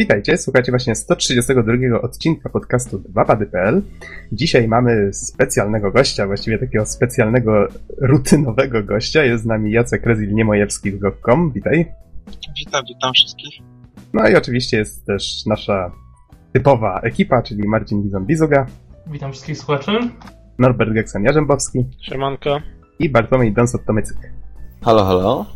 Witajcie, słuchacie właśnie 132 odcinka podcastu 2pady.pl. Dzisiaj mamy specjalnego gościa, właściwie takiego specjalnego, rutynowego gościa. Jest z nami Jacek Rezil-Niemojewski z GovCom. Witaj. Witam, witam wszystkich. No i oczywiście jest też nasza typowa ekipa, czyli Marcin Bizon-Bizuga. Witam wszystkich słuchaczy. Norbert Geksan-Jarzębowski. Siemanko. I Bartłomiej Donsot-Tomycyk. Halo, halo.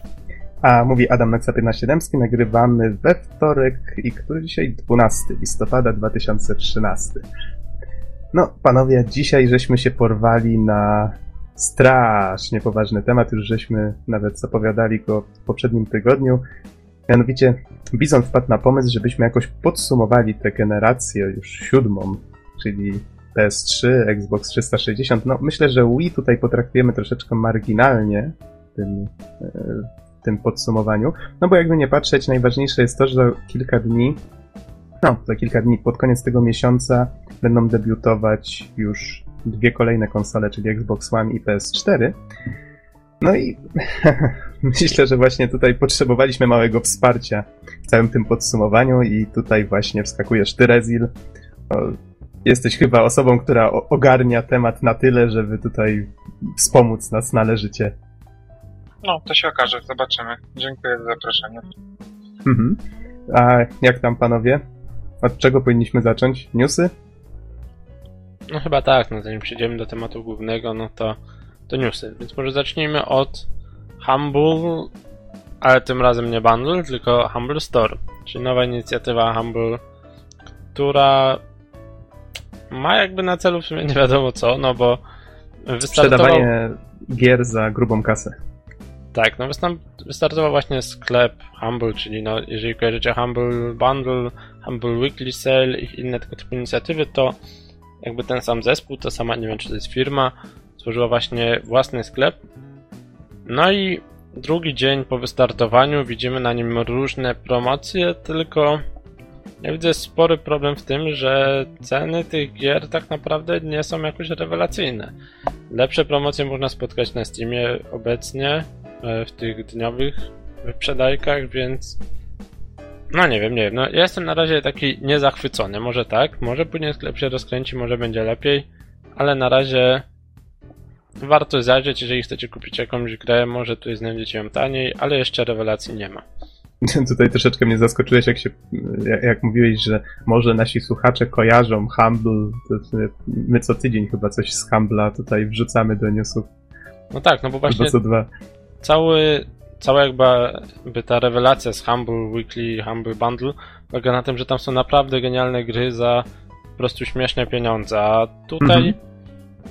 A mówi Adam Naksa 15 Dębski, nagrywamy we wtorek i który dzisiaj? 12 listopada 2013. No, panowie, dzisiaj żeśmy się porwali na strasznie poważny temat, już żeśmy nawet zapowiadali go w poprzednim tygodniu. Mianowicie, Bizon wpadł na pomysł, żebyśmy jakoś podsumowali tę generację już siódmą, czyli PS3, Xbox 360. No, myślę, że Wii tutaj potraktujemy troszeczkę marginalnie w tym, w tym podsumowaniu. No bo jakby nie patrzeć, najważniejsze jest to, że za kilka dni, no, za kilka dni, pod koniec tego miesiąca będą debiutować już dwie kolejne konsole, czyli Xbox One i PS4. No i myślę, że właśnie tutaj potrzebowaliśmy małego wsparcia w całym tym podsumowaniu i tutaj właśnie wskakujesz ty, Rezil. O, jesteś chyba osobą, która ogarnia temat na tyle, żeby tutaj wspomóc nas należycie. No, to się okaże, zobaczymy. Dziękuję za zaproszenie. Mhm. A jak tam panowie? Od czego powinniśmy zacząć? Newsy? No chyba tak, no zanim przejdziemy do tematu głównego, no to, to newsy. Więc może zacznijmy od Humble, ale tym razem nie Bundle, tylko Humble Store, czyli nowa inicjatywa Humble, która ma jakby na celu w sumie nie wiadomo co, no bo wystartował... Sprzedawanie gier za grubą kasę. Tak, no wystartował właśnie sklep Humble, czyli no, jeżeli kojarzycie Humble Bundle, Humble Weekly Sale i inne tego typu inicjatywy, to jakby ten sam zespół, to sama, nie wiem czy to jest firma, stworzyła właśnie własny sklep. No i drugi dzień po wystartowaniu widzimy na nim różne promocje, tylko ja widzę spory problem w tym, że ceny tych gier tak naprawdę nie są jakoś rewelacyjne. Lepsze promocje można spotkać na Steamie obecnie, w tych dniowych wyprzedajkach, więc no nie wiem, nie wiem. No, ja jestem na razie taki niezachwycony. Może tak, może później sklep się rozkręci, może będzie lepiej, ale na razie warto zajrzeć, jeżeli chcecie kupić jakąś grę, może tutaj znajdziecie ją taniej, ale jeszcze rewelacji nie ma. Tutaj troszeczkę mnie zaskoczyłeś, jak się, jak mówiłeś, że może nasi słuchacze kojarzą Humble, my co tydzień chyba coś z Humble'a tutaj wrzucamy do newsów. No tak, no bo właśnie co dwa. Cały, cała jakby by ta rewelacja z Humble Weekly, Humble Bundle polega na tym, że tam są naprawdę genialne gry za po prostu śmieszne pieniądze, a tutaj mhm.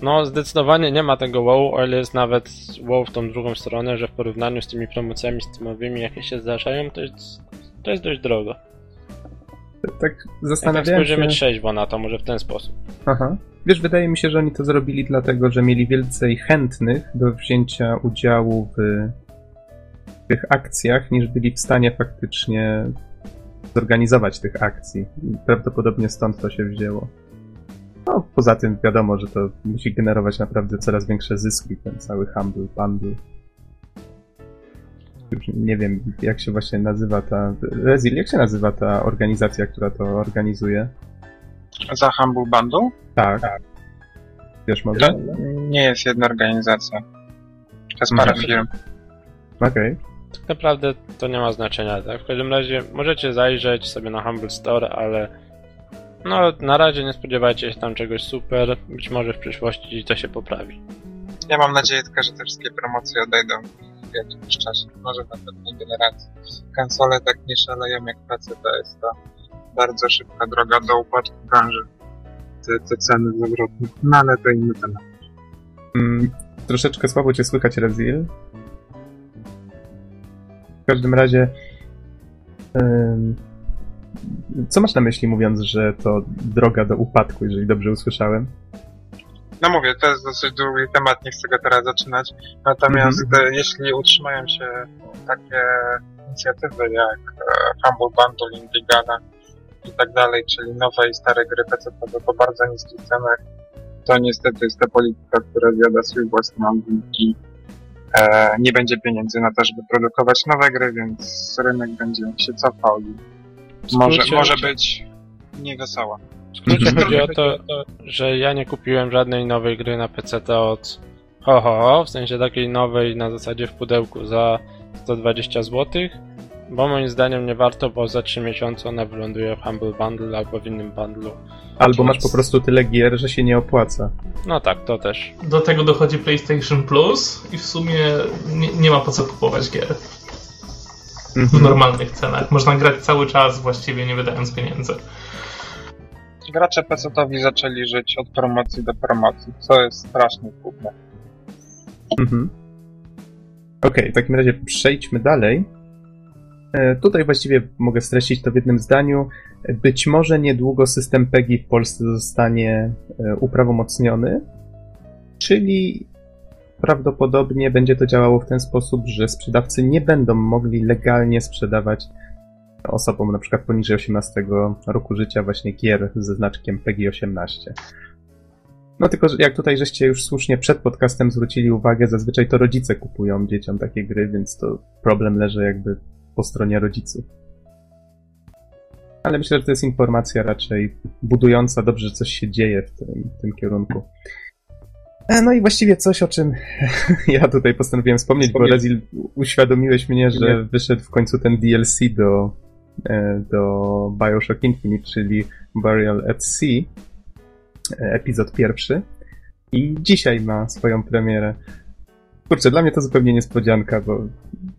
no zdecydowanie nie ma tego wow, o ile jest nawet wow w tą drugą stronę, że w porównaniu z tymi promocjami steamowymi, jakie się zdarzają, to jest, to jest dość drogo. Tak zastanawiam Jak tak spojrzymy się... trzeźwo na to, może w ten sposób. Aha. Wiesz, wydaje mi się, że oni to zrobili dlatego, że mieli więcej chętnych do wzięcia udziału w tych akcjach, niż byli w stanie faktycznie zorganizować tych akcji. Prawdopodobnie stąd to się wzięło. No, poza tym wiadomo, że to musi generować naprawdę coraz większe zyski, ten cały humble bundle. Już nie wiem, jak się właśnie nazywa ta... Rezil, jak się nazywa ta organizacja, która to organizuje? Za Humble Bundle? Tak. tak. Wiesz może? To nie jest jedna organizacja. To jest parę Mhm. firm. Okej. Okay. Tak naprawdę to nie ma znaczenia, tak? W każdym razie możecie zajrzeć sobie na Humble Store, ale no na razie nie spodziewajcie się tam czegoś super. Być może w przyszłości to się poprawi. Ja mam nadzieję tylko, że te wszystkie promocje odejdą w jakimś czasie. Może na pewnej generacji. Konsole tak nie szaleją jak PC, to jest to bardzo szybka droga do upadku branży. Te, te ceny zawrotne. No ale to inny temat. Mm, troszeczkę słabo cię słychać, Rezil. W każdym razie. Co masz na myśli, mówiąc, że to droga do upadku, jeżeli dobrze usłyszałem? No mówię, to jest dosyć długi temat, nie chcę go teraz zaczynać. Natomiast Mhm. e, jeśli utrzymają się takie inicjatywy jak e, Humble Bundle, Indigana i tak dalej, czyli nowe i stare gry PC po bardzo niskich cenach, to niestety jest ta polityka, która zjada swój własny ogień i e, nie będzie pieniędzy na to, żeby produkować nowe gry, więc rynek będzie się cofał i Może, może być niewesoła. W skrócie Mhm. chodzi o to, że ja nie kupiłem żadnej nowej gry na PC od ho, ho, ho, w sensie takiej nowej na zasadzie w pudełku za 120 zł, bo moim zdaniem nie warto, bo za 3 miesiące ona wyląduje w Humble Bundle albo w innym bundlu. Albo masz po prostu tyle gier, że się nie opłaca. No tak, to też. Do tego dochodzi PlayStation Plus i w sumie nie, nie ma po co kupować gier w Mhm. normalnych cenach. Można grać cały czas właściwie nie wydając pieniędzy. Gracze PC-towi zaczęli żyć od promocji do promocji, co jest strasznie trudne. Mhm. Okej, w takim razie przejdźmy dalej. E, Tutaj właściwie mogę streścić to w jednym zdaniu. Być może niedługo system PEGI w Polsce zostanie e, uprawomocniony, czyli prawdopodobnie będzie to działało w ten sposób, że sprzedawcy nie będą mogli legalnie sprzedawać osobom na przykład poniżej 18 roku życia właśnie gier ze znaczkiem PEGI 18. No tylko, jak tutaj żeście już słusznie przed podcastem zwrócili uwagę, zazwyczaj to rodzice kupują dzieciom takie gry, więc to problem leży jakby po stronie rodziców. Ale myślę, że to jest informacja raczej budująca, dobrze, że coś się dzieje w tym, w tym kierunku. E, No i właściwie coś, o czym ja tutaj postanowiłem wspomnieć, bo Rezil uświadomiłeś mnie, że wyszedł w końcu ten DLC do, do Bioshock Infinite, czyli Burial at Sea, e, epizod pierwszy. I dzisiaj ma swoją premierę. Kurczę, dla mnie to zupełnie niespodzianka, bo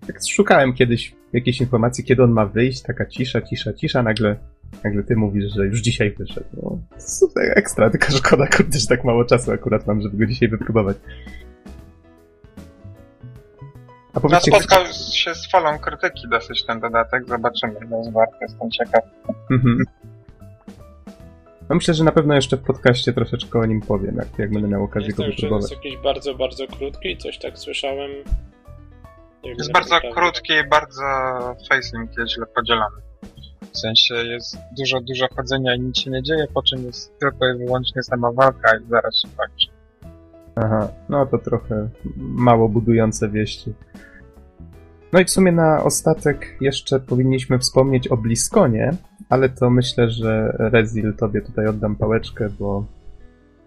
jak szukałem kiedyś jakiejś informacji, kiedy on ma wyjść, taka cisza, cisza, cisza, nagle, nagle ty mówisz, że już dzisiaj wyszedł. No, super, ekstra, tylko szkoda, kurde, że tak mało czasu akurat mam, żeby go dzisiaj wypróbować. A No, spotkał się z falą krytyki dosyć ten dodatek, zobaczymy, no jest warto, jestem ciekaw. Mhm. No myślę, że na pewno jeszcze w podcaście troszeczkę o nim powiem, jak, jak będę miał okazję Jest go wypróbować. jest jakiś bardzo, bardzo krótki, coś tak słyszałem. Nie Jest bardzo to prawda. krótki i bardzo facing jest źle podzielony. W sensie jest dużo, dużo chodzenia i nic się nie dzieje, po czym jest tylko i wyłącznie sama walka i zaraz się kończy. Aha, no to trochę mało budujące wieści. No i w sumie na ostatek jeszcze powinniśmy wspomnieć o Bliskonie, ale to myślę, że Rezil tobie tutaj oddam pałeczkę, bo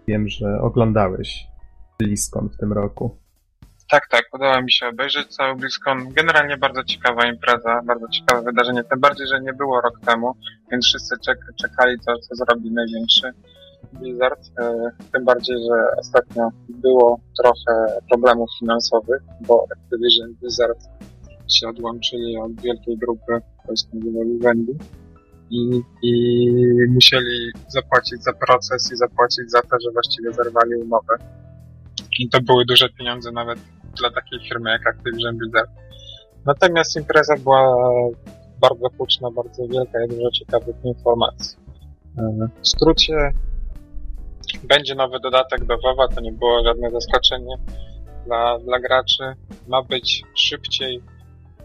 wiem, że oglądałeś Bliskon w tym roku. Tak, tak, udało mi się obejrzeć cały BlizzCon. Generalnie bardzo ciekawa impreza, bardzo ciekawe wydarzenie, tym bardziej, że nie było rok temu, więc wszyscy czek czekali, co, co zrobi największy Blizzard. E, tym bardziej, że ostatnio było trochę problemów finansowych, bo Activision Blizzard się odłączyli od wielkiej grupy, nazywa Vivendi. I, I musieli zapłacić za proces i zapłacić za to, że właściwie zerwali umowę. I to były duże pieniądze nawet dla takiej firmy jak Activision Blizzard. Natomiast impreza była bardzo huczna, bardzo wielka i dużo ciekawych informacji. E, W skrócie będzie nowy dodatek do WoWa, to nie było żadne zaskoczenie dla, dla graczy. Ma być szybciej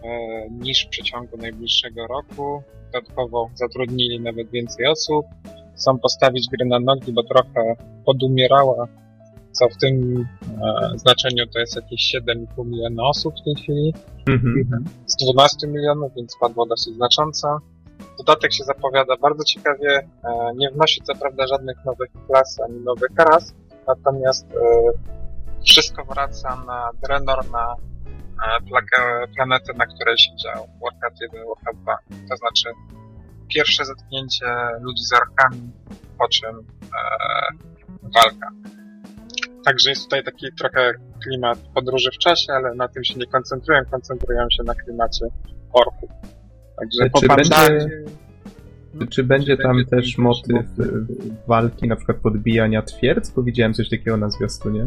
e, niż w przeciągu najbliższego roku. Dodatkowo zatrudnili nawet więcej osób. Chcą postawić gry na nogi, bo trochę podumierała co w tym e, znaczeniu to jest jakieś 7,5 miliona osób w tej chwili, Mhm. z 12 milionów, więc spadło dosyć znacząco. Dodatek się zapowiada bardzo ciekawie, e, nie wnosi co prawda żadnych nowych klas ani nowych ras, natomiast e, wszystko wraca na Draenor, na e, planetę, na której się działo Warcraft 1, Warcraft 2. To znaczy pierwsze zetknięcie ludzi z orkami, po czym walka. Także jest tutaj taki trochę klimat podróży w czasie, ale na tym się nie koncentrują, koncentrują się na klimacie orków. Także Czy będzie- Bandadzie- Czy, czy będzie tam też motyw y, walki, na przykład podbijania twierdz? Bo widziałem coś takiego na zwiastunie.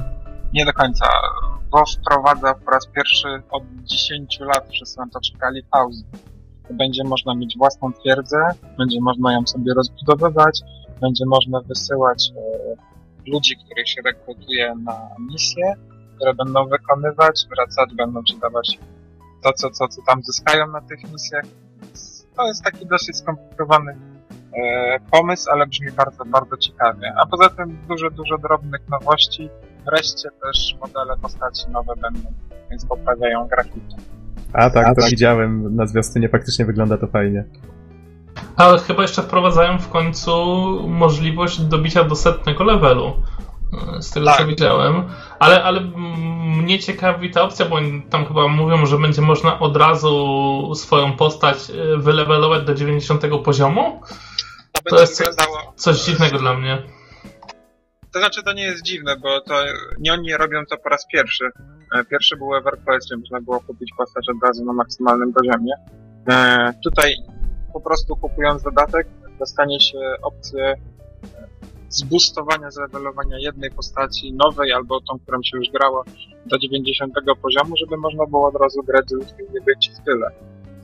Nie do końca. WoW wprowadza po raz pierwszy od 10 lat, wszyscy na to czekali, pauzy. Będzie można mieć własną twierdzę, będzie można ją sobie rozbudowywać, będzie można wysyłać e, ludzi, których się rekrutuje na misje, które będą wykonywać, wracać, będą ci dawać to, co, co, co tam zyskają na tych misjach. To jest taki dosyć skomplikowany e, pomysł, ale brzmi bardzo, bardzo ciekawie. A poza tym dużo, dużo drobnych nowości. Wreszcie też modele postaci nowe będą, więc poprawiają grafikę. A tak, to widziałem na zwiastunie, faktycznie wygląda to fajnie. Ale chyba jeszcze wprowadzają w końcu możliwość dobicia do setnego levelu. E, Z tego Tak. co widziałem. Ale, ale mnie ciekawi ta opcja, bo tam chyba mówią, że będzie można od razu swoją postać e, wylewelować do 90 poziomu. To To jest- wyglądało... Coś dziwnego dla mnie. To znaczy, to nie jest dziwne, bo to nie oni robią to po raz pierwszy. E, Pierwszy był EverQuest, gdzie można było kupić postać od razu na maksymalnym poziomie. Tutaj po prostu kupując dodatek, dostanie się opcję zboostowania, zlevelowania jednej postaci nowej albo tą, którą się już grało do 90 poziomu, żeby można było od razu grać z ludźmi nie być w tyle.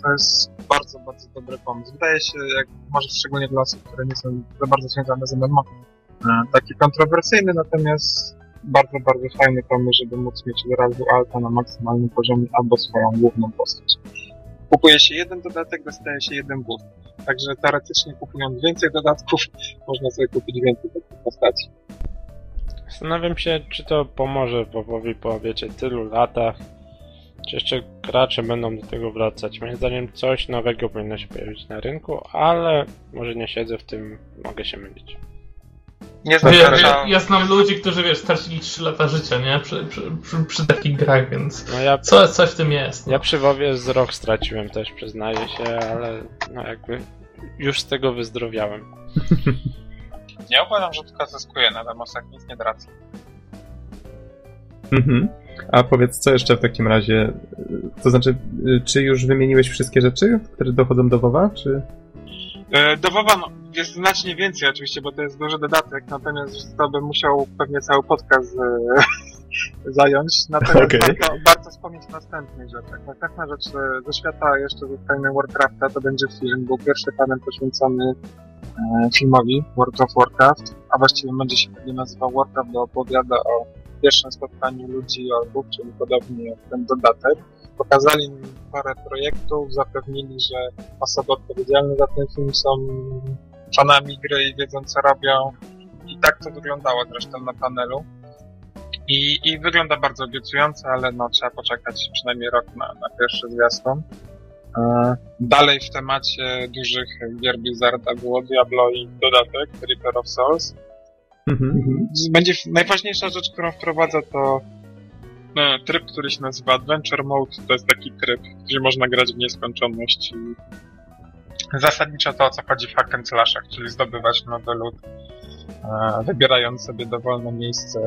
To jest bardzo, bardzo dobry pomysł. Wydaje się, jak może szczególnie dla osób, które nie są za bardzo związane z MMO, e, taki kontrowersyjny, natomiast bardzo, bardzo fajny pomysł, żeby móc mieć od razu alta na maksymalnym poziomie albo swoją główną postać. Kupuje się jeden dodatek, dostaje się jeden boost. Także teoretycznie kupując więcej dodatków, można sobie kupić więcej takich postaci. Zastanawiam się, czy to pomoże WoWowi po, wiecie, tylu latach. Czy jeszcze gracze będą do tego wracać? Moim zdaniem coś nowego powinno się pojawić na rynku, ale może nie siedzę w tym, mogę się mylić. Nie znam Ja, ja, ja znam ludzi, którzy wiesz, stracili 3 lata życia, nie? Przy, przy, przy, przy takich grach, więc No ja, co, coś w tym jest. No. ja przy WoWie z rok straciłem też, przyznaję się, ale no jakby już z tego wyzdrowiałem. ja uważam, że tylko zyskuje na demosach, nic nie traci. Mhm. A powiedz, co jeszcze w takim razie? y, To znaczy, y, czy już wymieniłeś wszystkie rzeczy, które dochodzą do WoWa, czy... E, Do WoWa no, jest znacznie więcej oczywiście, bo to jest duży dodatek, natomiast to bym musiał pewnie cały podcast e, zająć. Natomiast Okej. warto, warto wspomnieć o następnych rzeczach. Następna rzecz e, ze świata jeszcze zostajemy Warcrafta, to będzie film. Był pierwszy panel poświęcony e, filmowi World of Warcraft, a właściwie będzie się pewnie nazywał Warcraft, bo opowiada o pierwszym spotkaniu ludzi i orków, czyli podobnie jak ten dodatek. Pokazali mi parę projektów, zapewnili, że osoby odpowiedzialne za ten film są fanami gry i wiedzą co robią. I tak to wyglądało zresztą na panelu. I, i wygląda bardzo obiecująco, ale no trzeba poczekać przynajmniej rok na, na pierwszy zwiastun. E, Dalej w temacie dużych gier Blizzarda było Diablo i dodatek Reaper of Souls. Mhm. Będzie najważniejsza rzecz, którą wprowadza to e, tryb, który się nazywa Adventure Mode. To jest taki tryb, gdzie można grać w nieskończoność. Zasadniczo to o co chodzi w hack and slashach, czyli zdobywać nowy lód, e, wybierając sobie dowolne miejsce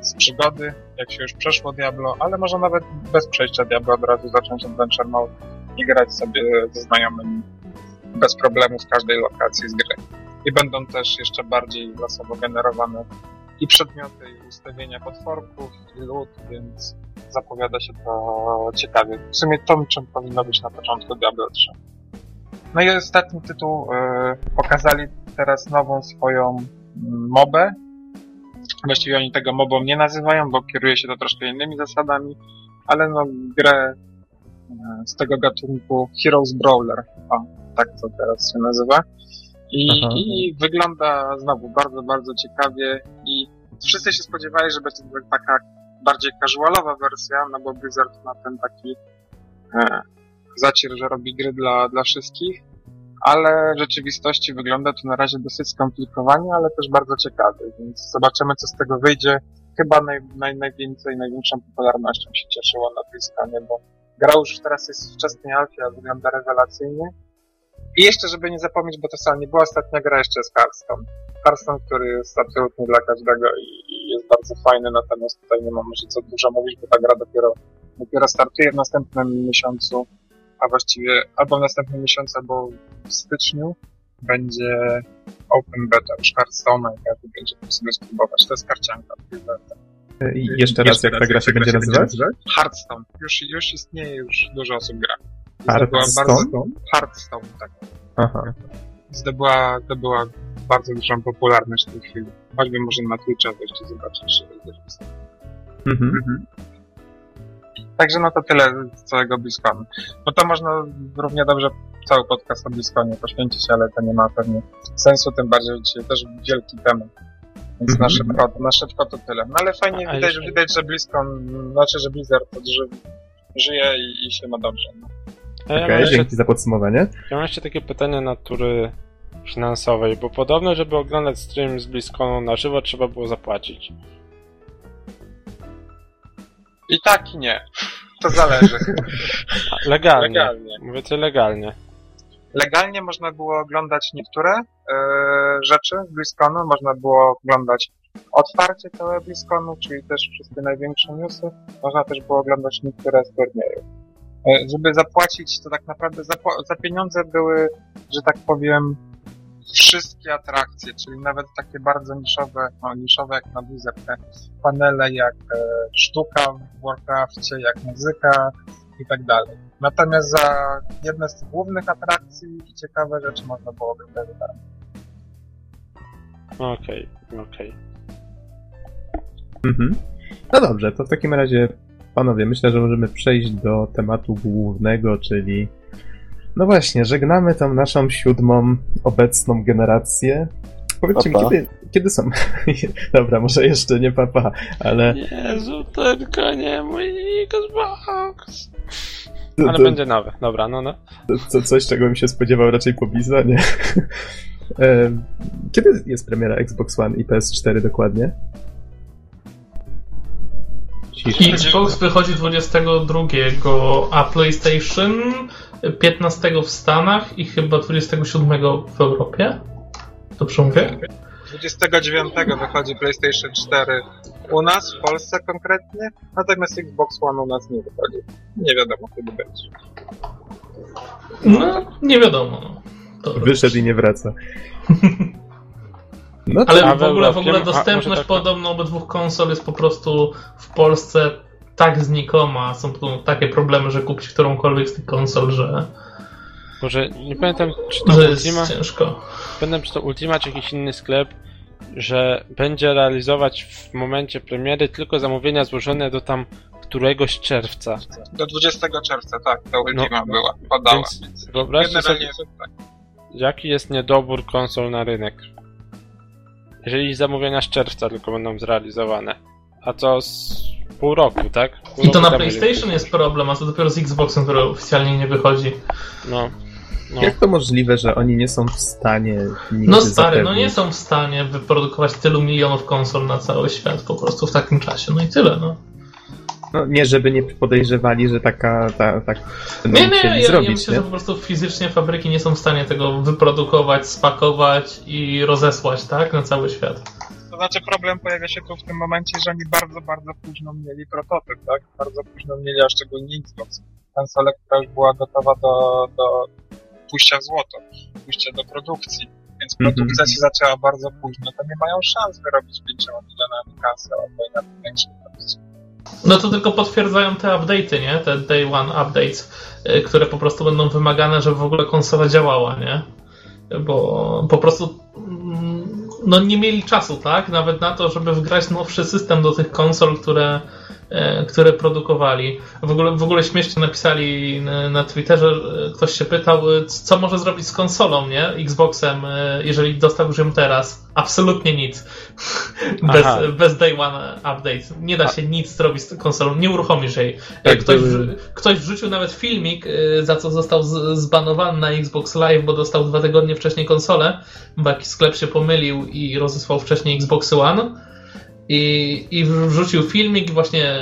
z przygody, jak się już przeszło Diablo, ale może nawet bez przejścia Diablo od razu zacząć Adventure Mode i grać sobie ze znajomymi bez problemu w każdej lokacji z gry. I będą też jeszcze bardziej losowo generowane i przedmioty, i ustawienia potworków, i lód, więc zapowiada się to ciekawie. W sumie to, czym powinno być na początku Diablo 3. No i ostatni tytuł, e, pokazali teraz nową swoją mm, mobę. Właściwie oni tego mobą nie nazywają, bo kieruje się to troszkę innymi zasadami, ale no grę e, z tego gatunku Heroes Brawler, o, tak to teraz się nazywa. I, Aha. I wygląda znowu bardzo, bardzo ciekawie i wszyscy się spodziewali, że będzie taka bardziej casualowa wersja, no bo Blizzard ma ten taki e, zacier, że robi gry dla, dla wszystkich, ale w rzeczywistości wygląda to na razie dosyć skomplikowanie, ale też bardzo ciekawie, więc zobaczymy co z tego wyjdzie. Chyba naj, naj, najwięcej, największą popularnością się cieszyło na BlizzConie, bo gra już teraz jest w wczesnej alfie, a wygląda rewelacyjnie. I jeszcze, żeby nie zapomnieć, bo to sama nie była ostatnia gra, jeszcze jest Hearthstone. Hearthstone, który jest absolutnie dla każdego i jest bardzo fajny, natomiast tutaj nie mam może co dużo mówić, bo ta gra dopiero, dopiero startuje w następnym miesiącu, a właściwie albo w następnym miesiącu, albo w styczniu będzie Open Beta już Hearthstone'a i każdy będzie mógł sobie spróbować. To jest karcianka. I jeszcze raz, jak ta gra się będzie nazywać? Hearthstone. Już, już istnieje, już dużo osób gra. Hearthstone? Bardzo, Hearthstone, tak. Aha. Zdobyła, zdobyła bardzo dużą popularność w tej chwili. Choćby może na Twitcha wejść i zobaczyć. że jest. Mhm. Także no to tyle z całego BlizzConu. No to można równie dobrze cały podcast o BlizzConie poświęcić, ale to nie ma pewnie sensu, tym bardziej, że dzisiaj też wielki temat. Więc Mhm. na, szybko, na szybko to tyle. No ale fajnie A widać, jeszcze- widać, że BlizzCon, znaczy, że Blizzard odży, żyje i, i się ma dobrze. No. Ja Okej, mam, dzięki za podsumowanie. ja mam jeszcze takie pytanie natury finansowej, bo podobno, żeby oglądać stream z BlizzConu na żywo, trzeba było zapłacić. I tak i nie. To zależy. Legalnie. Legalnie. Mówię to legalnie. Legalnie można było oglądać niektóre e, rzeczy z BlizzConu, można było oglądać otwarcie całe BlizzConu, czyli też wszystkie największe newsy, można też było oglądać niektóre z turniejów. E, żeby zapłacić, to tak naprawdę za, za pieniądze były, że tak powiem, wszystkie atrakcje, czyli nawet takie bardzo niszowe, no niszowe jak na Blizzard, te panele jak e, sztuka w Warcrafcie, jak muzyka i tak dalej. Natomiast za jedne z głównych atrakcji i ciekawe rzeczy można było oglądać za darmo. Okej, okej. Mhm. No dobrze, to w takim razie, panowie, myślę, że możemy przejść do tematu głównego, czyli. No właśnie, żegnamy tą naszą siódmą obecną generację. Powiedzcie Papa. mi, kiedy, kiedy są. Dobra, może jeszcze nie papa, ale. Jezu, tylko nie mój Xbox. To, Ale to, będzie nowy. Dobra, no no. to, to coś, czego bym się spodziewał raczej po Blizzardzie. Kiedy jest premiera Xbox One i PS4 dokładnie? Cisza. Xbox wychodzi 22, a PlayStation 15 w Stanach i chyba 27 w Europie. Dobrze mówię? 29 wychodzi PlayStation 4 u nas, w Polsce konkretnie, natomiast Xbox One u nas nie wychodzi. Nie wiadomo kiedy będzie. No, nie wiadomo. To Wyszedł i nie wraca. No Ale A w ogóle, w ogóle A, dostępność może tak- podobno obydwu konsol jest po prostu w Polsce tak znikoma. Są tu takie problemy, że kupić którąkolwiek z tych konsol, że, Może nie pamiętam, czy to że jest Ultima, ciężko. pamiętam, czy to Ultima, czy jakiś inny sklep, że będzie realizować w momencie premiery tylko zamówienia złożone do tam któregoś czerwca. Do 20 czerwca, tak, to Ultima No, była, podała. Więc Więc wyobraźcie sobie, generalnie tak. jaki jest niedobór konsol na rynek. Jeżeli zamówienia z czerwca tylko będą zrealizowane. A to z pół roku, tak? Pół I to na PlayStation jest problem, a to dopiero z Xboxem, który oficjalnie nie wychodzi. No. No. Jak to możliwe, że oni nie są w stanie No stary, no zapewnić? nie są w stanie wyprodukować tylu milionów konsol na cały świat po prostu w takim czasie. No i tyle, no. No nie, żeby nie podejrzewali, że taka, ta, tak Nie, nie, ja, ja zrobić, myślę, nie? że po prostu fizycznie fabryki nie są w stanie tego wyprodukować, spakować i rozesłać, tak, na cały świat. Znaczy problem pojawia się tu w tym momencie, że oni bardzo, bardzo późno mieli prototyp, tak? Bardzo późno mieli, a szczególnie Xbox. Konsolę, która już była gotowa do, do pójścia w złoto, pójścia do produkcji. Więc Mhm. produkcja się zaczęła bardzo późno, to nie mają szans wyrobić 5 milionami kasy albo i nawet większej. No to tylko potwierdzają te update'y, nie? Te day one updates, y, które po prostu będą wymagane, żeby w ogóle konsola działała, nie? Bo po prostu mm, no nie mieli czasu, tak? Nawet na to, żeby wgrać nowszy system do tych konsol, które, które produkowali. W ogóle, w ogóle śmiesznie napisali na, Twitterze, e, ktoś się pytał, e, co może zrobić z konsolą, nie? Xboxem, e, jeżeli dostał już ją teraz. Absolutnie nic. Bez, bez day one update. Nie da się nic zrobić z konsolą, nie uruchomisz jej. E, Tak, ktoś, ktoś wrzucił nawet filmik, za co został zbanowany na Xbox Live, bo dostał dwa tygodnie wcześniej konsolę, bo jakiś sklep się pomylił i rozesłał wcześniej Xbox One. I, I wrzucił filmik właśnie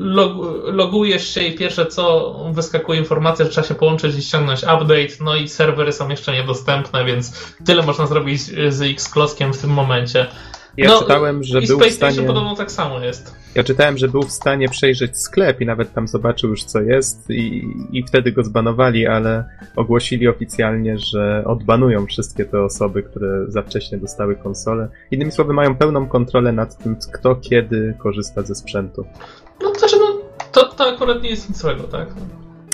log, logujesz się i pierwsze co wyskakuje informacja, że trzeba się połączyć i ściągnąć update, no i serwery są jeszcze niedostępne, więc tyle można zrobić z X-Kloskiem w tym momencie. Ja no, czytałem, że I z był w PlayStation stanie... podobno tak samo jest. Ja czytałem, że był w stanie przejrzeć sklep i nawet tam zobaczył już co jest i, i wtedy go zbanowali, ale ogłosili oficjalnie, że odbanują wszystkie te osoby, które za wcześnie dostały konsolę. Innymi słowy, mają pełną kontrolę nad tym, kto kiedy korzysta ze sprzętu. No to znaczy, no, to, to akurat nie jest nic złego, tak?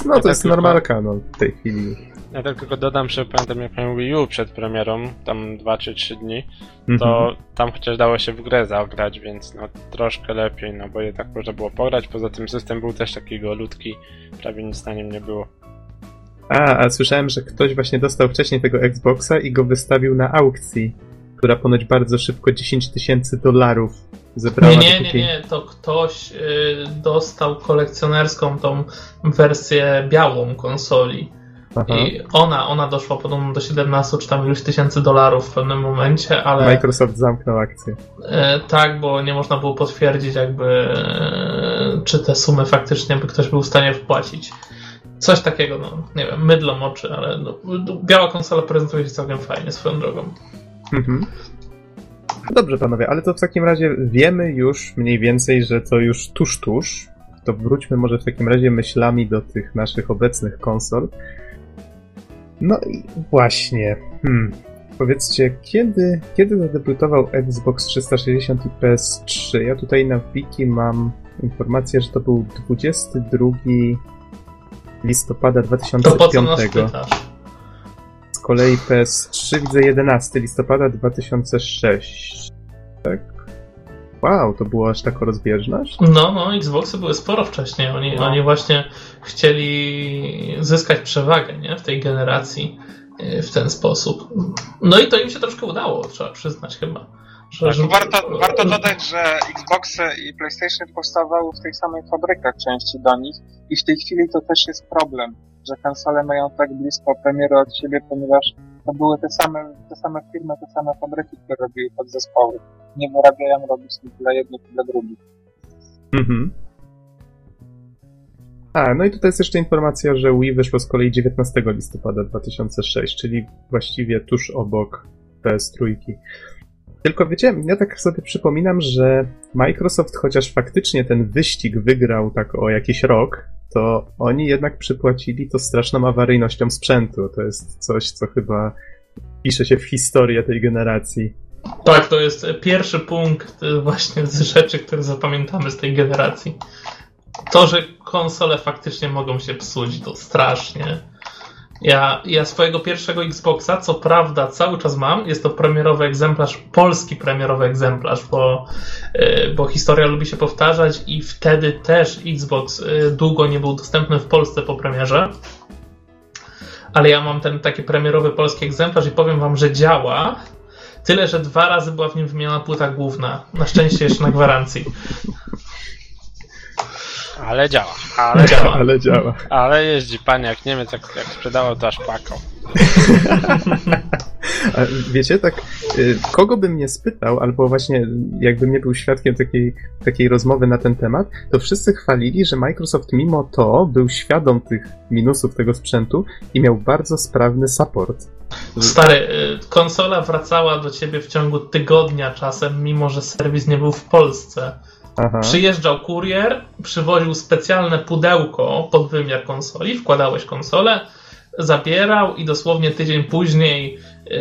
No Ja to tak jest normalka, no w tej chwili. Ja tak tylko dodam, że pamiętam jak miałem Wii U przed premierą, tam 2 czy 3 dni, Mhm. to tam chociaż dało się w grę zagrać, więc no troszkę lepiej, no bo jednak można było pograć, poza tym system był też taki golutki, prawie nic na nim nie było. A, a słyszałem, że ktoś właśnie dostał wcześniej tego Xboxa i go wystawił na aukcji, która ponoć bardzo szybko 10 tysięcy dolarów zebrała. Nie, nie, nie, nie, to ktoś y, dostał kolekcjonerską tą wersję białą konsoli. Aha. I ona, ona doszła podobno do 17 czy tam iluś tysięcy dolarów w pewnym momencie, ale. Microsoft zamknął akcję. E, tak, bo nie można było potwierdzić, jakby, e, czy te sumy faktycznie by ktoś był w stanie wpłacić. Coś takiego, no, nie wiem, mydlą oczy, ale no, biała konsola prezentuje się całkiem fajnie swoją drogą. Mhm. Dobrze, panowie, ale to w takim razie wiemy już mniej więcej, że to już tuż, tuż. To wróćmy może w takim razie myślami do tych naszych obecnych konsol. No i właśnie. Hmm. Powiedzcie, kiedy, kiedy zadebiutował Xbox 360 i PS3? Ja tutaj na wiki mam informację, że to był 22 listopada 2005. To po co nas Z kolei PS3 widzę 11 listopada 2006. Tak? Wow, to była aż taka rozbieżność? No, no, Xboxy były sporo wcześniej. Oni, no. oni właśnie chcieli zyskać przewagę nie? w tej generacji y, w ten sposób. No i to im się troszkę udało, trzeba przyznać chyba. Że, tak, że... Warto, warto dodać, że Xboxy i PlayStation powstawały w tych samych fabrykach części do nich i w tej chwili to też jest problem, że konsole mają tak blisko premiery od siebie, ponieważ to były te same, te same firmy, te same fabryki, które robiły podzespoły. Nie wyrabiają robić dla jednych, nie dla drugich. Mhm. A, no i tutaj jest jeszcze informacja, że Wii wyszło z kolei 19 listopada 2006, czyli właściwie tuż obok PS3. Tylko wiecie, ja tak sobie przypominam, że Microsoft, chociaż faktycznie ten wyścig wygrał tak o jakiś rok, to oni jednak przypłacili to straszną awaryjnością sprzętu. To jest coś, co chyba pisze się w historię tej generacji. Tak, to jest pierwszy punkt właśnie z rzeczy, które zapamiętamy z tej generacji. To, że konsole faktycznie mogą się psuć, to strasznie. Ja, ja swojego pierwszego Xboxa, co prawda, cały czas mam. Jest to premierowy egzemplarz, polski premierowy egzemplarz, bo, yy, bo historia lubi się powtarzać i wtedy też Xbox yy, długo nie był dostępny w Polsce po premierze. Ale ja mam ten taki premierowy polski egzemplarz i powiem wam, że działa. Tyle, że dwa razy była w nim wymieniona płyta główna. Na szczęście jeszcze na gwarancji. Ale działa. Ale działa. Ale działa. Ale jeździ pan jak Niemiec, jak, jak sprzedało, to aż płakał. wiecie, tak, y, kogo bym nie spytał, albo właśnie jakbym nie był świadkiem takiej, takiej rozmowy na ten temat, to wszyscy chwalili, że Microsoft mimo to był świadom tych minusów tego sprzętu i miał bardzo sprawny support. Stary, y, konsola wracała do ciebie w ciągu tygodnia czasem, mimo że serwis nie był w Polsce. Aha. Przyjeżdżał kurier, przywoził specjalne pudełko pod wymiar konsoli, wkładałeś konsolę, zabierał i dosłownie tydzień później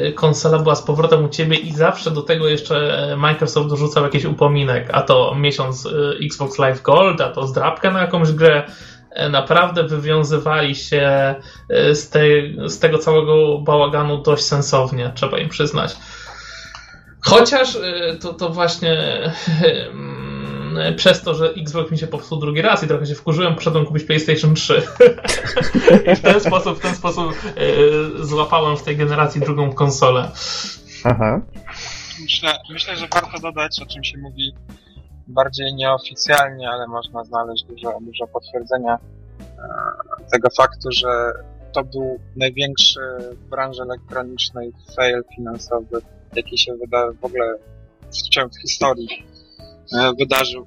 y, konsola była z powrotem u ciebie i zawsze do tego jeszcze Microsoft dorzucał jakiś upominek, a to miesiąc y, Xbox Live Gold, a to zdrabkę na jakąś grę. E, naprawdę wywiązywali się y, z, z tego całego bałaganu dość sensownie, trzeba im przyznać. Chociaż to, to właśnie E, przez to, że Xbox mi się popsuł drugi raz i trochę się wkurzyłem, poszedłem kupić PlayStation 3. I w ten sposób, w ten sposób e, złapałem w tej generacji drugą konsolę. Aha. Myślę, myślę, że warto dodać, o czym się mówi bardziej nieoficjalnie, ale można znaleźć dużo, dużo potwierdzenia e, tego faktu, że to był największy w branży elektronicznej fail finansowy, jaki się wyda w ogóle w, w historii E, wydarzył.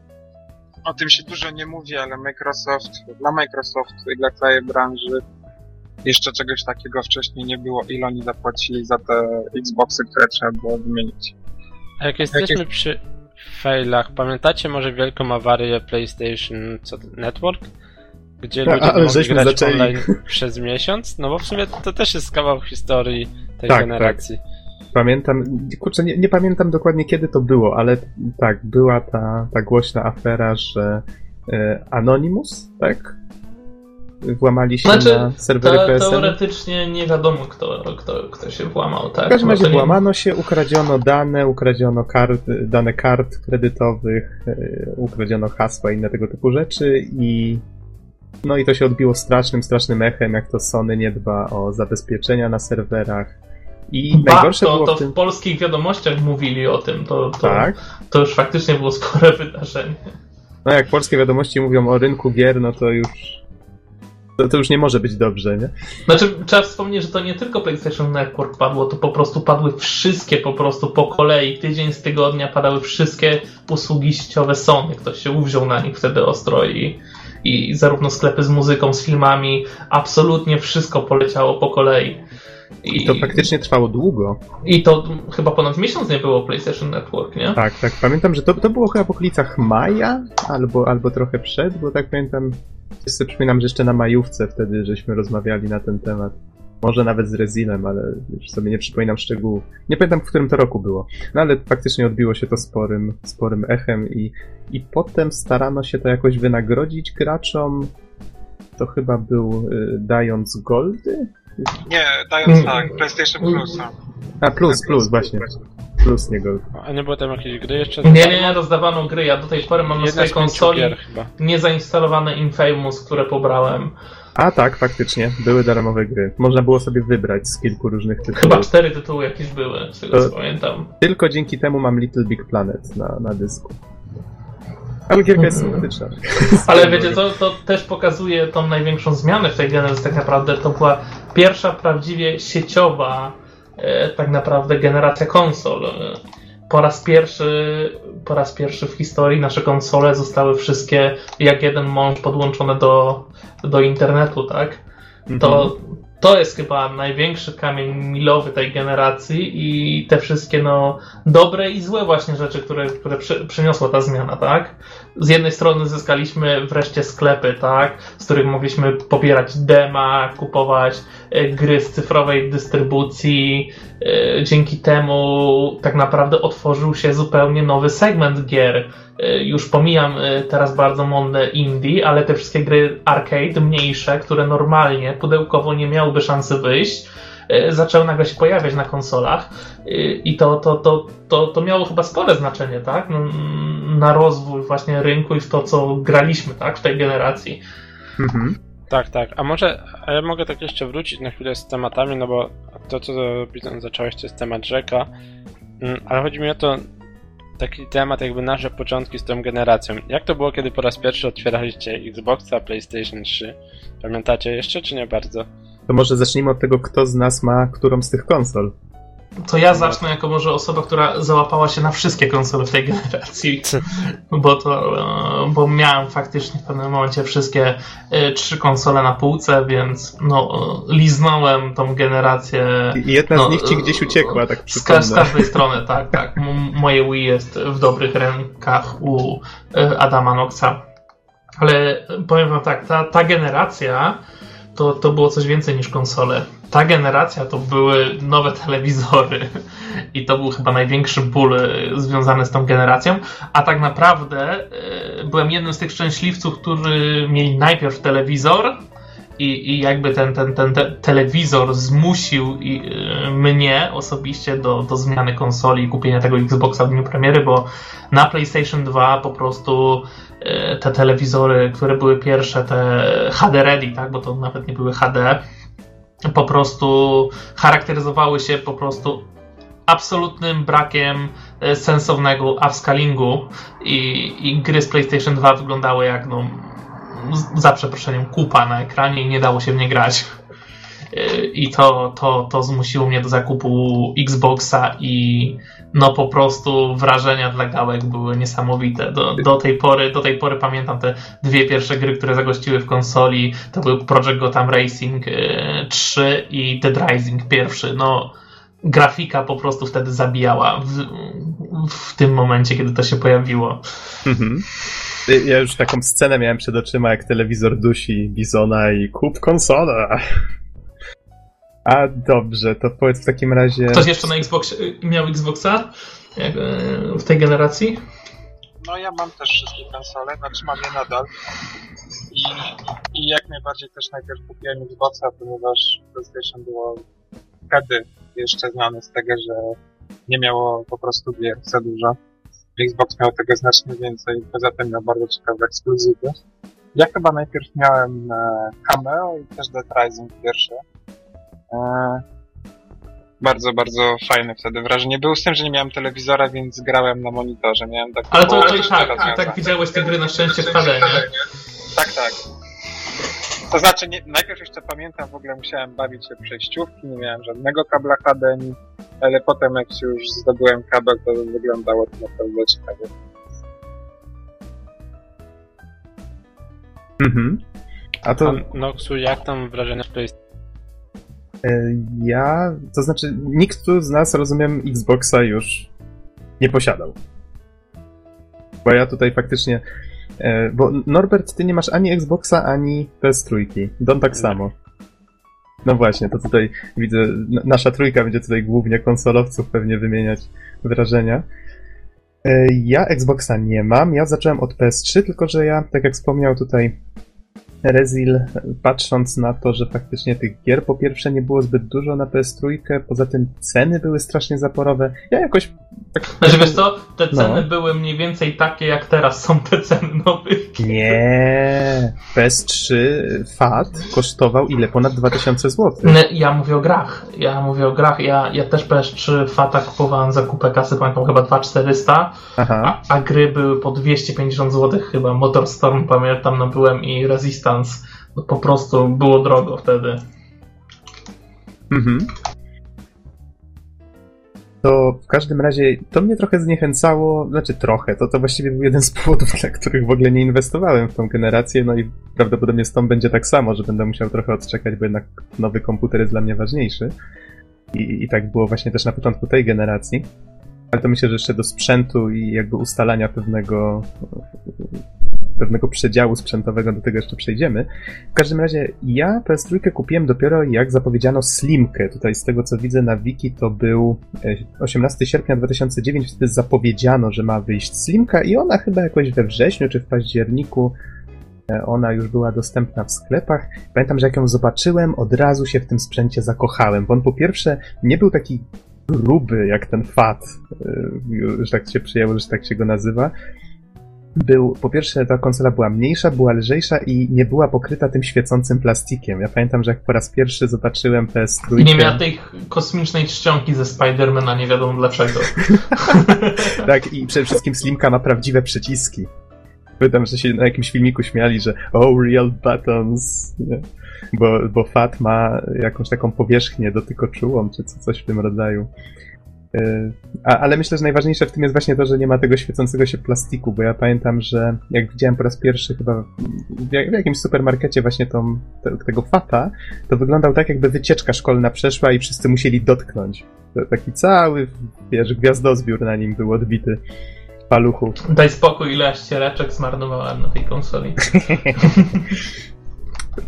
O tym się dużo nie mówi, ale Microsoft, dla Microsoft i dla całej branży jeszcze czegoś takiego wcześniej nie było. Ile oni zapłacili za te Xboxy, które trzeba było wymienić. A jak jesteśmy jak jest... przy failach, pamiętacie może wielką awarię PlayStation Network? Gdzie ludzie a, mogli grać zaczęli. online przez miesiąc? No bo w sumie to też jest kawał historii tej tak, tak. generacji. Tak. Pamiętam, kurczę, nie, nie, pamiętam dokładnie kiedy to było, ale tak, była ta, ta głośna afera, że e, Anonymous, tak? Włamali się znaczy, na serwery te, PSN. Teoretycznie nie wiadomo, kto, kto, kto się włamał, tak? W każdym razie włamano się, ukradziono dane, ukradziono kart, dane kart kredytowych, e, ukradziono hasła i inne tego typu rzeczy i no i to się odbiło strasznym, strasznym echem, jak to Sony nie dba o zabezpieczenia na serwerach i ba, najgorsze to, było to w, tym... w polskich wiadomościach mówili o tym. To, to, tak? to już faktycznie było spore wydarzenie. No jak polskie wiadomości mówią o rynku gier, no to już to, to już nie może być dobrze, nie? Znaczy, trzeba wspomnieć, że to nie tylko PlayStation Network padło, to po prostu padły wszystkie po prostu po kolei. Tydzień z tygodnia padały wszystkie usługi sieciowe Sony. Ktoś się uwziął na nich wtedy ostro i, i zarówno sklepy z muzyką, z filmami, absolutnie wszystko poleciało po kolei. I to faktycznie trwało długo. I to chyba ponad miesiąc nie było PlayStation Network, nie? Tak, tak. Pamiętam, że to, to było chyba w okolicach maja, albo, albo trochę przed, bo tak pamiętam, sobie przypominam, że jeszcze na majówce wtedy żeśmy rozmawiali na ten temat. Może nawet z Rezinem, ale już sobie nie przypominam szczegółów. Nie pamiętam, w którym to roku było. No ale faktycznie odbiło się to sporym, sporym echem i, i potem starano się to jakoś wynagrodzić graczom. To chyba był y, dając goldy? Nie, dając tak, PlayStation Plus. A plus, plus, właśnie. Plus, nie gold. A nie było tam jakiejś gry jeszcze? Nie, nie, nie, rozdawano gry. Ja do tej pory mam na swojej konsoli niezainstalowane Infamous, które pobrałem. A tak, faktycznie, były darmowe gry. Można było sobie wybrać z kilku różnych tytułów. Chyba cztery tytuły jakieś były, z tego co pamiętam. Tylko dzięki temu mam Little Big Planet na, na dysku. Ale gierka jest sympatyczna. Ale wiecie co, to też pokazuje tą największą zmianę w tej generacji tak naprawdę. To była pierwsza prawdziwie sieciowa e, tak naprawdę generacja konsol. E, po raz pierwszy, po raz pierwszy w historii nasze konsole zostały wszystkie jak jeden mąż podłączone do, do internetu, tak? To, mhm to jest chyba największy kamień milowy tej generacji i te wszystkie no, dobre i złe właśnie rzeczy, które, które przy, przyniosła ta zmiana, tak? Z jednej strony zyskaliśmy wreszcie sklepy, tak? Z których mogliśmy pobierać dema, kupować e, gry z cyfrowej dystrybucji. E, dzięki temu tak naprawdę otworzył się zupełnie nowy segment gier E, już pomijam teraz bardzo modne indie, ale te wszystkie gry arcade, mniejsze, które normalnie pudełkowo nie miałyby szansy wyjść, e, zaczęły nagle się pojawiać na konsolach i to, to, to, to, to miało chyba spore znaczenie, tak? Na rozwój właśnie rynku i w to, co graliśmy, tak? W tej generacji. Mhm. Tak, tak. A może a ja mogę tak jeszcze wrócić na chwilę z tematami, no bo to, co zacząłeś, to jest temat rzeka, mm, ale chodzi mi o to, taki temat, jakby nasze początki z tą generacją. Jak to było, kiedy po raz pierwszy otwieraliście Xboxa, PlayStation 3? Pamiętacie jeszcze, czy nie bardzo? To może zacznijmy od tego, kto z nas ma którą z tych konsol. To ja zacznę jako może osoba, która załapała się na wszystkie konsole w tej generacji, bo to, e, bo miałem faktycznie w pewnym momencie wszystkie e, trzy konsole na półce, więc no, e, liznąłem tą generację. I jedna no, z nich ci gdzieś uciekła, tak z, z każdej strony, tak, tak. moje Wii jest w dobrych rękach u Adama Noxa. Ale powiem wam tak, ta, ta generacja to, to było coś więcej niż konsole. Ta generacja to były nowe telewizory i to był chyba największy ból e, związany z tą generacją, a tak naprawdę e, byłem jednym z tych szczęśliwców, którzy mieli najpierw telewizor i, i jakby ten, ten, ten te telewizor zmusił i, y, mnie osobiście do, do zmiany konsoli i kupienia tego Xboxa w dniu premiery, bo na PlayStation 2 po prostu te telewizory, które były pierwsze, te HD Ready, tak, bo to nawet nie były HD, po prostu charakteryzowały się po prostu absolutnym brakiem sensownego upscalingu i, i gry z PlayStation 2 wyglądały jak no, za przeproszeniem kupa na ekranie i nie dało się w nie grać. I to, to, to zmusiło mnie do zakupu Xboxa i no po prostu wrażenia dla gałek były niesamowite. Do, do, tej pory, do tej pory pamiętam te dwie pierwsze gry, które zagościły w konsoli. To był Project Gotham Racing 3 e, i Dead Rising pierwszy. No grafika po prostu wtedy zabijała w, w tym momencie, kiedy to się pojawiło. Mhm. Ja już taką scenę miałem przed oczyma, jak telewizor dusi Bizona i kup konsolę. A dobrze, to powiedz w takim razie... Ktoś jeszcze na Xbox miał Xboxa jak, w tej generacji? No ja mam też wszystkie konsole, znaczy mam je nadal. I, I jak najbardziej też najpierw kupiłem Xboxa, ponieważ PlayStation było wtedy jeszcze znane z tego, że nie miało po prostu gier za dużo. Xbox miał tego znacznie więcej, poza tym miał bardzo ciekawe ekskluzywy. Ja chyba najpierw miałem e, Cameo i też Dead Rising pierwszy. E, bardzo, bardzo fajne wtedy wrażenie. Był z tym, że nie miałem telewizora, więc grałem na monitorze. Miałem tak Ale to, to i tak, i tak widziałeś te gry na szczęście w HD, nie? Tak, tak. To znaczy, nie, najpierw jeszcze pamiętam, w ogóle musiałem bawić się przejściówki, nie miałem żadnego kabla HDMI, ale potem jak się już zdobyłem kabel, to wyglądało to naprawdę ciekawie. Mhm. A to A Noxu, jak tam wrażenia z PlayStation? E, ja, to znaczy nikt tu z nas, rozumiem, Xboxa już nie posiadał. Bo ja tutaj faktycznie, e, bo Norbert, ty nie masz ani Xboxa, ani PS3. Don tak samo. No właśnie, to tutaj widzę, nasza trójka będzie tutaj głównie konsolowców pewnie wymieniać wrażenia. E, Ja Xboxa nie mam, ja zacząłem od PS3, tylko że ja, tak jak wspomniał tutaj Rezil, patrząc na to, że faktycznie tych gier po pierwsze nie było zbyt dużo na PS3, poza tym ceny były strasznie zaporowe. Ja jakoś tak... Znaczy wiesz co, te No. ceny były mniej więcej takie jak teraz są te ceny nowych. Nie, PS3 FAT kosztował ile? Ponad 2000 zł. Nie, Ja mówię o grach. Ja mówię o grach. Ja, ja też PS3 Fata kupowałem za kupę kasy, pamiętam chyba 2400, Aha. a, a gry były po 250 zł chyba. Motorstorm pamiętam nabyłem i Resistance. No po prostu było drogo wtedy. Mhm. To w każdym razie to mnie trochę zniechęcało, znaczy trochę, to, to właściwie był jeden z powodów, dla których w ogóle nie inwestowałem w tą generację, no i prawdopodobnie z tą będzie tak samo, że będę musiał trochę odczekać, bo jednak nowy komputer jest dla mnie ważniejszy. I, I tak było właśnie też na początku tej generacji. Ale to myślę, że jeszcze do sprzętu i jakby ustalania pewnego pewnego przedziału sprzętowego, do tego jeszcze przejdziemy. W każdym razie ja PS3 kupiłem dopiero jak zapowiedziano Slimkę. Tutaj z tego co widzę na wiki to był e, 18 sierpnia 2009, wtedy zapowiedziano, że ma wyjść Slimka i ona chyba jakoś we wrześniu czy w październiku e, ona już była dostępna w sklepach. Pamiętam, że jak ją zobaczyłem, od razu się w tym sprzęcie zakochałem, bo on po pierwsze nie był taki gruby jak ten Fat, e, że tak się przyjęło, że tak się go nazywa był, po pierwsze ta konsola była mniejsza, była lżejsza i nie była pokryta tym świecącym plastikiem. Ja pamiętam, że jak po raz pierwszy zobaczyłem PS3... I nie miała tej kosmicznej czcionki ze Spidermana, nie wiadomo dlaczego. tak, i przede wszystkim Slimka ma prawdziwe przyciski. Pamiętam, że się na jakimś filmiku śmiali, że oh, real buttons, nie? Bo, bo Fat ma jakąś taką powierzchnię dotykoczułą, czy co, coś w tym rodzaju. Yy, A, ale myślę, że najważniejsze w tym jest właśnie to, że nie ma tego świecącego się plastiku, bo ja pamiętam, że jak widziałem po raz pierwszy chyba w, jak- w jakimś supermarkecie właśnie tą, te, tego fata, to wyglądał tak, jakby wycieczka szkolna przeszła i wszyscy musieli dotknąć. To Taki cały, wiesz, gwiazdozbiór na nim był odbity paluchów. Daj spokój, ile ściereczek zmarnowałem na tej konsoli.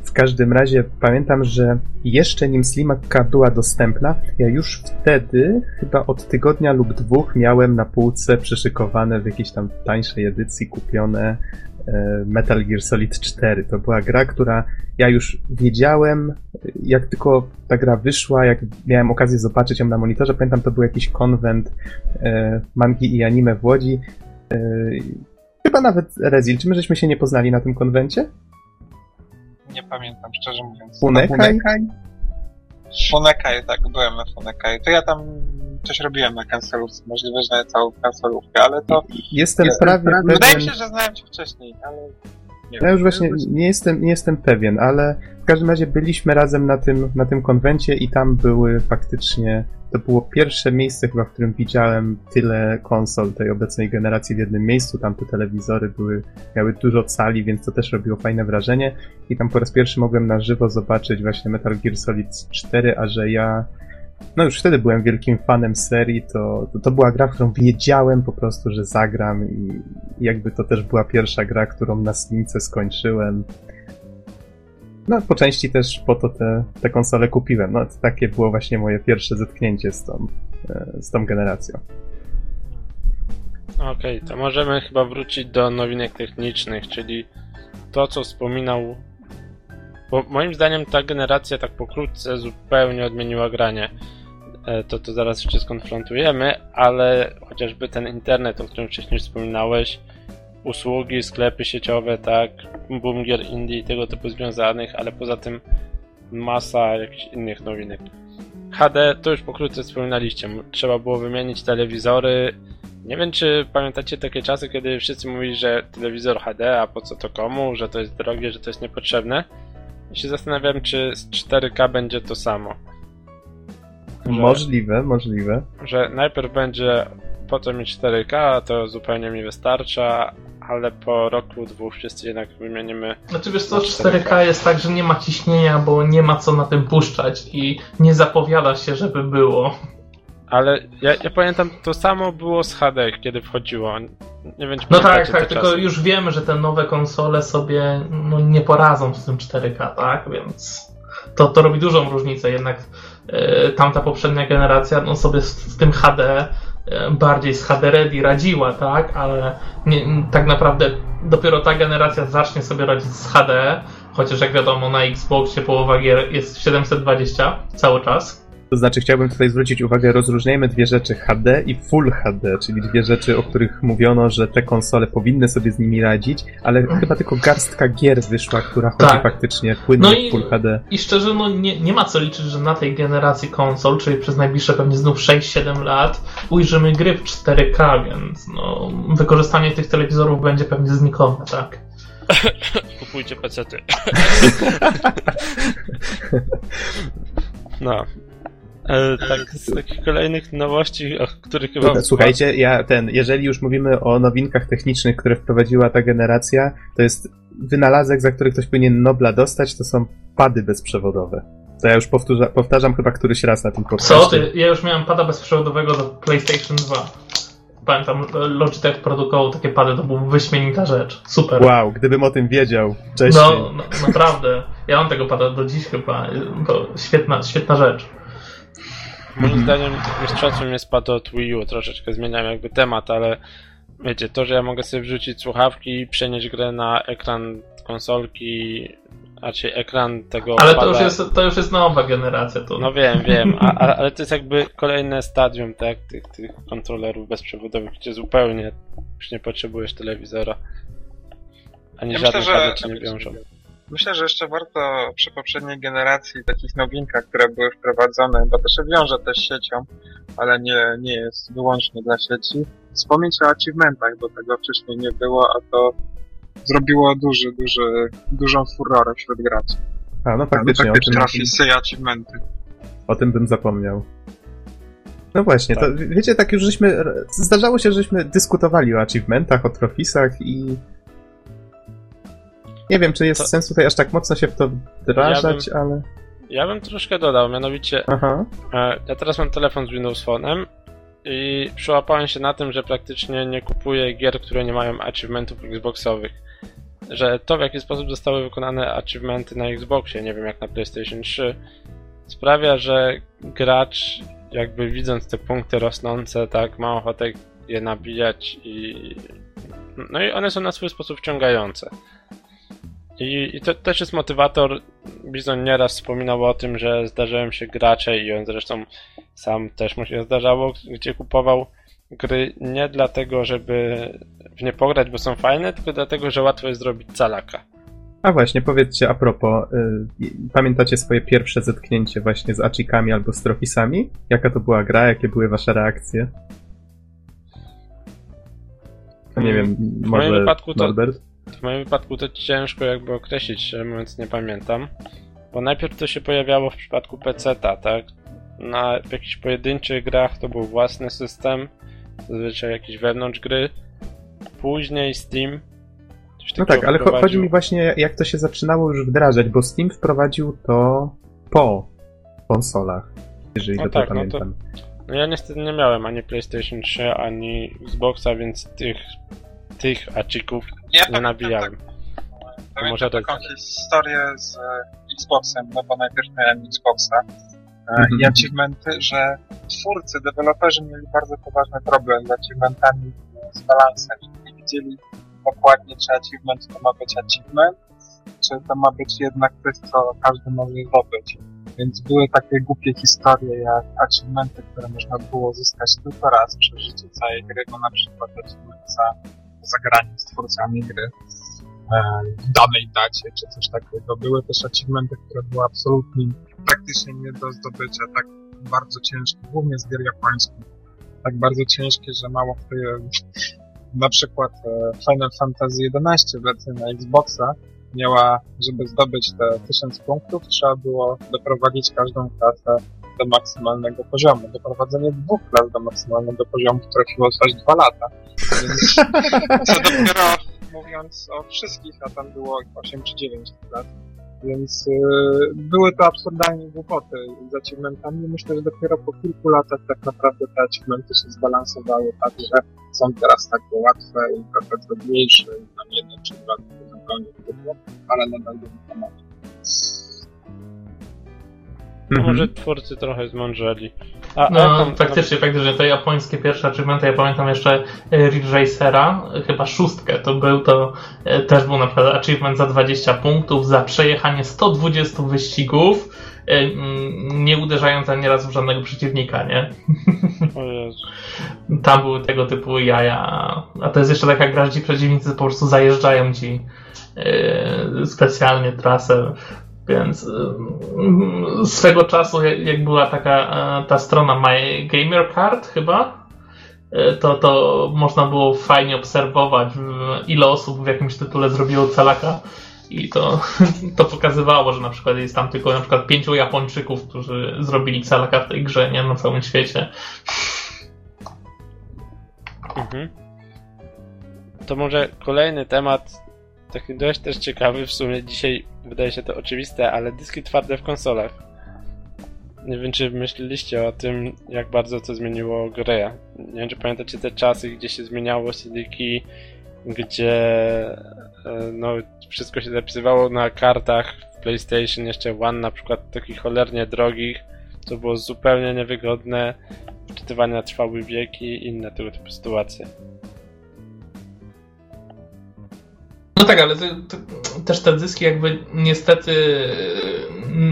W każdym razie pamiętam, że jeszcze nim Slimaka była dostępna, ja już wtedy, chyba od tygodnia lub dwóch, miałem na półce przyszykowane w jakiejś tam tańszej edycji kupione e, Metal Gear Solid 4. To była gra, która ja już wiedziałem, jak tylko ta gra wyszła, jak miałem okazję zobaczyć ją na monitorze, pamiętam to był jakiś konwent e, mangi i anime w Łodzi. E, chyba nawet Rezil. Czy my żeśmy się nie poznali na tym konwencie? Nie pamiętam, szczerze mówiąc. Funekaj? Funekaj, tak, byłem na Funekaj. To ja tam coś robiłem na kancelówce, możliwe, że na całą kancelówkę, ale to... Jestem Jestem prawie Wydaje mi pewien. się, że znałem cię wcześniej, ale... Nie Ja wiem. już właśnie nie jestem, nie jestem pewien, ale w każdym razie byliśmy razem na tym, na tym konwencie i tam były faktycznie. To było pierwsze miejsce chyba, w którym widziałem tyle konsol tej obecnej generacji w jednym miejscu. Tam te telewizory były, miały dużo cali, więc to też robiło fajne wrażenie. I tam po raz pierwszy mogłem na żywo zobaczyć właśnie Metal Gear Solid 4, a że ja no już wtedy byłem wielkim fanem serii, to, to, to była gra, którą wiedziałem po prostu, że zagram i i jakby to też była pierwsza gra, którą na Slimce skończyłem. No, po części też po to te, te konsole kupiłem. No, takie było właśnie moje pierwsze zetknięcie z tą, e, z tą generacją. Okej, to możemy chyba wrócić do nowinek technicznych, czyli to, co wspominał. Bo moim zdaniem ta generacja tak pokrótce zupełnie odmieniła granie. E, To to zaraz jeszcze skonfrontujemy, ale chociażby ten internet, o którym wcześniej wspominałeś, usługi, sklepy sieciowe, tak, boom gier indie i tego typu związanych, ale poza tym masa jakichś innych nowinek. HD to już pokrótce wspominaliście. Trzeba było wymienić telewizory, nie wiem, czy pamiętacie takie czasy, kiedy wszyscy mówili, że telewizor HD, a po co to komu, że to jest drogie, że to jest niepotrzebne. I się zastanawiam, czy z 4K będzie to samo. Że, Możliwe, możliwe. że najpierw będzie po co mi 4K, a to zupełnie mi wystarcza, ale po roku, dwóch wszyscy jednak wymienimy. Znaczy wiesz co, 4K jest tak, że nie ma ciśnienia, bo nie ma co na tym puszczać i nie zapowiada się, żeby było. Ale ja, ja pamiętam, to samo było z HD, kiedy wchodziło. Nie wiem, czy No tak, tak, tylko czasy. już wiemy, że te nowe konsole sobie no, nie poradzą z tym 4K, tak? Więc to, to robi dużą różnicę. Jednak e, tamta poprzednia generacja no, sobie z, z tym HD bardziej z HD Ready radziła, tak? Ale nie, tak naprawdę dopiero ta generacja zacznie sobie radzić z HD, chociaż jak wiadomo na Xboxie połowa gier jest 720 cały czas. To znaczy, chciałbym tutaj zwrócić uwagę, rozróżniajmy dwie rzeczy HD i Full HD, czyli dwie rzeczy, o których mówiono, że te konsole powinny sobie z nimi radzić, ale chyba tylko garstka gier wyszła, która chodzi Tak. faktycznie płynnie No i- Full HD. I szczerze, no nie, nie ma co liczyć, że na tej generacji konsol, czyli przez najbliższe pewnie znów 6-7 lat, ujrzymy gry w 4K, więc no, wykorzystanie tych telewizorów będzie pewnie znikome, tak? Kupujcie pecety. no. E, tak, z takich kolejnych nowości, o których chyba... Słuchajcie, ja ten, jeżeli już mówimy o nowinkach technicznych, które wprowadziła ta generacja, to jest wynalazek, za który ktoś powinien Nobla dostać, to są pady bezprzewodowe. To ja już powtórza, powtarzam chyba któryś raz na tym podcaście. Co ty? Ja już miałem pada bezprzewodowego do PlayStation 2. Pamiętam, Logitech produkował takie pady, to była wyśmienita rzecz. Super. Wow, gdybym o tym wiedział wcześniej. No, no, naprawdę. Ja mam tego pada do dziś chyba. To świetna, świetna rzecz. Moim Mhm. zdaniem mistrzostwem jest pad od Wii U, troszeczkę zmieniam jakby temat, ale wiecie, to, że ja mogę sobie wrzucić słuchawki i przenieść grę na ekran konsolki, raczej ekran tego Ale pada. to już, jest, to już jest nowa generacja. To... No wiem, wiem, a, a, ale to jest jakby kolejne stadium, tak, tych, tych kontrolerów bezprzewodowych, gdzie zupełnie już nie potrzebujesz telewizora. Ani Ja żadne myślę, że ci nie wiążą. Myślę, że jeszcze warto przy poprzedniej generacji takich nowinkach, które były wprowadzone, bo to się wiąże też z siecią, ale nie, nie jest wyłącznie dla sieci, wspomnieć o achievementach, bo tego wcześniej nie było, a to zrobiło duży, duży, dużą furorę wśród graczy. A, no faktycznie, o Takie tym, trafisy i achievementy. o tym bym zapomniał. No właśnie, to Tak. wiecie, tak już żeśmy, zdarzało się, żeśmy dyskutowali o achievementach, o trofisach i nie wiem, czy jest To- sens tutaj aż tak mocno się w to wdrażać, ale... Ja bym troszkę dodał, mianowicie Aha. E, Ja teraz mam telefon z Windows Phone'em i przyłapałem się na tym, że praktycznie nie kupuję gier, które nie mają achievementów Xboxowych. Że to, w jaki sposób zostały wykonane achievementy na Xboxie, nie wiem jak na PlayStation 3, sprawia, że gracz, jakby widząc te punkty rosnące, tak, ma ochotę je nabijać i. No i one są na swój sposób wciągające. I, I to też jest motywator. Bizon nieraz wspominał o tym, że zdarzają się gracze i on zresztą sam też mu się zdarzało, gdzie kupował gry nie dlatego, żeby w nie pograć, bo są fajne, tylko dlatego, że łatwo jest zrobić calaka. A właśnie, powiedzcie a propos, y, pamiętacie swoje pierwsze zetknięcie właśnie z achikami albo z trofisami? Jaka to była gra, jakie były wasze reakcje? No nie wiem, W może moim wypadku to- Norbert? W moim wypadku to ciężko jakby określić, szczerze mówiąc nie pamiętam. Bo najpierw to się pojawiało w przypadku PC-ta, tak? Na w jakichś pojedynczych grach to był własny system, zazwyczaj jakieś wewnątrz gry. Później Steam. No tak, ale wprowadził. chodzi mi właśnie, jak to się zaczynało już wdrażać, bo Steam wprowadził to po konsolach, jeżeli No dobrze tak, no to- pamiętam. No ja niestety nie miałem ani PlayStation 3, ani Xboxa, więc tych, tych achików Ja nie nabijałem. Pamiętam może taką to- historię z e, Xboxem, no bo najpierw miałem Xboxa e, Mhm. i achievementy, że twórcy, deweloperzy mieli bardzo poważny problem z achievementami e, z balansem. Nie widzieli dokładnie, czy achievement to ma być achievement, czy to ma być jednak coś, co każdy może zdobyć. Więc były takie głupie historie, jak achievementy, które można było zyskać tylko raz przy życiu całej gry, bo na przykład achievement za zagranie z twórcami gry e, w danej dacie, czy coś takiego. Były też achievementy, które były absolutnie praktycznie nie do zdobycia, tak bardzo ciężkie, głównie z gier japońskich, tak bardzo ciężkie, że mało kto je, na przykład e, Final Fantasy XI w wersji na Xboxa miała, żeby zdobyć te 1000 punktów, trzeba było doprowadzić każdą klasę do maksymalnego poziomu. Doprowadzenie dwóch klas do maksymalnego poziomu trafiło aż dwa lata. Więc to dopiero mówiąc o wszystkich, a tam było 8 czy 9 klas. Więc yy, były to absurdalnie głupoty z achievementami. Myślę, że dopiero po kilku latach tak naprawdę te achievementy się zbalansowały tak, że są teraz takie łatwe i trochę trudniejsze i tam jeden czy dwa zupełnie trudno, ale nadal do wykonania. No Mhm. Może twórcy trochę zmądrzeli. A, No, jaką- faktycznie, faktycznie, te japońskie pierwsze achievementy, ja pamiętam jeszcze e, Ridge Racera, e, chyba szóstkę, to był to, e, też był na przykład achievement za 20 punktów, za przejechanie 120 wyścigów, nie uderzając ani razu w żadnego przeciwnika, nie? Tam były tego typu jaja, a to jest jeszcze taka gra, ci przeciwnicy po prostu zajeżdżają ci specjalnie trasę, więc e, swego czasu, jak, była taka e, ta strona My Gamer Card chyba, e, to, to można było fajnie obserwować, ile osób w jakimś tytule zrobiło calaka. I to, to pokazywało, że na przykład jest tam tylko na przykład pięciu Japończyków, którzy zrobili calaka w tej grze, nie na całym świecie. Mhm. To może kolejny temat, taki dość też ciekawy, w sumie dzisiaj wydaje się to oczywiste, ale dyski twarde w konsolach. Nie wiem, czy myśleliście o tym, jak bardzo to zmieniło grę. Nie wiem, czy pamiętacie te czasy, gdzie się zmieniało CD-ki, gdzie e, no, wszystko się zapisywało na kartach w PlayStation, jeszcze One na przykład, takich cholernie drogich, co było zupełnie niewygodne. Czytywania trwały wieki i inne tego typu sytuacje. No tak, ale to, to, też te dyski jakby niestety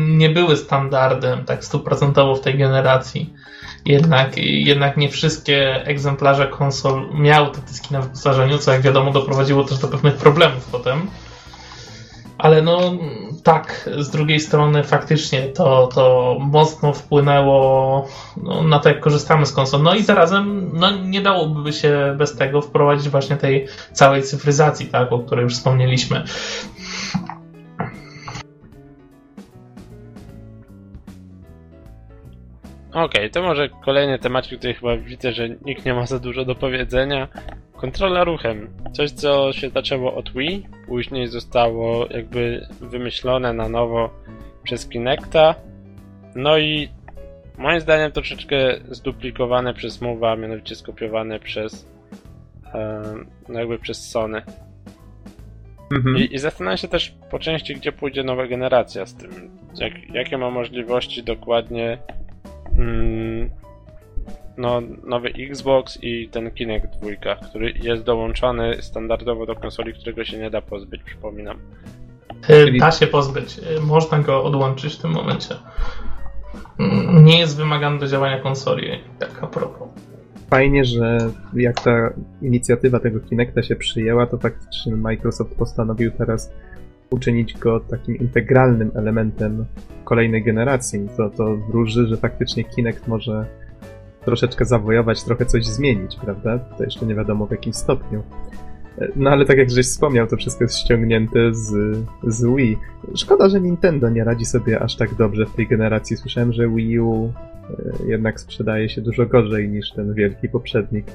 nie były standardem tak stuprocentowo w tej generacji. Jednak, jednak nie wszystkie egzemplarze konsol miały te dyski na wyposażeniu, co jak wiadomo doprowadziło też do pewnych problemów potem. Ale no tak, z drugiej strony faktycznie to, to mocno wpłynęło no, na to, jak korzystamy z konsol. No i zarazem no, nie dałoby się bez tego wprowadzić właśnie tej całej cyfryzacji, tak, o której już wspomnieliśmy. Okej, to może kolejny temat, który chyba widzę, że nikt nie ma za dużo do powiedzenia. Kontrola ruchem. Coś, co się zaczęło od Wii, później zostało jakby wymyślone na nowo przez Kinecta. No i moim zdaniem troszeczkę zduplikowane przez Move'a, a mianowicie skopiowane przez no jakby przez Sony. Mhm. I, I zastanawiam się też po części, gdzie pójdzie nowa generacja z tym. Jak, jakie ma możliwości dokładnie mm, no, nowy Xbox i ten Kinect 2, który jest dołączony standardowo do konsoli, którego się nie da pozbyć, przypominam. Czyli- Da się pozbyć. Y, Można go odłączyć w tym momencie. Mm, Nie jest wymagany do działania konsoli. Tak a propos. Fajnie, że jak ta inicjatywa tego Kinecta się przyjęła, to faktycznie Microsoft postanowił teraz uczynić go takim integralnym elementem kolejnej generacji. To, to wróży, że faktycznie Kinect może troszeczkę zawojować, trochę coś zmienić, prawda? To jeszcze nie wiadomo w jakim stopniu. E, No ale tak jak żeś wspomniał, to wszystko jest ściągnięte z, z Wii. Szkoda, że Nintendo nie radzi sobie aż tak dobrze w tej generacji. Słyszałem, że Wii U e, jednak sprzedaje się dużo gorzej niż ten wielki poprzednik.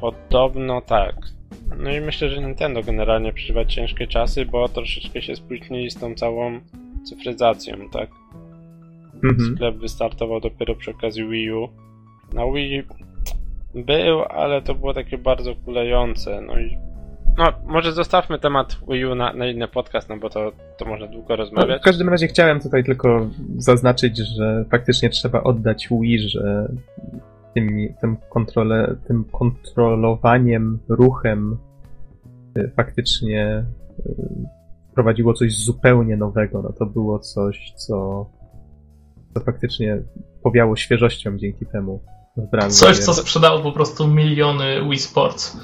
Podobno tak. No i myślę, że Nintendo generalnie przeżywa ciężkie czasy, bo troszeczkę się spóźnili z tą całą cyfryzacją, tak? Mhm. Sklep wystartował dopiero przy okazji Wii U. Na Wii był, ale to było takie bardzo kulejące. No i. No, może zostawmy temat Wii U na, na inny podcast, no bo to, to można długo No, rozmawiać. w każdym razie chciałem tutaj tylko zaznaczyć, że faktycznie trzeba oddać Wii, że tym, tym, kontrole, tym kontrolowaniem, ruchem y, faktycznie y, wprowadziło coś zupełnie nowego. No to było coś, co, co faktycznie powiało świeżością dzięki temu w branży. Coś, co sprzedało po prostu miliony Wii Sports.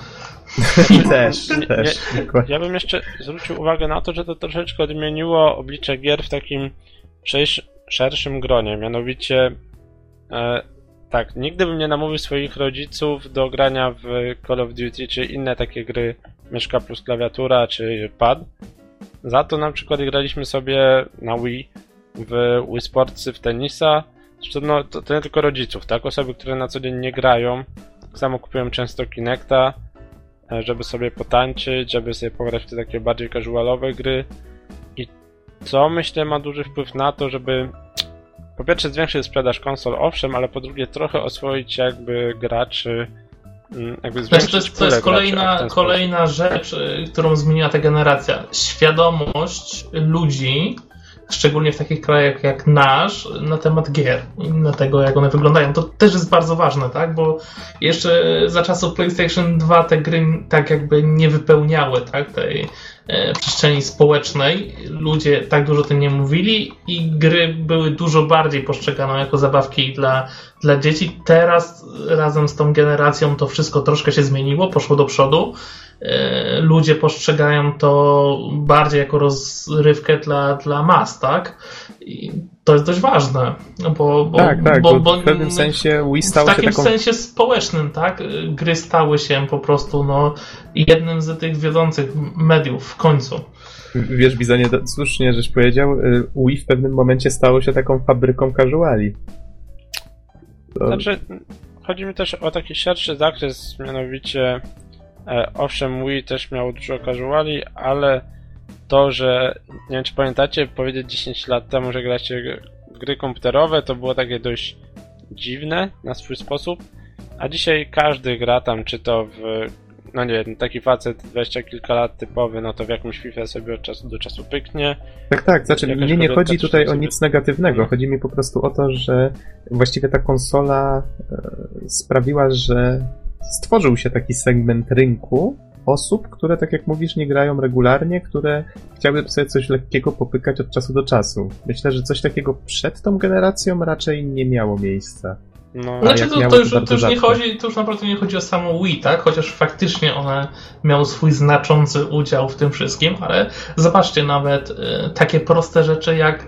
I też, też. dokładnie. Ja bym jeszcze zwrócił uwagę na to, że to troszeczkę odmieniło oblicze gier w takim szersz- szerszym gronie. Mianowicie, e, tak, nigdy bym nie namówił swoich rodziców do grania w Call of Duty czy inne takie gry myszka plus klawiatura czy pad. Za to na przykład graliśmy sobie na Wii w Wii Sportsy w tenisa. Zresztą no, to, to nie tylko rodziców, tak? Osoby, które na co dzień nie grają. Tak samo kupują często Kinecta, e, żeby sobie potańczyć, żeby sobie pograć w te takie bardziej casualowe gry. I co myślę ma duży wpływ na to, żeby po pierwsze zwiększyć sprzedaż konsol, owszem, ale po drugie trochę oswoić jakby graczy mm, jakby znaczy, to jest, to jest kolejna, kolejna rzecz, y, którą zmieniła ta generacja. Świadomość ludzi, szczególnie w takich krajach jak nasz, na temat gier i na tego, jak one wyglądają. To też jest bardzo ważne, tak? Bo jeszcze za czasów PlayStation 2 te gry tak jakby nie wypełniały tak? tej przestrzeni społecznej. Ludzie tak dużo o tym nie mówili i gry były dużo bardziej postrzegane jako zabawki dla, dla dzieci. Teraz razem z tą generacją to wszystko troszkę się zmieniło, poszło do przodu. E, ludzie postrzegają to bardziej jako rozrywkę dla, dla mas, tak? I to jest dość ważne, bo, bo, tak, tak, bo, bo w pewnym sensie Wii stał w takim się taką... sensie społecznym, tak? Gry stały się po prostu no, jednym z tych wiodących mediów w końcu. Wiesz, Bizonie, słusznie żeś powiedział, y, Wii w pewnym momencie stało się taką fabryką casuali. To... Znaczy, chodzi mi też o taki szerszy zakres, mianowicie owszem, Wii też miało dużo casuali, ale to, że nie wiem czy pamiętacie, powiedzieć 10 lat temu, że gracie w gry komputerowe, to było takie dość dziwne na swój sposób, a dzisiaj każdy gra tam, czy to w no nie wiem, taki facet 20 kilka lat typowy, no to w jakimś FIFA sobie od czasu do czasu pyknie. Tak, tak, znaczy mnie nie chodzi tutaj o nic negatywnego, no. chodzi mi po prostu o to, że właściwie ta konsola e, sprawiła, że stworzył się taki segment rynku, osób, które, tak jak mówisz, nie grają regularnie, które chciałyby sobie coś lekkiego popykać od czasu do czasu. Myślę, że coś takiego przed tą generacją raczej nie miało miejsca. No, znaczy, to, to, już, to już nie chodzi, to już naprawdę nie chodzi o samo Wii, tak? Chociaż faktycznie one miały swój znaczący udział w tym wszystkim, ale zobaczcie nawet y, takie proste rzeczy jak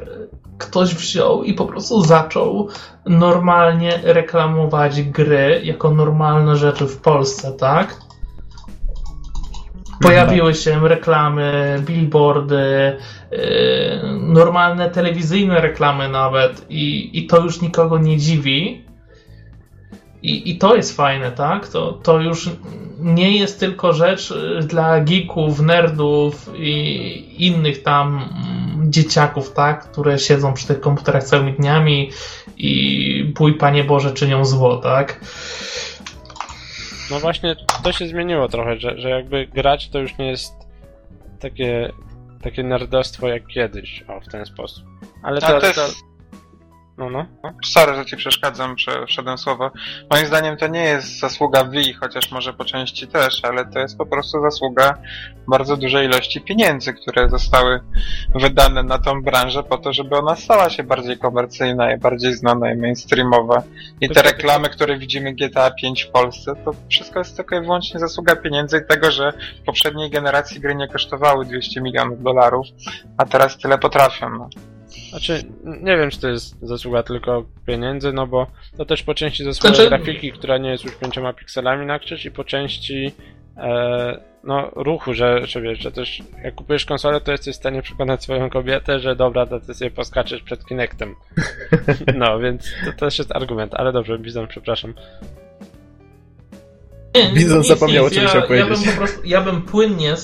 ktoś wziął i po prostu zaczął normalnie reklamować gry jako normalne rzeczy w Polsce, tak? Pojawiły się reklamy, billboardy, yy, normalne telewizyjne reklamy nawet i, i to już nikogo nie dziwi. I, I to jest fajne, tak? To, to już nie jest tylko rzecz yy, dla geeków, nerdów i innych tam dzieciaków, tak? Które siedzą przy tych komputerach całymi dniami i bój Panie Boże czynią zło, tak? No właśnie, to się zmieniło trochę, że, że jakby grać to już nie jest takie, takie nerdostwo jak kiedyś, o, w ten sposób. Ale to, to, jest... No, no. Sorry, że ci przeszkadzam, wszedłem słowo. Moim zdaniem to nie jest zasługa Wii, chociaż może po części też, ale to jest po prostu zasługa bardzo dużej ilości pieniędzy, które zostały wydane na tą branżę po to, żeby ona stała się bardziej komercyjna i bardziej znana i mainstreamowa. I te reklamy, które widzimy GTA 5 w Polsce, to wszystko jest tylko i wyłącznie zasługa pieniędzy i tego, że w poprzedniej generacji gry nie kosztowały 200 milionów dolarów, a teraz tyle potrafią. No. Znaczy, nie wiem, czy to jest zasługa tylko pieniędzy, no bo to też po części zasługa znaczy... grafiki, która nie jest już pięcioma pikselami na krzyż i po części e, no, ruchu, że, że wiesz, że też jak kupujesz konsolę, to jesteś w stanie przekonać swoją kobietę, że dobra, to ty sobie poskaczesz przed Kinectem. No, więc to też jest argument, ale dobrze, Bizon, przepraszam. Nie, Bizon zapomniał nic. o czymś ja, opowiedzieć. Ja bym, po prostu, ja bym płynnie,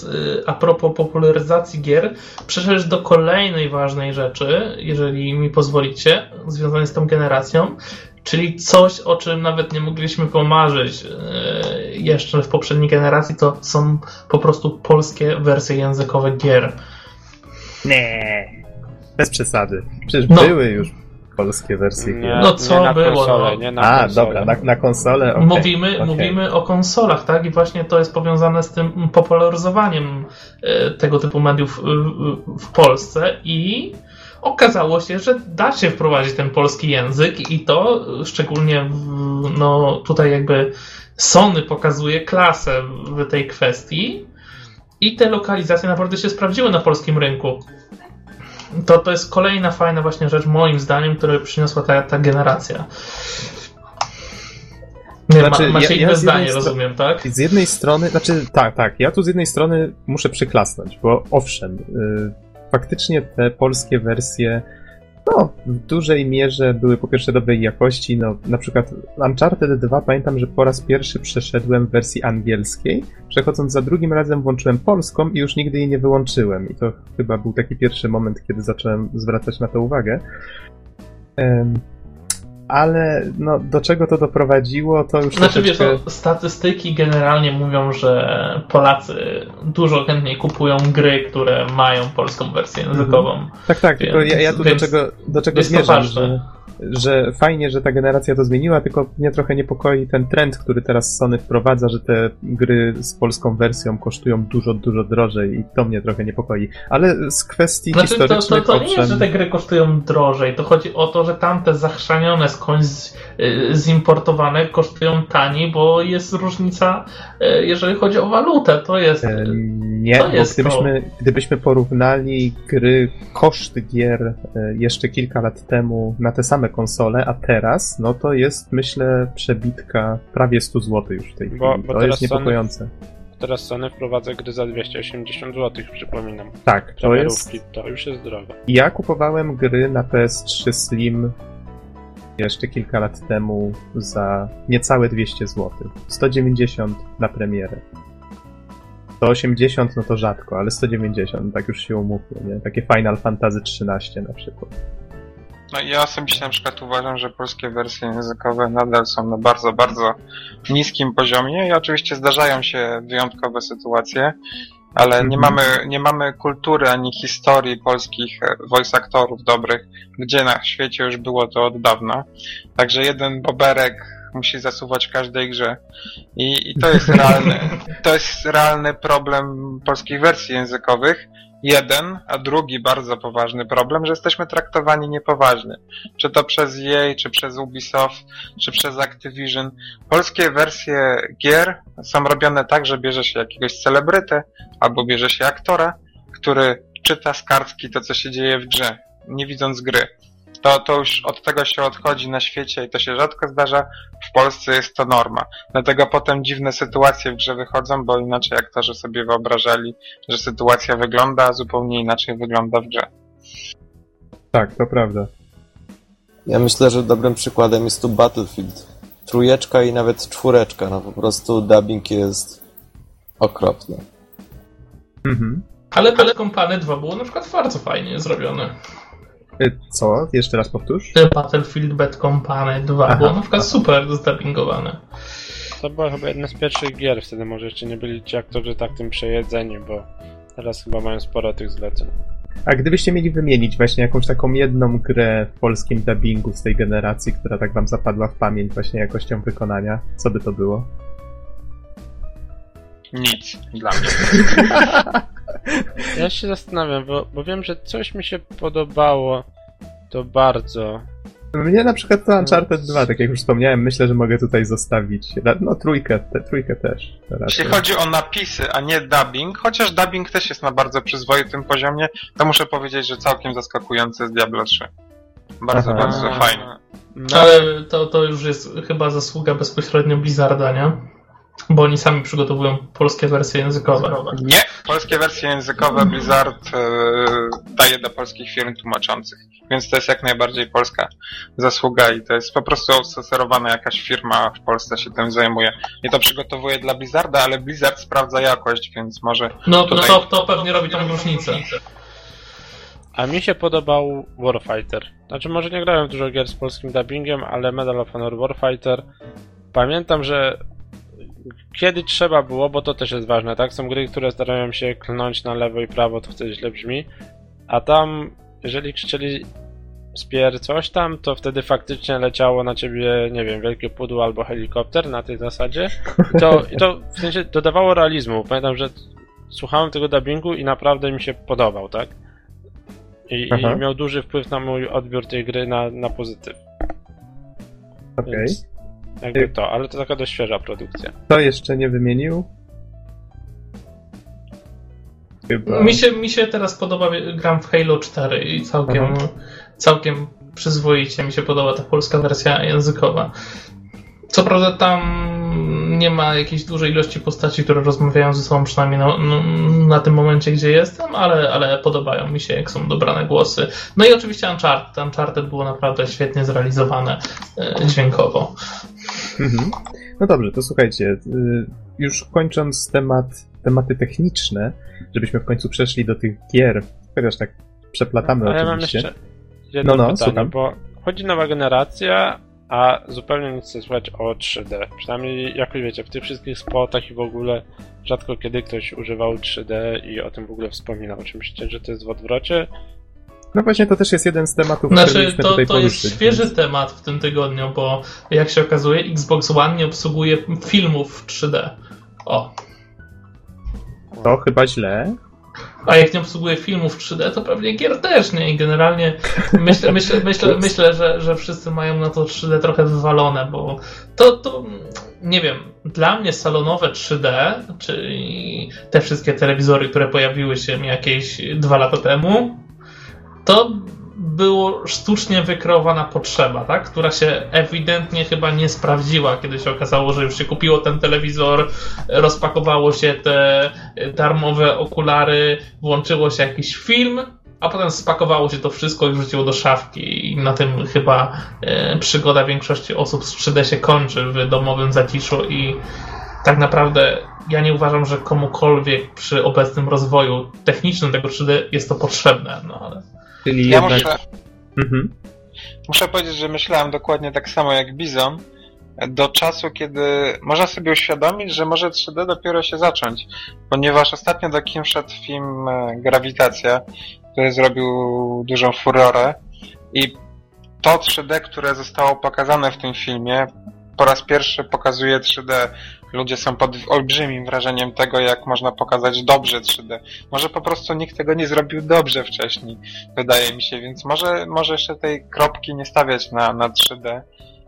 a propos popularyzacji gier, przeszedł do kolejnej ważnej rzeczy, jeżeli mi pozwolicie, związanej z tą generacją, czyli coś, o czym nawet nie mogliśmy pomarzyć e, jeszcze w poprzedniej generacji, to są po prostu polskie wersje językowe gier. Nie, bez przesady. Przecież no. były już polskie wersje gier. No co nie było? Konsole, no. nie na A, dobra, na, na konsolę. Okay, mówimy, okay. mówimy o konsolach, tak? I właśnie to jest powiązane z tym popularyzowaniem e, tego typu mediów w Polsce i okazało się, że da się wprowadzić ten polski język i to szczególnie w, no tutaj jakby Sony pokazuje klasę w tej kwestii i te lokalizacje naprawdę się sprawdziły na polskim rynku to, to jest kolejna fajna właśnie rzecz, moim zdaniem, którą przyniosła ta, ta generacja. Nie, Znaczy, ma, macie ja- ja inne jednej zdanie, rozumiem, tak? Z jednej strony, znaczy tak, tak, ja tu z jednej strony muszę przyklasnąć, bo owszem, y, faktycznie te polskie wersje, no, w dużej mierze były po pierwsze dobrej jakości, no, na przykład Uncharted 2 pamiętam, że po raz pierwszy przeszedłem w wersji angielskiej, przechodząc za drugim razem włączyłem polską i już nigdy jej nie wyłączyłem i to chyba był taki pierwszy moment, kiedy zacząłem zwracać na to uwagę. Ale no, do czego to doprowadziło, to już Znaczy wiesz, troszeczkę... no, statystyki generalnie mówią, że Polacy dużo chętniej kupują gry, które mają polską wersję językową. Tak, tak, tylko ja, ja tu Więc- do czego, do czego zmierzam, ważne. że, że fajnie, że ta generacja to zmieniła, tylko mnie trochę niepokoi ten trend, który teraz Sony wprowadza, że te gry z polską wersją kosztują dużo, dużo drożej i to mnie trochę niepokoi. Ale z kwestii Znaczy, to, to, historycznych, to nie jest, że te gry kosztują drożej. To chodzi o to, że tamte zachrzanione skądś z- zimportowane kosztują taniej, bo jest różnica, y, jeżeli chodzi o walutę. To jest. e, nie, to jest gdybyśmy, gdybyśmy porównali gry, koszt gier e, jeszcze kilka lat temu na te same konsole, a teraz, no to jest myślę przebitka prawie 100 zł już w tej chwili. Bo- bo to jest Sony- niepokojące. Teraz Sony wprowadza gry za 280 zł, przypominam. Tak, to jest. To już jest. Ja kupowałem gry na PS3 Slim jeszcze kilka lat temu za niecałe 200 zł. 190 na premierę. 180 no to rzadko, ale 190, tak już się umówmy, nie? Takie Final Fantasy XIII na przykład. No ja osobiście na przykład uważam, że polskie wersje językowe nadal są na bardzo, bardzo niskim poziomie i oczywiście zdarzają się wyjątkowe sytuacje, ale nie Mhm. mamy, nie mamy kultury ani historii polskich e, voice aktorów dobrych, gdzie na świecie już było to od dawna. Także jeden boberek musi zasuwać w każdej grze. I, i to jest realny, to jest realny problem polskich wersji językowych. Jeden, a drugi bardzo poważny problem, że jesteśmy traktowani niepoważnie. Czy to przez EA, czy przez Ubisoft, czy przez Activision. Polskie wersje gier są robione tak, że bierze się jakiegoś celebrytę, albo bierze się aktora, który czyta z kartki to, co się dzieje w grze, nie widząc gry. To, to już od tego się odchodzi na świecie i to się rzadko zdarza. W Polsce jest to norma. Dlatego potem dziwne sytuacje w grze wychodzą, bo inaczej aktorzy sobie wyobrażali, że sytuacja wygląda, a zupełnie inaczej wygląda w grze. Tak, to prawda. Ja myślę, że dobrym przykładem jest tu Battlefield. Trójeczka i nawet czwóreczka. No po prostu dubbing jest okropny. Mhm. Ale Bad Company 2 było na przykład bardzo fajnie zrobione. Y, Co? Jeszcze raz powtórz? Battlefield Bad Company 2 Aha, było na przykład super zdubbingowane. To była chyba jedna z pierwszych gier, wtedy może jeszcze nie byli ci aktorzy tak tym przejedzeni, bo teraz chyba mają sporo tych zleceń. A gdybyście mieli wymienić właśnie jakąś taką jedną grę w polskim dubbingu z tej generacji, która tak wam zapadła w pamięć właśnie jakością wykonania, co by to było? Nic dla mnie. Ja się zastanawiam, bo, bo wiem, że coś mi się podobało to bardzo. Mnie na przykład to Uncharted 2, tak jak już wspomniałem, myślę, że mogę tutaj zostawić. No trójkę, te, trójkę też. Jeśli chodzi o napisy, a nie dubbing, chociaż dubbing też jest na bardzo przyzwoitym poziomie, to muszę powiedzieć, że całkiem zaskakujący jest Diablo 3. Bardzo, Aha. bardzo fajny. No, Ale to, to już jest chyba zasługa bezpośrednio Blizzarda, nie? Bo oni sami przygotowują polskie wersje językowe. Nie, polskie wersje językowe Blizzard e, daje do polskich firm tłumaczących, więc to jest jak najbardziej polska zasługa i to jest po prostu outsourcowana jakaś firma w Polsce się tym zajmuje. I to przygotowuje dla Blizzarda, ale Blizzard sprawdza jakość, więc może No to, Tutaj- to, to pewnie robi tą różnicę. A mi się podobał Warfighter. Znaczy, może nie grałem dużo gier z polskim dubbingiem, ale Medal of Honor Warfighter. Pamiętam, że kiedy trzeba było, bo to też jest ważne, tak? Są gry, które starają się klnąć na lewo i prawo, to wtedy źle brzmi. A tam, jeżeli krzyczeli spier coś tam, to wtedy faktycznie leciało na ciebie, nie wiem, wielkie pudło albo helikopter na tej zasadzie. I to, i to w sensie dodawało realizmu. Pamiętam, że słuchałem tego dubbingu i naprawdę mi się podobał, tak? I, i miał duży wpływ na mój odbiór tej gry na, na pozytyw. Okej. Więc jakby to, ale to taka dość świeża produkcja. Kto jeszcze nie wymienił? Chyba. Mi się, mi się teraz podoba, gram w Halo 4 i całkiem, Aha. całkiem przyzwoicie mi się podoba ta polska wersja językowa. Co prawda tam nie ma jakiejś dużej ilości postaci, które rozmawiają ze sobą, przynajmniej na, na, tym momencie, gdzie jestem, ale, ale podobają mi się, jak są dobrane głosy. No i oczywiście Uncharted. Uncharted było naprawdę świetnie zrealizowane e, dźwiękowo. Mhm. No dobrze, to słuchajcie, y, już kończąc temat, tematy techniczne, żebyśmy w końcu przeszli do tych gier, chociaż tak przeplatamy no, oczywiście. Ja mam jeszcze jedno no, no, pytanie, słucham. bo chodzi nowa generacja, a zupełnie nic nie słychać o 3D. Przynajmniej jakoś wiecie, w tych wszystkich spotach i w ogóle rzadko kiedy ktoś używał 3D i o tym w ogóle wspominał. Czy myślicie, że to jest w odwrocie? No właśnie, to też jest jeden z tematów, znaczy, który to, tutaj to jest świeży więc... temat w tym tygodniu, bo jak się okazuje, Xbox One nie obsługuje filmów w 3D. O. To chyba źle. A jak nie obsługuje filmów 3D, to pewnie gier też, nie? I generalnie myślę, myślę, myślę, myślę że, że wszyscy mają na to 3D trochę wywalone, bo to, to nie wiem, dla mnie salonowe 3D, czyli te wszystkie telewizory, które pojawiły się jakieś dwa lata temu, to było sztucznie wykreowana potrzeba, tak? która się ewidentnie chyba nie sprawdziła, kiedy się okazało, że już się kupiło ten telewizor, rozpakowało się te darmowe okulary, włączyło się jakiś film, a potem spakowało się to wszystko i wrzuciło do szafki. I na tym chyba e, przygoda większości osób z 3D się kończy w domowym zaciszu i tak naprawdę ja nie uważam, że komukolwiek przy obecnym rozwoju technicznym tego 3D jest to potrzebne, no ale Czyli ja jednak... muszę, mhm. muszę powiedzieć, że myślałem dokładnie tak samo jak Bizon do czasu, kiedy można sobie uświadomić, że może 3D dopiero się zacząć, ponieważ ostatnio do kin wszedł film e, Grawitacja, który zrobił dużą furorę i to 3D, które zostało pokazane w tym filmie, po raz pierwszy pokazuje 3D ludzie są pod olbrzymim wrażeniem tego, jak można pokazać dobrze 3D. Może po prostu nikt tego nie zrobił dobrze wcześniej, wydaje mi się, więc może, może jeszcze tej kropki nie stawiać na, na 3D.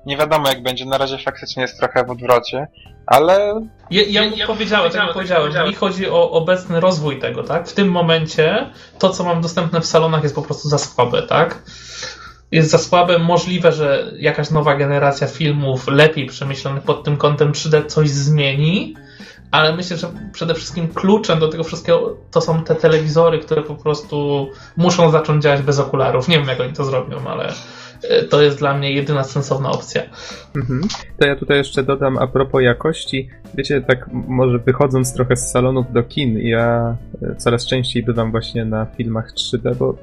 Nie wiadomo jak będzie, na razie faktycznie jest trochę w odwrocie, ale... Ja, ja, ja powiedziałem, tak powiedziałem, mi chodzi o obecny rozwój tego, tak? W tym momencie to, co mam dostępne w salonach jest po prostu za słabe, tak? Jest za słabe. Możliwe, że jakaś nowa generacja filmów lepiej przemyślonych pod tym kątem 3D coś zmieni, ale myślę, że przede wszystkim kluczem do tego wszystkiego to są te telewizory, które po prostu muszą zacząć działać bez okularów. Nie wiem, jak oni to zrobią, ale to jest dla mnie jedyna sensowna opcja. Mhm. To ja tutaj jeszcze dodam a propos jakości. Wiecie, tak może wychodząc trochę z salonów do kin, ja e, coraz częściej bywam właśnie na filmach 3D, bo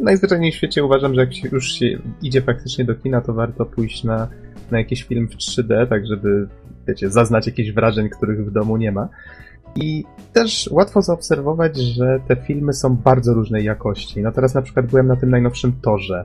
najzwyczajniej w świecie uważam, że jak już się idzie faktycznie do kina, to warto pójść na, na jakiś film w 3D, tak żeby, wiecie, zaznać jakichś wrażeń, których w domu nie ma. I też łatwo zaobserwować, że te filmy są bardzo różnej jakości. No teraz na przykład byłem na tym najnowszym torze.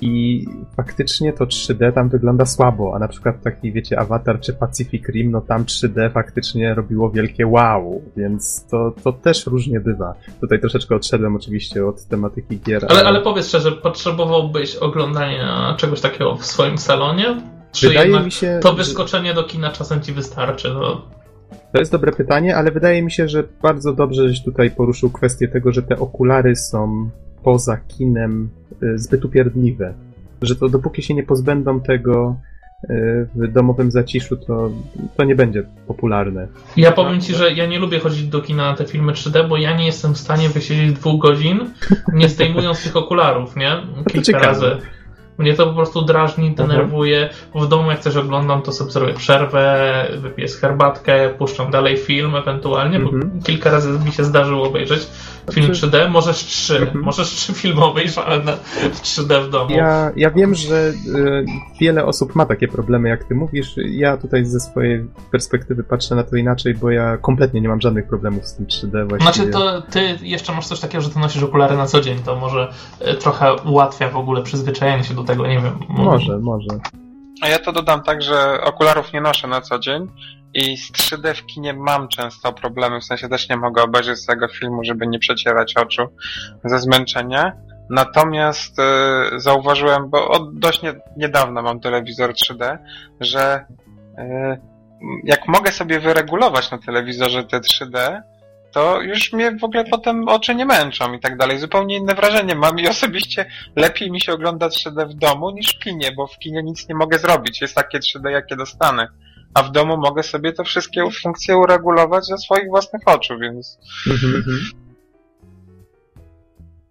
I faktycznie to 3D tam wygląda słabo, a na przykład taki, wiecie, Avatar czy Pacific Rim, no tam 3D faktycznie robiło wielkie wow, więc to, to też różnie bywa. Tutaj troszeczkę odszedłem oczywiście od tematyki gier. Ale, ale, ale powiedz szczerze, potrzebowałbyś oglądania czegoś takiego w swoim salonie? Czy Wydaje mi się, to wyskoczenie do kina czasem ci wystarczy? No? To jest dobre pytanie, ale wydaje mi się, że bardzo dobrze żeś tutaj poruszył kwestię tego, że te okulary są poza kinem zbyt upierdliwe. Że to dopóki się nie pozbędą tego y, w domowym zaciszu, to, to nie będzie popularne. Ja powiem ci, że ja nie lubię chodzić do kina na te filmy 3D, bo ja nie jestem w stanie wysiedzieć dwóch godzin, nie zdejmując tych okularów, nie? Kilka razy. Mnie to po prostu drażni, denerwuje. W domu, jak coś oglądam, to sobie zrobię przerwę, wypiję herbatkę, puszczam dalej film ewentualnie, bo mhm. kilka razy mi się zdarzyło obejrzeć film 3D, znaczy- możesz trzy, mhm. możesz trzy filmy obejrzeć, ale na, w 3D w domu. Ja, ja wiem, że y, wiele osób ma takie problemy, jak ty mówisz. Ja tutaj ze swojej perspektywy patrzę na to inaczej, bo ja kompletnie nie mam żadnych problemów z tym 3D właściwie. Znaczy to ty jeszcze masz coś takiego, że ty nosisz okulary na co dzień, to może y, trochę ułatwia w ogóle przyzwyczajenie się do tego, nie wiem. Może, może. A ja to dodam tak, że okularów nie noszę na co dzień i z 3D w kinie mam często problemy, w sensie też nie mogę obejrzeć tego filmu, żeby nie przecierać oczu ze zmęczenia. Natomiast y, zauważyłem, bo od dość nie, niedawno mam telewizor 3D, że y, jak mogę sobie wyregulować na telewizorze te 3D, to już mnie w ogóle potem oczy nie męczą i tak dalej. Zupełnie inne wrażenie mam i osobiście lepiej mi się ogląda 3D w domu niż w kinie, bo w kinie nic nie mogę zrobić. Jest takie 3D, jakie dostanę. A w domu mogę sobie te wszystkie funkcje uregulować ze swoich własnych oczu, więc Mhm, mhm.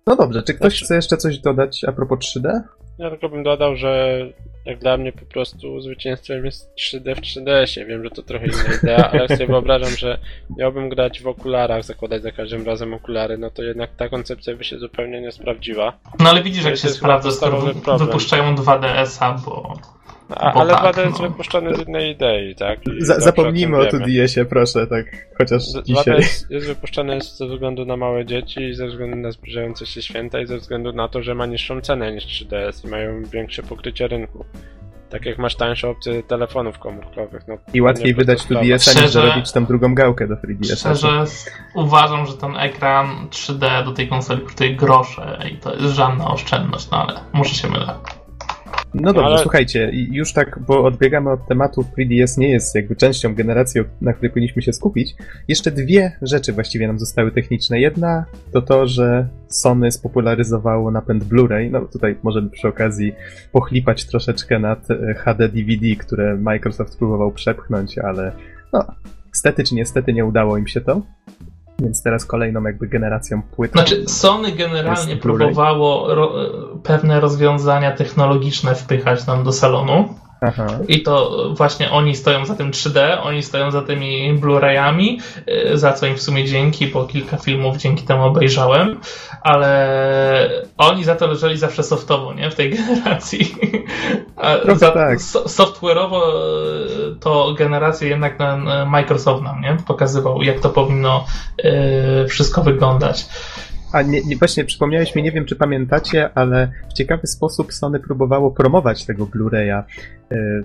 No dobrze, czy ktoś chce jeszcze coś dodać a propos 3D? Ja tylko bym dodał, że jak dla mnie po prostu zwycięstwem jest 3D w 3DS-ie. Wiem, że to trochę inna idea, ale sobie wyobrażam, że miałbym grać w okularach, zakładać za każdym razem okulary, no to jednak ta koncepcja by się zupełnie nie sprawdziła. No ale widzisz, To jak się sprawdza, skoro problem. wypuszczają 2DS-a, bo A, ale tak, 2D jest no. wypuszczony z jednej idei, tak? Za, zapomnijmy o wiemy. 2DS-ie, proszę, tak chociaż Z- 2D dzisiaj. jest, jest wypuszczony ze względu na małe dzieci i ze względu na zbliżające się święta i ze względu na to, że ma niższą cenę niż 3DS i mają większe pokrycie rynku. Tak jak masz tańsze opcje telefonów komórkowych. No, I łatwiej wydać prosto 2DS-a niż dorobić tam drugą gałkę do 3DS-a. szczerze uważam, że ten ekran 3D do tej konsoli kosztuje grosze i to jest żadna oszczędność, no ale może się mylę. No dobrze, Ale- słuchajcie, już tak, bo odbiegamy od tematu, 3DS nie jest jakby częścią generacji, na której powinniśmy się skupić. Jeszcze dwie rzeczy właściwie nam zostały techniczne. Jedna to to, że Sony spopularyzowało napęd Blu-ray. No tutaj możemy przy okazji pochlipać troszeczkę nad e, HD DVD, które Microsoft próbował przepchnąć, ale no, niestety czy niestety nie udało im się to. Więc teraz kolejną jakby generacją płyt. Znaczy, Sony generalnie próbowało ro, pewne rozwiązania technologiczne wpychać nam do salonu. Aha. I to właśnie oni stoją za tym 3D, oni stoją za tymi Blu-rayami, y, za co im w sumie dzięki, bo kilka filmów dzięki temu obejrzałem, ale oni za to leżeli zawsze softowo, nie? W tej generacji. A za, tak. so, software'owo y, to generację jednak na, na Microsoft nam, nie? Pokazywał, jak to powinno y, wszystko wyglądać. A nie, nie, właśnie przypomniałeś mi, nie wiem czy pamiętacie, ale w ciekawy sposób Sony próbowało promować tego Blu-raya. yy,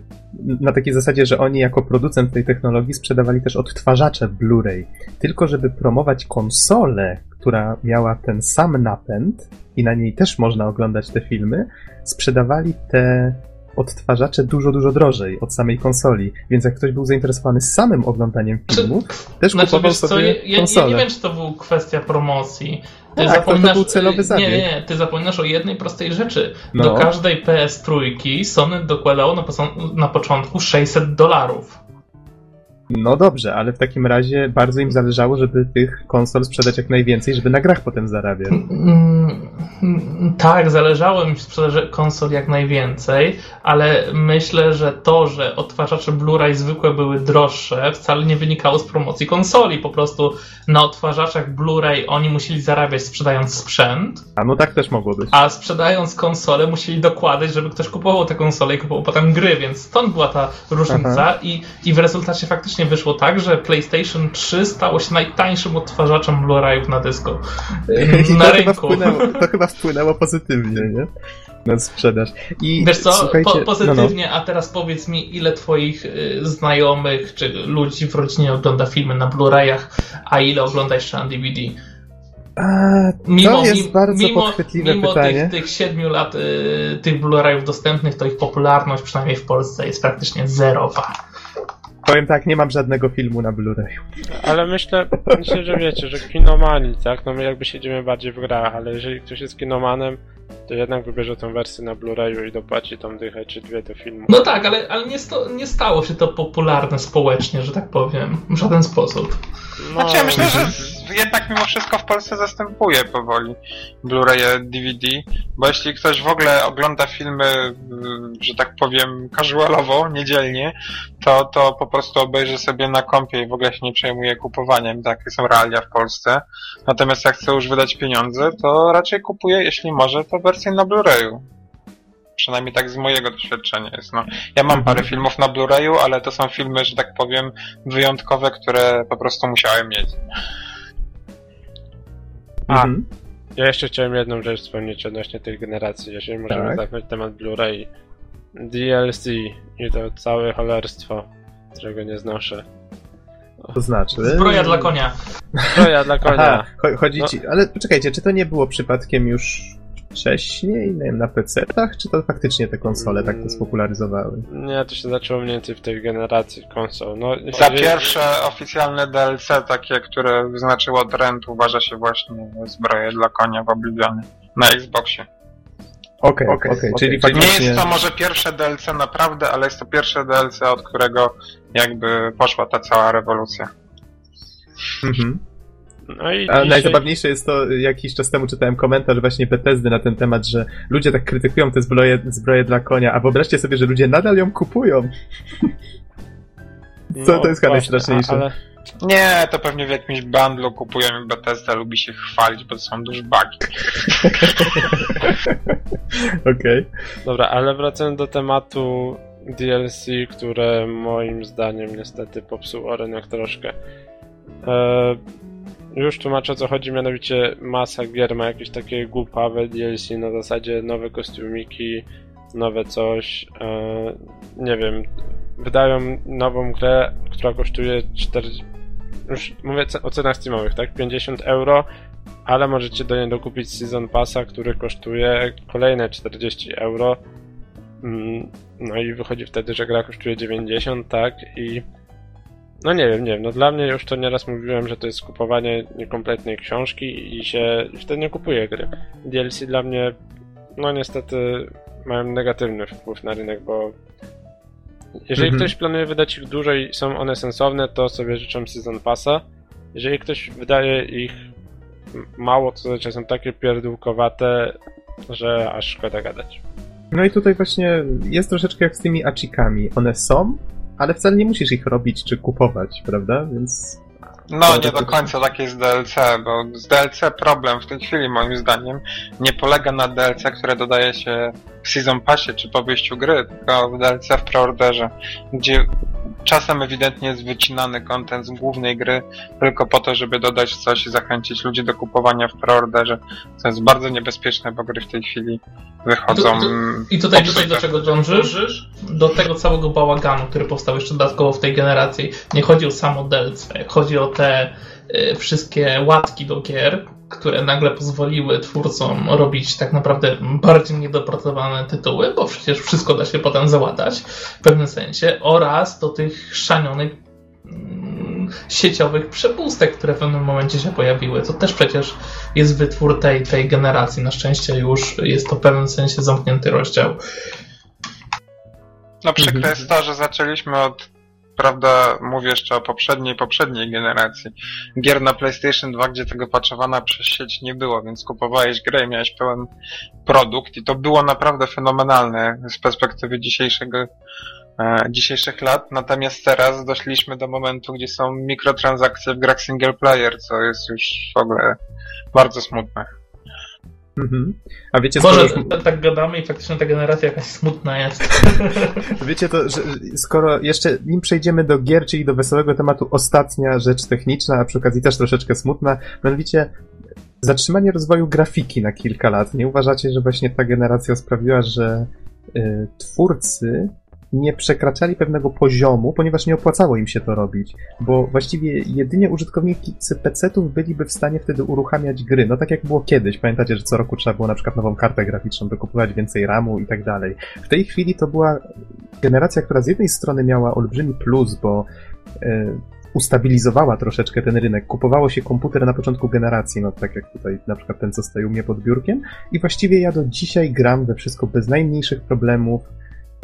Na takiej zasadzie, że oni jako producent tej technologii sprzedawali też odtwarzacze Blu-ray. Tylko żeby promować konsolę, która miała ten sam napęd i na niej też można oglądać te filmy, sprzedawali te odtwarzacze dużo, dużo drożej od samej konsoli. Więc jak ktoś był zainteresowany samym oglądaniem filmu, też Znaczy, kupował wiesz co, sobie ja, ja, konsolę. ja nie wiem, czy to był kwestia promocji. Ty Tak, to- to był celowy Nie, zabieg. nie, nie, ty zapominasz o jednej prostej rzeczy. No. Do każdej PS3 Sony dokładało na, na początku 600 dolarów. No dobrze, ale w takim razie bardzo im zależało, żeby tych konsol sprzedać jak najwięcej, żeby na grach potem zarabiać. Mm, mm, tak, zależało w sprzedaży konsol jak najwięcej, ale myślę, że to, że odtwarzacze Blu-ray zwykłe były droższe, wcale nie wynikało z promocji konsoli. Po prostu na odtwarzaczach Blu-ray oni musieli zarabiać sprzedając sprzęt, A no tak też mogło być. a sprzedając konsolę musieli dokładać, żeby ktoś kupował tę konsolę i kupował potem gry, więc stąd była ta różnica i, i w rezultacie faktycznie wyszło tak, że PlayStation 3 stało się najtańszym odtwarzaczem Blu-rayów na dysku na to, chyba rynku. wpłynęło, to chyba wpłynęło pozytywnie, nie? Na sprzedaż. I Wiesz co, po, no, pozytywnie, a teraz powiedz mi, ile twoich y, znajomych czy ludzi w rodzinie ogląda filmy na Blu-rayach, a ile ogląda jeszcze na DVD? no. A, to jest mim- bardzo mimo, podchwytliwe mimo pytanie. tych, tych siedmiu lat y, tych Blu-rayów dostępnych, to ich popularność, przynajmniej w Polsce, jest praktycznie zerowa. Powiem tak, nie mam żadnego filmu na Blu-rayu. Ale myślę, myślę, że wiecie, że kinomani, tak? No my jakby siedzimy bardziej w grach, ale jeżeli ktoś jest kinomanem, to jednak wybierze tą wersję na Blu-rayu i dopłaci tą dychę czy dwie do filmu. No tak, ale, ale nie, sto, nie stało się to popularne społecznie, że tak powiem, w żaden sposób. No, Znaczy ja myślę, że z- jednak mimo wszystko w Polsce zastępuje powoli Blu-ray DVD, bo jeśli ktoś w ogóle ogląda filmy, że tak powiem, casualowo, niedzielnie, to, to po prostu obejrzy sobie na kompie i w ogóle się nie przejmuje kupowaniem. Takie są realia w Polsce. Natomiast jak chce już wydać pieniądze, to raczej kupuje, jeśli może, to wersję na Blu-rayu. Przynajmniej tak z mojego doświadczenia jest. No, ja mam parę filmów na Blu-rayu, ale to są filmy, że tak powiem, wyjątkowe, które po prostu musiałem mieć. A. Mhm. Ja jeszcze chciałem jedną rzecz wspomnieć odnośnie tej generacji, jeżeli możemy Tak. zamknąć temat Blu-ray. DLC i to całe cholerstwo, którego nie znoszę. To znaczy... Zbroja dla konia. Zbroja dla konia. Aha, cho- chodzi No. ci... Ale poczekajcie, czy to nie było przypadkiem już wcześniej, nie wiem, na PC-tach, czy to faktycznie te konsole tak to spopularyzowały? Nie, to się zaczęło mniej więcej w tej generacji konsol. No, Za jeżeli- pierwsze oficjalne DLC, takie, które wyznaczyło trend, uważa się właśnie zbroję dla konia w Oblivionie na Xboxie. Okej, Okej, okej, okej. czyli Nie faktycznie... jest to może pierwsze DLC naprawdę, ale jest to pierwsze DLC, od którego jakby poszła ta cała rewolucja. Mhm. No i A dzisiaj- najzabawniejsze jest to, jakiś czas temu czytałem komentarz właśnie Bethesdy na ten temat, że ludzie tak krytykują te zbroje, zbroje dla konia, a wyobraźcie sobie, że ludzie nadal ją kupują. Co to jest chyba właśnie, najstraszniejsze? a- Ale, Nie, to pewnie w jakimś bundlu kupują i Bethesda lubi się chwalić, bo to są duże bagi. Okej. dobra, ale wracając do tematu DLC, które moim zdaniem niestety popsuło rynek troszkę. E, już tłumaczę o co chodzi, mianowicie masa gier ma jakieś takie głupawe DLC na zasadzie nowe kostiumiki, nowe coś. E, nie wiem, wydają nową grę, która kosztuje 40. Już mówię o cenach steamowych, tak? 50 euro, ale możecie do niej dokupić Season Passa, który kosztuje kolejne 40 euro. Mm, No i wychodzi wtedy, że gra kosztuje 90, tak? I no nie wiem, nie wiem. No dla mnie już to nieraz mówiłem, że to jest kupowanie niekompletnej książki i się i wtedy nie kupuje gry. DLC dla mnie, no niestety, mają negatywny wpływ na rynek, bo jeżeli Mhm. ktoś planuje wydać ich dużo i są one sensowne, to sobie życzę Season Passa. Jeżeli ktoś wydaje ich mało, to są takie pierdółkowate, że aż szkoda gadać. No i tutaj właśnie jest troszeczkę jak z tymi achikami. One są, ale wcale nie musisz ich robić czy kupować, prawda? Więc No, nie do końca tak jest z DLC, bo z DLC problem w tej chwili moim zdaniem nie polega na DLC, które dodaje się w Season Passie czy po wyjściu gry, tylko w DLC w preorderze, gdzie czasem ewidentnie jest wycinany content z głównej gry tylko po to, żeby dodać coś i zachęcić ludzi do kupowania w preorderze, co jest bardzo niebezpieczne, bo gry w tej chwili wychodzą... To- to- I tutaj, tutaj do czego dążysz? Do tego całego bałaganu, który powstał jeszcze dodatkowo w tej generacji. Nie chodzi o samo DLC, chodzi o te y, wszystkie łatki do gier, które nagle pozwoliły twórcom robić tak naprawdę bardziej niedopracowane tytuły, bo przecież wszystko da się potem załatać w pewnym sensie, oraz do tych szanionych mm, sieciowych przepustek, które w pewnym momencie się pojawiły. To też przecież jest wytwór tej, tej generacji. Na szczęście już jest to w pewnym sensie zamknięty rozdział. No przykre Mhm. jest to, że zaczęliśmy od, prawda, mówię jeszcze o poprzedniej, poprzedniej generacji gier na PlayStation 2, gdzie tego patchowana przez sieć nie było, więc kupowałeś grę i miałeś pełen produkt i to było naprawdę fenomenalne z perspektywy dzisiejszego dzisiejszych lat, natomiast teraz doszliśmy do momentu, gdzie są mikrotransakcje w grach single player, co jest już w ogóle bardzo smutne. Mhm. A wiecie, skoro, Może t- tak gadamy i faktycznie ta generacja jakaś smutna jest. wiecie to, że skoro jeszcze nim przejdziemy do gier, czyli do wesołego tematu, ostatnia rzecz techniczna, a przy okazji też troszeczkę smutna, mianowicie zatrzymanie rozwoju grafiki na kilka lat. Nie uważacie, że właśnie ta generacja sprawiła, że y, twórcy nie przekraczali pewnego poziomu, ponieważ nie opłacało im się to robić, bo właściwie jedynie użytkownicy PC-ów byliby w stanie wtedy uruchamiać gry, no tak jak było kiedyś, pamiętacie, że co roku trzeba było na przykład nową kartę graficzną, wykupować więcej RAMu i tak dalej. W tej chwili to była generacja, która z jednej strony miała olbrzymi plus, bo e, ustabilizowała troszeczkę ten rynek. Kupowało się komputer na początku generacji, no tak jak tutaj na przykład ten, co stoi u mnie pod biurkiem i właściwie ja do dzisiaj gram we wszystko bez najmniejszych problemów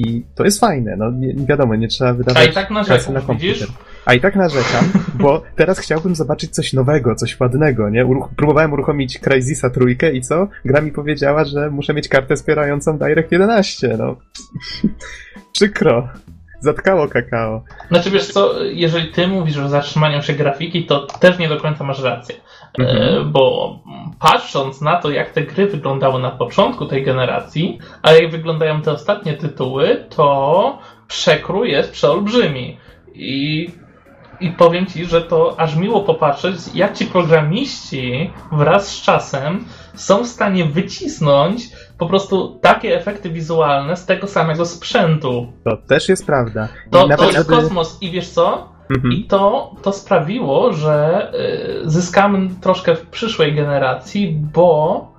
i to jest fajne, no nie, wiadomo, nie trzeba A wydawać i tak kasy narzekasz, na komputer. widzisz? A i tak narzekam, bo teraz chciałbym zobaczyć coś nowego, coś ładnego, nie? Uruch- próbowałem uruchomić Crysisa trójkę i co? Gra mi powiedziała, że muszę mieć kartę wspierającą Direct 11, no. Przykro. Zatkało kakao. Znaczy wiesz co, jeżeli ty mówisz o zatrzymaniu się grafiki, to też nie do końca masz rację. Mhm. E, bo patrząc na to, jak te gry wyglądały na początku tej generacji, a jak wyglądają te ostatnie tytuły, to przekrój jest przeolbrzymi. I, I powiem ci, że to aż miło popatrzeć, jak ci programiści wraz z czasem są w stanie wycisnąć po prostu takie efekty wizualne z tego samego sprzętu. To też jest prawda. I To, to jest kosmos i wiesz co? Mhm. I to, to sprawiło, że y, zyskamy troszkę w przyszłej generacji, bo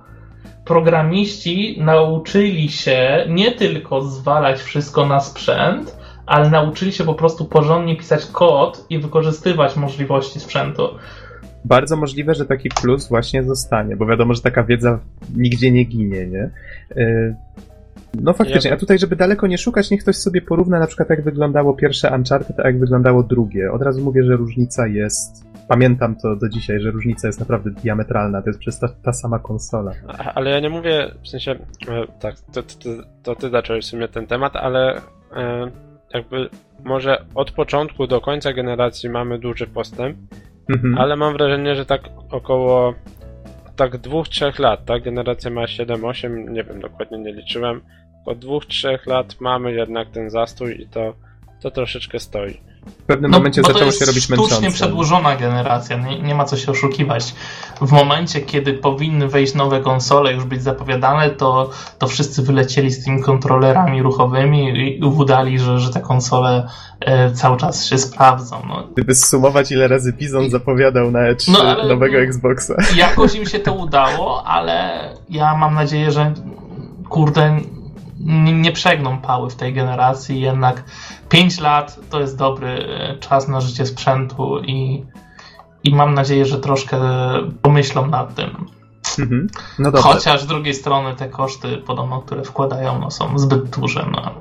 programiści nauczyli się nie tylko zwalać wszystko na sprzęt, ale nauczyli się po prostu porządnie pisać kod i wykorzystywać możliwości sprzętu. Bardzo możliwe, że taki plus właśnie zostanie, bo wiadomo, że taka wiedza nigdzie nie ginie, nie? No faktycznie, Ja- a tutaj, żeby daleko nie szukać, niech ktoś sobie porówna na przykład jak wyglądało pierwsze Uncharted, a jak wyglądało drugie. Od razu mówię, że różnica jest, pamiętam to do dzisiaj, że różnica jest naprawdę diametralna, to jest przez ta, ta sama konsola. A- Ale ja nie mówię, w sensie, e, tak, to, to, to ty zacząłeś w sumie ten temat, ale e, jakby może od początku do końca generacji mamy duży postęp, Mhm. ale mam wrażenie, że tak około tak dwóch, trzech lat, ta generacja ma 7-8, nie wiem, dokładnie nie liczyłem, po dwóch, trzech lat mamy jednak ten zastój i to, to troszeczkę stoi. W pewnym momencie No, to zaczęło jest się robić męczące. przedłużona generacja, nie, nie ma co się oszukiwać. W momencie, kiedy powinny wejść nowe konsole, już być zapowiadane, to, to wszyscy wylecieli z tymi kontrolerami ruchowymi i udali, że, że te konsole e, cały czas się sprawdzą. No, Gdyby zsumować ile razy Bizon zapowiadał na E3 No, ale- nowego Xboxa. jakoś im się to udało, ale ja mam nadzieję, że kurde nie, nie przegną pały w tej generacji, jednak 5 lat to jest dobry e, czas na życie sprzętu i, i mam nadzieję, że troszkę pomyślą nad tym. Mhm. No Chociaż z drugiej strony te koszty podobno, które wkładają, no, są zbyt duże. No.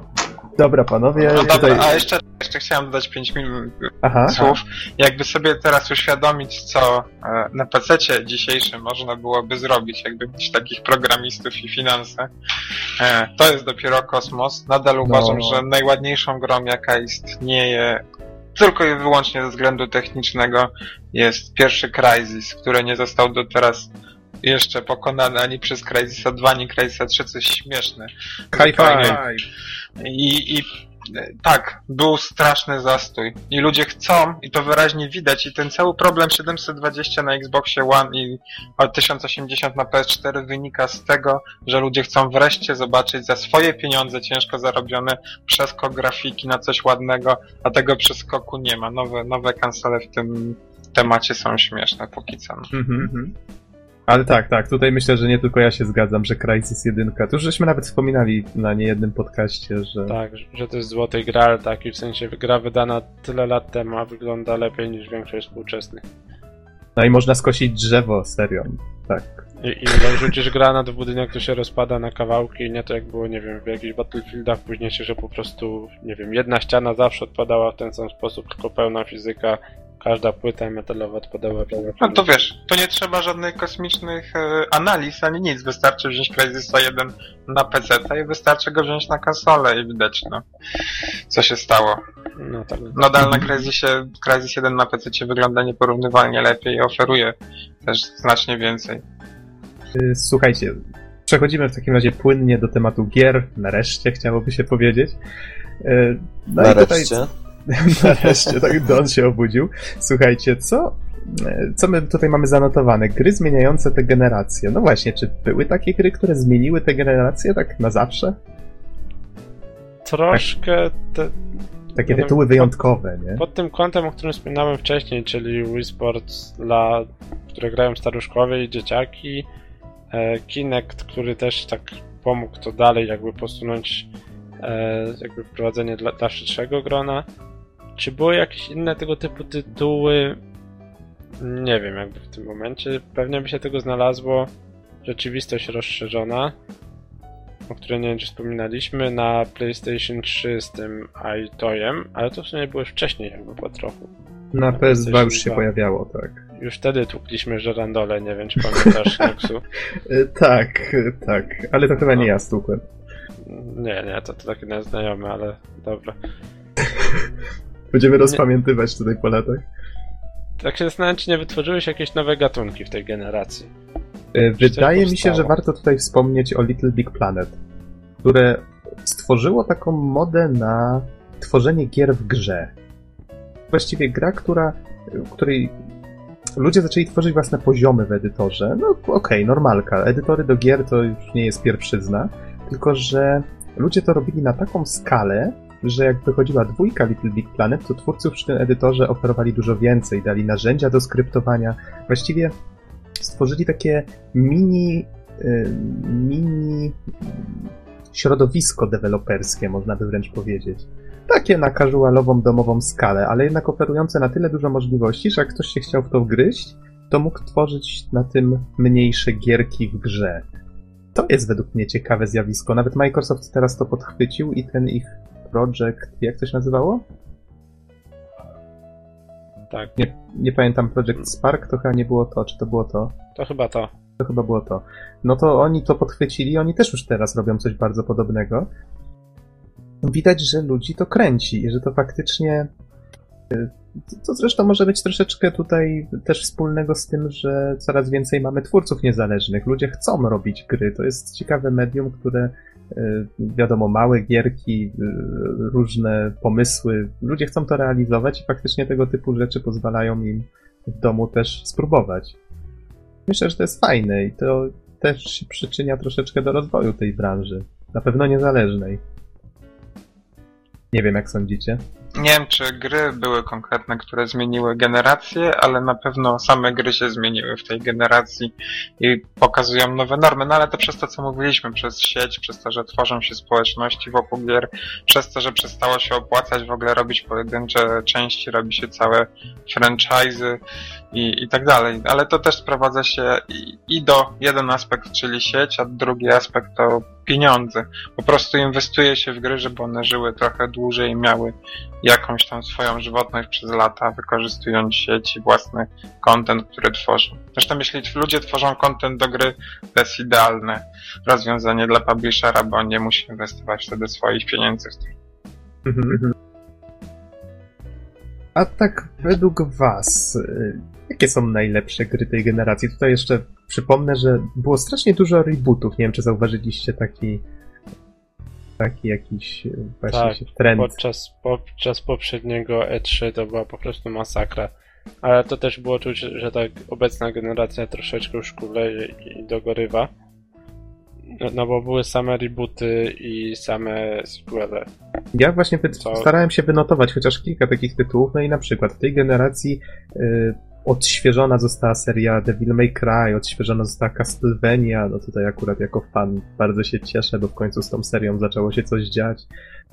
Dobra panowie, No dobra, tutaj... a jeszcze, jeszcze chciałem dodać 5 minut Aha, słów. Jakby sobie teraz uświadomić, co e, na PC dzisiejszym można byłoby zrobić, jakby mieć takich programistów i finanse, e, to jest dopiero kosmos. Nadal uważam, że najładniejszą grą, jaka istnieje, tylko i wyłącznie ze względu technicznego, jest pierwszy Crysis, który nie został do teraz jeszcze pokonany ani przez Crysisa 2, ani Crysisa 3, coś śmieszne. high five. I, i tak, był straszny zastój. I ludzie chcą, i to wyraźnie widać, i ten cały problem 720 na Xboxie One i o 1080 na PS4 wynika z tego, że ludzie chcą wreszcie zobaczyć za swoje pieniądze ciężko zarobione przeskok grafiki na coś ładnego, a tego przeskoku nie ma. Nowe, nowe konsole w tym temacie są śmieszne póki co. Mhm, mhm. Ale tak, tak, tutaj myślę, że nie tylko ja się zgadzam, że Crysis 1, to już żeśmy nawet wspominali na niejednym podcaście, że Tak, że to jest złoty gral, taki w sensie gra wydana tyle lat temu, a wygląda lepiej niż większość współczesnych. no i można skosić drzewo, serio, tak. I, i rzucisz granat w budynek, to się rozpada na kawałki nie to jak było, nie wiem, w jakichś Battlefieldach późniejszych, że po prostu, nie wiem, jedna ściana zawsze odpadała w ten sam sposób, tylko pełna fizyka, każda płyta metalowa odpadała w innym No to wiesz, to nie trzeba żadnych kosmicznych e, analiz ani nic. Wystarczy wziąć Crysisa 1 na PC i wystarczy go wziąć na konsolę i widać, no, co się stało. No tak. Nadal na Crysisie, Crysis 1 na PC wygląda nieporównywalnie lepiej i oferuje też znacznie więcej. Y, Słuchajcie, przechodzimy w takim razie płynnie do tematu gier, nareszcie chciałoby się powiedzieć. Y, No i tutaj Nareszcie. Tak Don się obudził. Słuchajcie, co, co my tutaj mamy zanotowane? Gry zmieniające te generacje. No właśnie, czy były takie gry, które zmieniły te generacje tak na zawsze? Troszkę te, Takie No, tytuły wyjątkowe, nie? pod tym kątem, o którym wspominałem wcześniej, czyli Wii Sports dla, które grają staruszkowie i dzieciaki, e, Kinect, który też tak pomógł to dalej jakby posunąć e, jakby wprowadzenie dla, dla szerszego grona. Czy były jakieś inne tego typu tytuły? Nie wiem, jakby w tym momencie. Pewnie by się tego znalazło. Rzeczywistość rozszerzona, o której nie wiem, czy wspominaliśmy, na PlayStation 3 z tym iToyem, ale to w sumie było już wcześniej, jakby po trochu. Na PS2 już się pojawiało, tak. Już wtedy tłukliśmy żerandole, nie wiem, czy pamiętasz, Nexu. Y, Tak, tak, ale to chyba nie ja stukłem. Nie, nie, to, to takie nieznajome, ale dobra. Będziemy rozpamiętywać tutaj po latach. Tak się zastanawiam, czy nie wytworzyły się jakieś nowe gatunki w tej generacji. Coś Wydaje mi się, że warto tutaj wspomnieć o Little Big Planet, które stworzyło taką modę na tworzenie gier w grze. Właściwie gra, która, której ludzie zaczęli tworzyć własne poziomy w edytorze. No okej, normalka. Edytory do gier to już nie jest pierwszyzna, tylko że ludzie to robili na taką skalę, że jak wychodziła dwójka Little Big Planet, to twórcy przy tym edytorze oferowali dużo więcej, dali narzędzia do skryptowania. Właściwie stworzyli takie mini y, mini środowisko deweloperskie, można by wręcz powiedzieć. Takie na casualową, domową skalę, ale jednak oferujące na tyle dużo możliwości, że jak ktoś się chciał w to wgryźć, to mógł tworzyć na tym mniejsze gierki w grze. To jest według mnie ciekawe zjawisko. Nawet Microsoft teraz to podchwycił i ten ich projekt, jak to się nazywało? Tak, Nie, nie pamiętam, Project Spark to chyba nie było to, czy to było to? to chyba to. To chyba było to. No to oni to podchwycili, oni też już teraz robią coś bardzo podobnego. Widać, że ludzi to kręci i że to faktycznie. y, To zresztą może być troszeczkę tutaj też wspólnego z tym, że coraz więcej mamy twórców niezależnych. Ludzie chcą robić gry. To jest ciekawe medium, które wiadomo, małe gierki, y, różne pomysły. Ludzie chcą to realizować i faktycznie tego typu rzeczy pozwalają im w domu też spróbować. Myślę, że to jest fajne i to też się przyczynia troszeczkę do rozwoju tej branży. Na pewno niezależnej. Nie wiem, jak sądzicie. Nie wiem, czy gry były konkretne, które zmieniły generację, ale na pewno same gry się zmieniły w tej generacji i pokazują nowe normy. No ale to przez to, co mówiliśmy, przez sieć, przez to, że tworzą się społeczności wokół gier, przez to, że przestało się opłacać w ogóle robić pojedyncze części, robi się całe franchise'y i, i tak dalej. Ale to też sprowadza się i, i do jeden aspekt, czyli sieć, a drugi aspekt to pieniądze. Po prostu inwestuje się w gry, żeby one żyły trochę dłużej i miały jakąś tam swoją żywotność przez lata, wykorzystując sieć i własny content, który tworzą. Zresztą jeśli ludzie tworzą content do gry, to jest idealne rozwiązanie dla publishera, bo on nie musi inwestować wtedy swoich pieniędzy w. Mhm. A tak według was, y, jakie są najlepsze gry tej generacji? Tutaj jeszcze przypomnę, że było strasznie dużo rebootów. Nie wiem, czy zauważyliście taki taki jakiś y, właśnie Tak, trend. Podczas, podczas poprzedniego E3 to była po prostu masakra. Ale to też było czuć, że tak obecna generacja troszeczkę już kuleje i dogorywa. No, no bo były same rebooty i same sequele. Ja właśnie starałem się wynotować chociaż kilka takich tytułów, no i na przykład w tej generacji y, odświeżona została seria Devil May Cry, odświeżona została Castlevania, no tutaj akurat jako fan bardzo się cieszę, bo w końcu z tą serią zaczęło się coś dziać.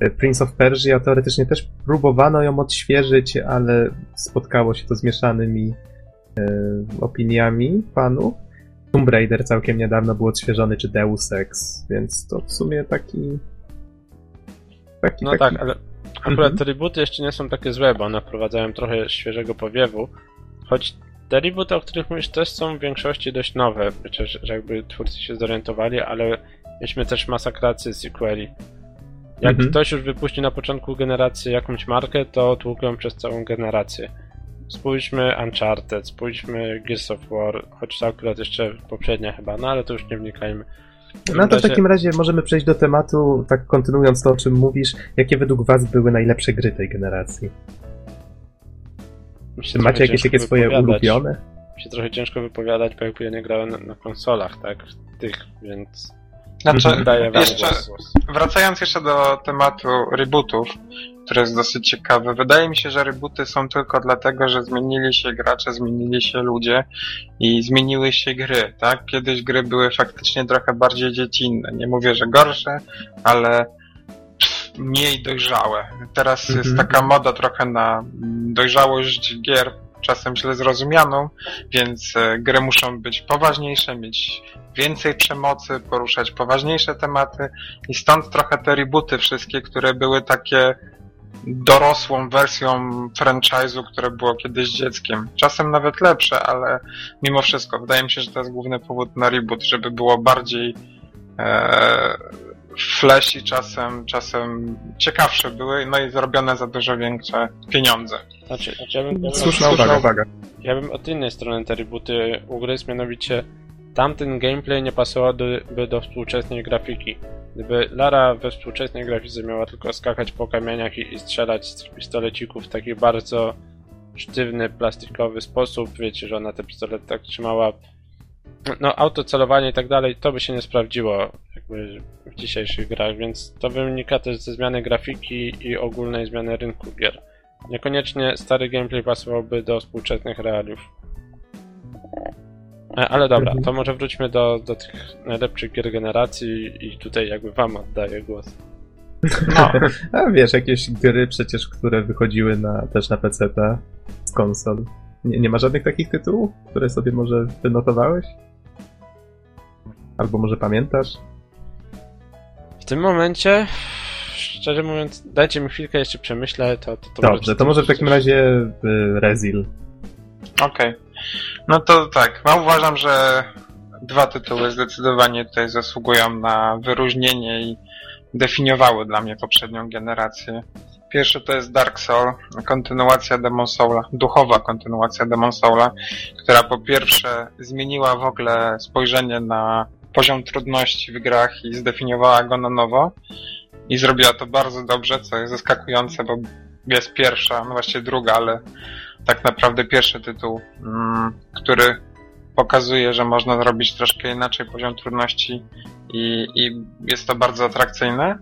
Y, Prince of Persia teoretycznie też próbowano ją odświeżyć, ale spotkało się to z mieszanymi y, opiniami fanów. Tomb Raider całkiem niedawno był odświeżony, czy Deus Ex, więc to w sumie taki... taki No taki tak, ale akurat te rebooty jeszcze nie są takie złe, bo one wprowadzają trochę świeżego powiewu. Choć te rebooty, o których mówisz, też są w większości dość nowe, przecież że jakby twórcy się zorientowali, ale mieliśmy też masakrację sequeli. Jak Mhm. ktoś już wypuści na początku generacji jakąś markę, to tłuką przez całą generację. Spójrzmy Uncharted, spójrzmy Gears of War, choć to akurat jeszcze poprzednia chyba, no ale to już nie wnikajmy. No to w takim razie możemy przejść do tematu, tak kontynuując to, o czym mówisz. Jakie według was były najlepsze gry tej generacji? Czy trochę macie jakieś ciężko takie swoje wypowiadać. ulubione? Mi się trochę ciężko wypowiadać, bo jakby ja nie grałem na, na konsolach, tak? Tych, więc Znaczy, wam jeszcze, wracając jeszcze do tematu rebootów, który jest dosyć ciekawy. Wydaje mi się, że rebooty są tylko dlatego, że zmienili się gracze, zmienili się ludzie i zmieniły się gry, tak? Kiedyś gry były faktycznie trochę bardziej dziecinne. Nie mówię, że gorsze, ale mniej dojrzałe. Teraz jest Mhm. taka moda trochę na dojrzałość gier, czasem źle zrozumianą, więc e, gry muszą być poważniejsze, mieć więcej przemocy, poruszać poważniejsze tematy i stąd trochę te rebooty wszystkie, które były takie dorosłą wersją franchise'u, które było kiedyś dzieckiem. Czasem nawet lepsze, ale mimo wszystko wydaje mi się, że to jest główny powód na reboot, żeby było bardziej e, flashy czasem, czasem ciekawsze były, no i zrobione za dużo większe pieniądze. Znaczy, ja bym, ja bym, Słuszna uwaga, uwaga. ja bym od innej strony te rebooty ugryzł, mianowicie tamten gameplay nie pasował do, by do współczesnej grafiki. Gdyby Lara we współczesnej grafice miała tylko skakać po kamieniach i, i strzelać z pistolecików w taki bardzo sztywny, plastikowy sposób, wiecie, że ona te pistolety tak trzymała, no autocelowanie i tak dalej, to by się nie sprawdziło jakby w dzisiejszych grach, więc to wynika też ze zmiany grafiki i ogólnej zmiany rynku gier. Niekoniecznie stary gameplay pasowałby do współczesnych realiów. E, Ale dobra, to może wróćmy do, do tych najlepszych gier generacji i tutaj jakby wam oddaję głos. No, A wiesz, jakieś gry przecież, które wychodziły na, też na PC z konsol. Nie, nie ma żadnych takich tytułów, które sobie może wynotowałeś? Albo może pamiętasz? W tym momencie, szczerze mówiąc, dajcie mi chwilkę, jeszcze przemyślę, to, to, to Dobrze, to może w takim razie y, Rezil. okej. No to tak, no uważam, że dwa tytuły zdecydowanie tutaj zasługują na wyróżnienie i definiowały dla mnie poprzednią generację. Pierwszy to jest Dark Soul, kontynuacja Demon Soula, duchowa kontynuacja Demon Soula, która po pierwsze zmieniła w ogóle spojrzenie na poziom trudności w grach i zdefiniowała go na nowo. I zrobiła to bardzo dobrze, co jest zaskakujące, bo jest pierwsza, no właściwie druga, ale tak naprawdę pierwszy tytuł, mm, który pokazuje, że można zrobić troszkę inaczej poziom trudności i, i jest to bardzo atrakcyjne.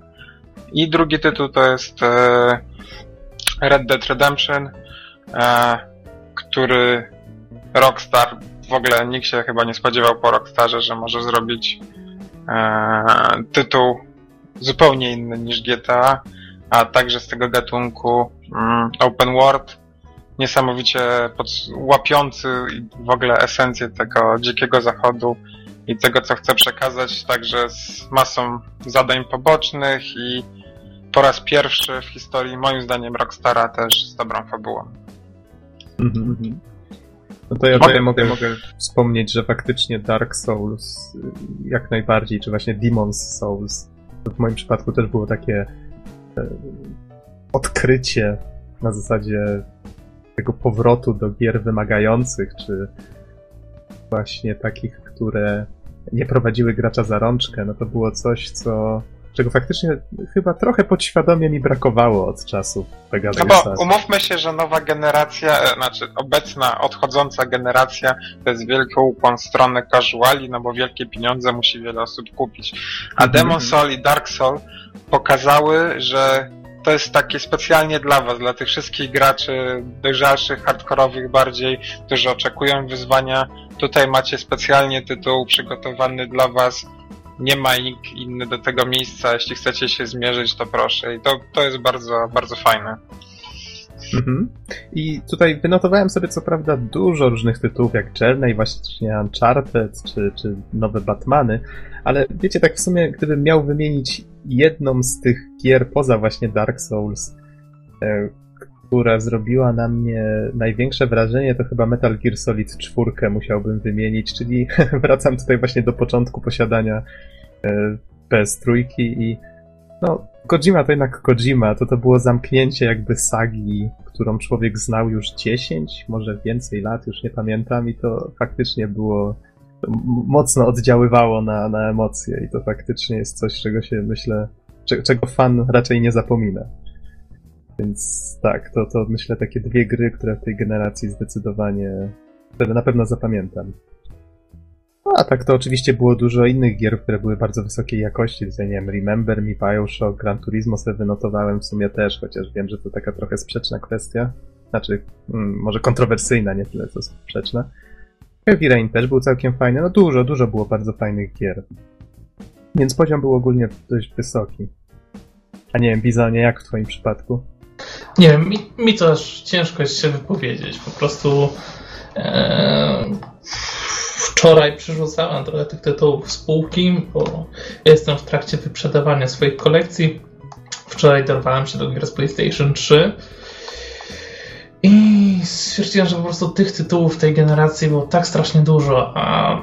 I drugi tytuł to jest e, Red Dead Redemption, e, który Rockstar, w ogóle nikt się chyba nie spodziewał po Rockstarze, że może zrobić e, tytuł zupełnie inny niż GTA, a także z tego gatunku mm, open world, niesamowicie pod, łapiący w ogóle esencję tego dzikiego zachodu i tego, co chce przekazać, także z masą zadań pobocznych i po raz pierwszy w historii, moim zdaniem, Rockstara też z dobrą fabułą. Mhm, mhm. No to ja Mogę- tutaj mogę, mogę wspomnieć, że faktycznie Dark Souls y, jak najbardziej, czy właśnie Demon's Souls, w moim przypadku też było takie e, odkrycie na zasadzie tego powrotu do gier wymagających, czy właśnie takich, które nie prowadziły gracza za rączkę, no to było coś, co czego faktycznie chyba trochę podświadomie mi brakowało od czasów No Pegasus. bo umówmy się, że nowa generacja, e, znaczy obecna, odchodząca generacja to jest wielki ukłon w stronę casuali, no bo wielkie pieniądze musi wiele osób kupić. A Mhm. Demon Soul i Dark Soul pokazały, że to jest takie specjalnie dla was, dla tych wszystkich graczy dojrzalszych, hardkorowych bardziej, którzy oczekują wyzwania. Tutaj macie specjalnie tytuł przygotowany dla was. Nie ma nikt inny do tego miejsca. Jeśli chcecie się zmierzyć, to proszę. I to, to jest bardzo, bardzo fajne. Mhm. I tutaj wynotowałem sobie co prawda dużo różnych tytułów, jak Journey, właśnie Uncharted, czy, czy nowe Batmany, ale wiecie, tak w sumie, gdybym miał wymienić jedną z tych gier poza właśnie Dark Souls, e, która zrobiła na mnie największe wrażenie, to chyba Metal Gear Solid 4 musiałbym wymienić, czyli wracam tutaj właśnie do początku posiadania e, PS3 i no, Kojima to jednak Kojima, to to było zamknięcie jakby sagi, którą człowiek znał już 10, może więcej lat, już nie pamiętam i to faktycznie było, mocno oddziaływało na, na emocje i to faktycznie jest coś, czego się myślę, cze- czego fan raczej nie zapomina. Więc tak, to, to myślę takie dwie gry, które w tej generacji zdecydowanie, które na pewno zapamiętam. No, a tak to oczywiście było dużo innych gier, które były bardzo wysokiej jakości. Tutaj, nie wiem, Remember Me, Bioshock, Gran Turismo sobie wynotowałem w sumie też, chociaż wiem, że to taka trochę sprzeczna kwestia. Znaczy, mm, może kontrowersyjna, nie tyle co sprzeczna. Heavy Rain też był całkiem fajny. No dużo, dużo było bardzo fajnych gier. Więc poziom był ogólnie dość wysoki. A nie wiem, Bizonie, jak w twoim przypadku? Nie wiem, mi, mi to aż ciężko jest się wypowiedzieć. Po prostu e, wczoraj przerzucałem trochę tych tytułów z półki, bo jestem w trakcie wyprzedawania swoich kolekcji. Wczoraj dorwałem się do gier z PlayStation 3 i stwierdziłem, że po prostu tych tytułów tej generacji było tak strasznie dużo, a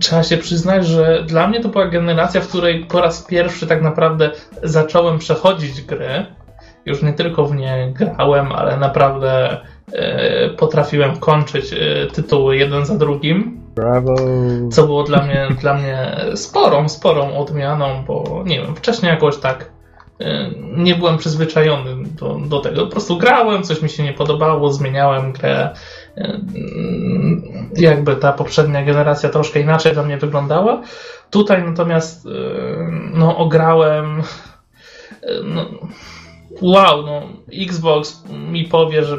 trzeba się przyznać, że dla mnie to była generacja, w której po raz pierwszy tak naprawdę zacząłem przechodzić gry. Już nie tylko w nie grałem, ale naprawdę e, potrafiłem kończyć e, tytuły jeden za drugim. Brawo! Co było dla mnie, dla mnie sporą, sporą odmianą, bo nie wiem, wcześniej jakoś tak nie byłem przyzwyczajony do, do tego. Po prostu grałem, coś mi się nie podobało, zmieniałem grę. E, mm, Jakby ta poprzednia generacja troszkę inaczej dla mnie wyglądała. Tutaj natomiast e, no, ograłem. e, No, wow, no, Xbox mi powie, że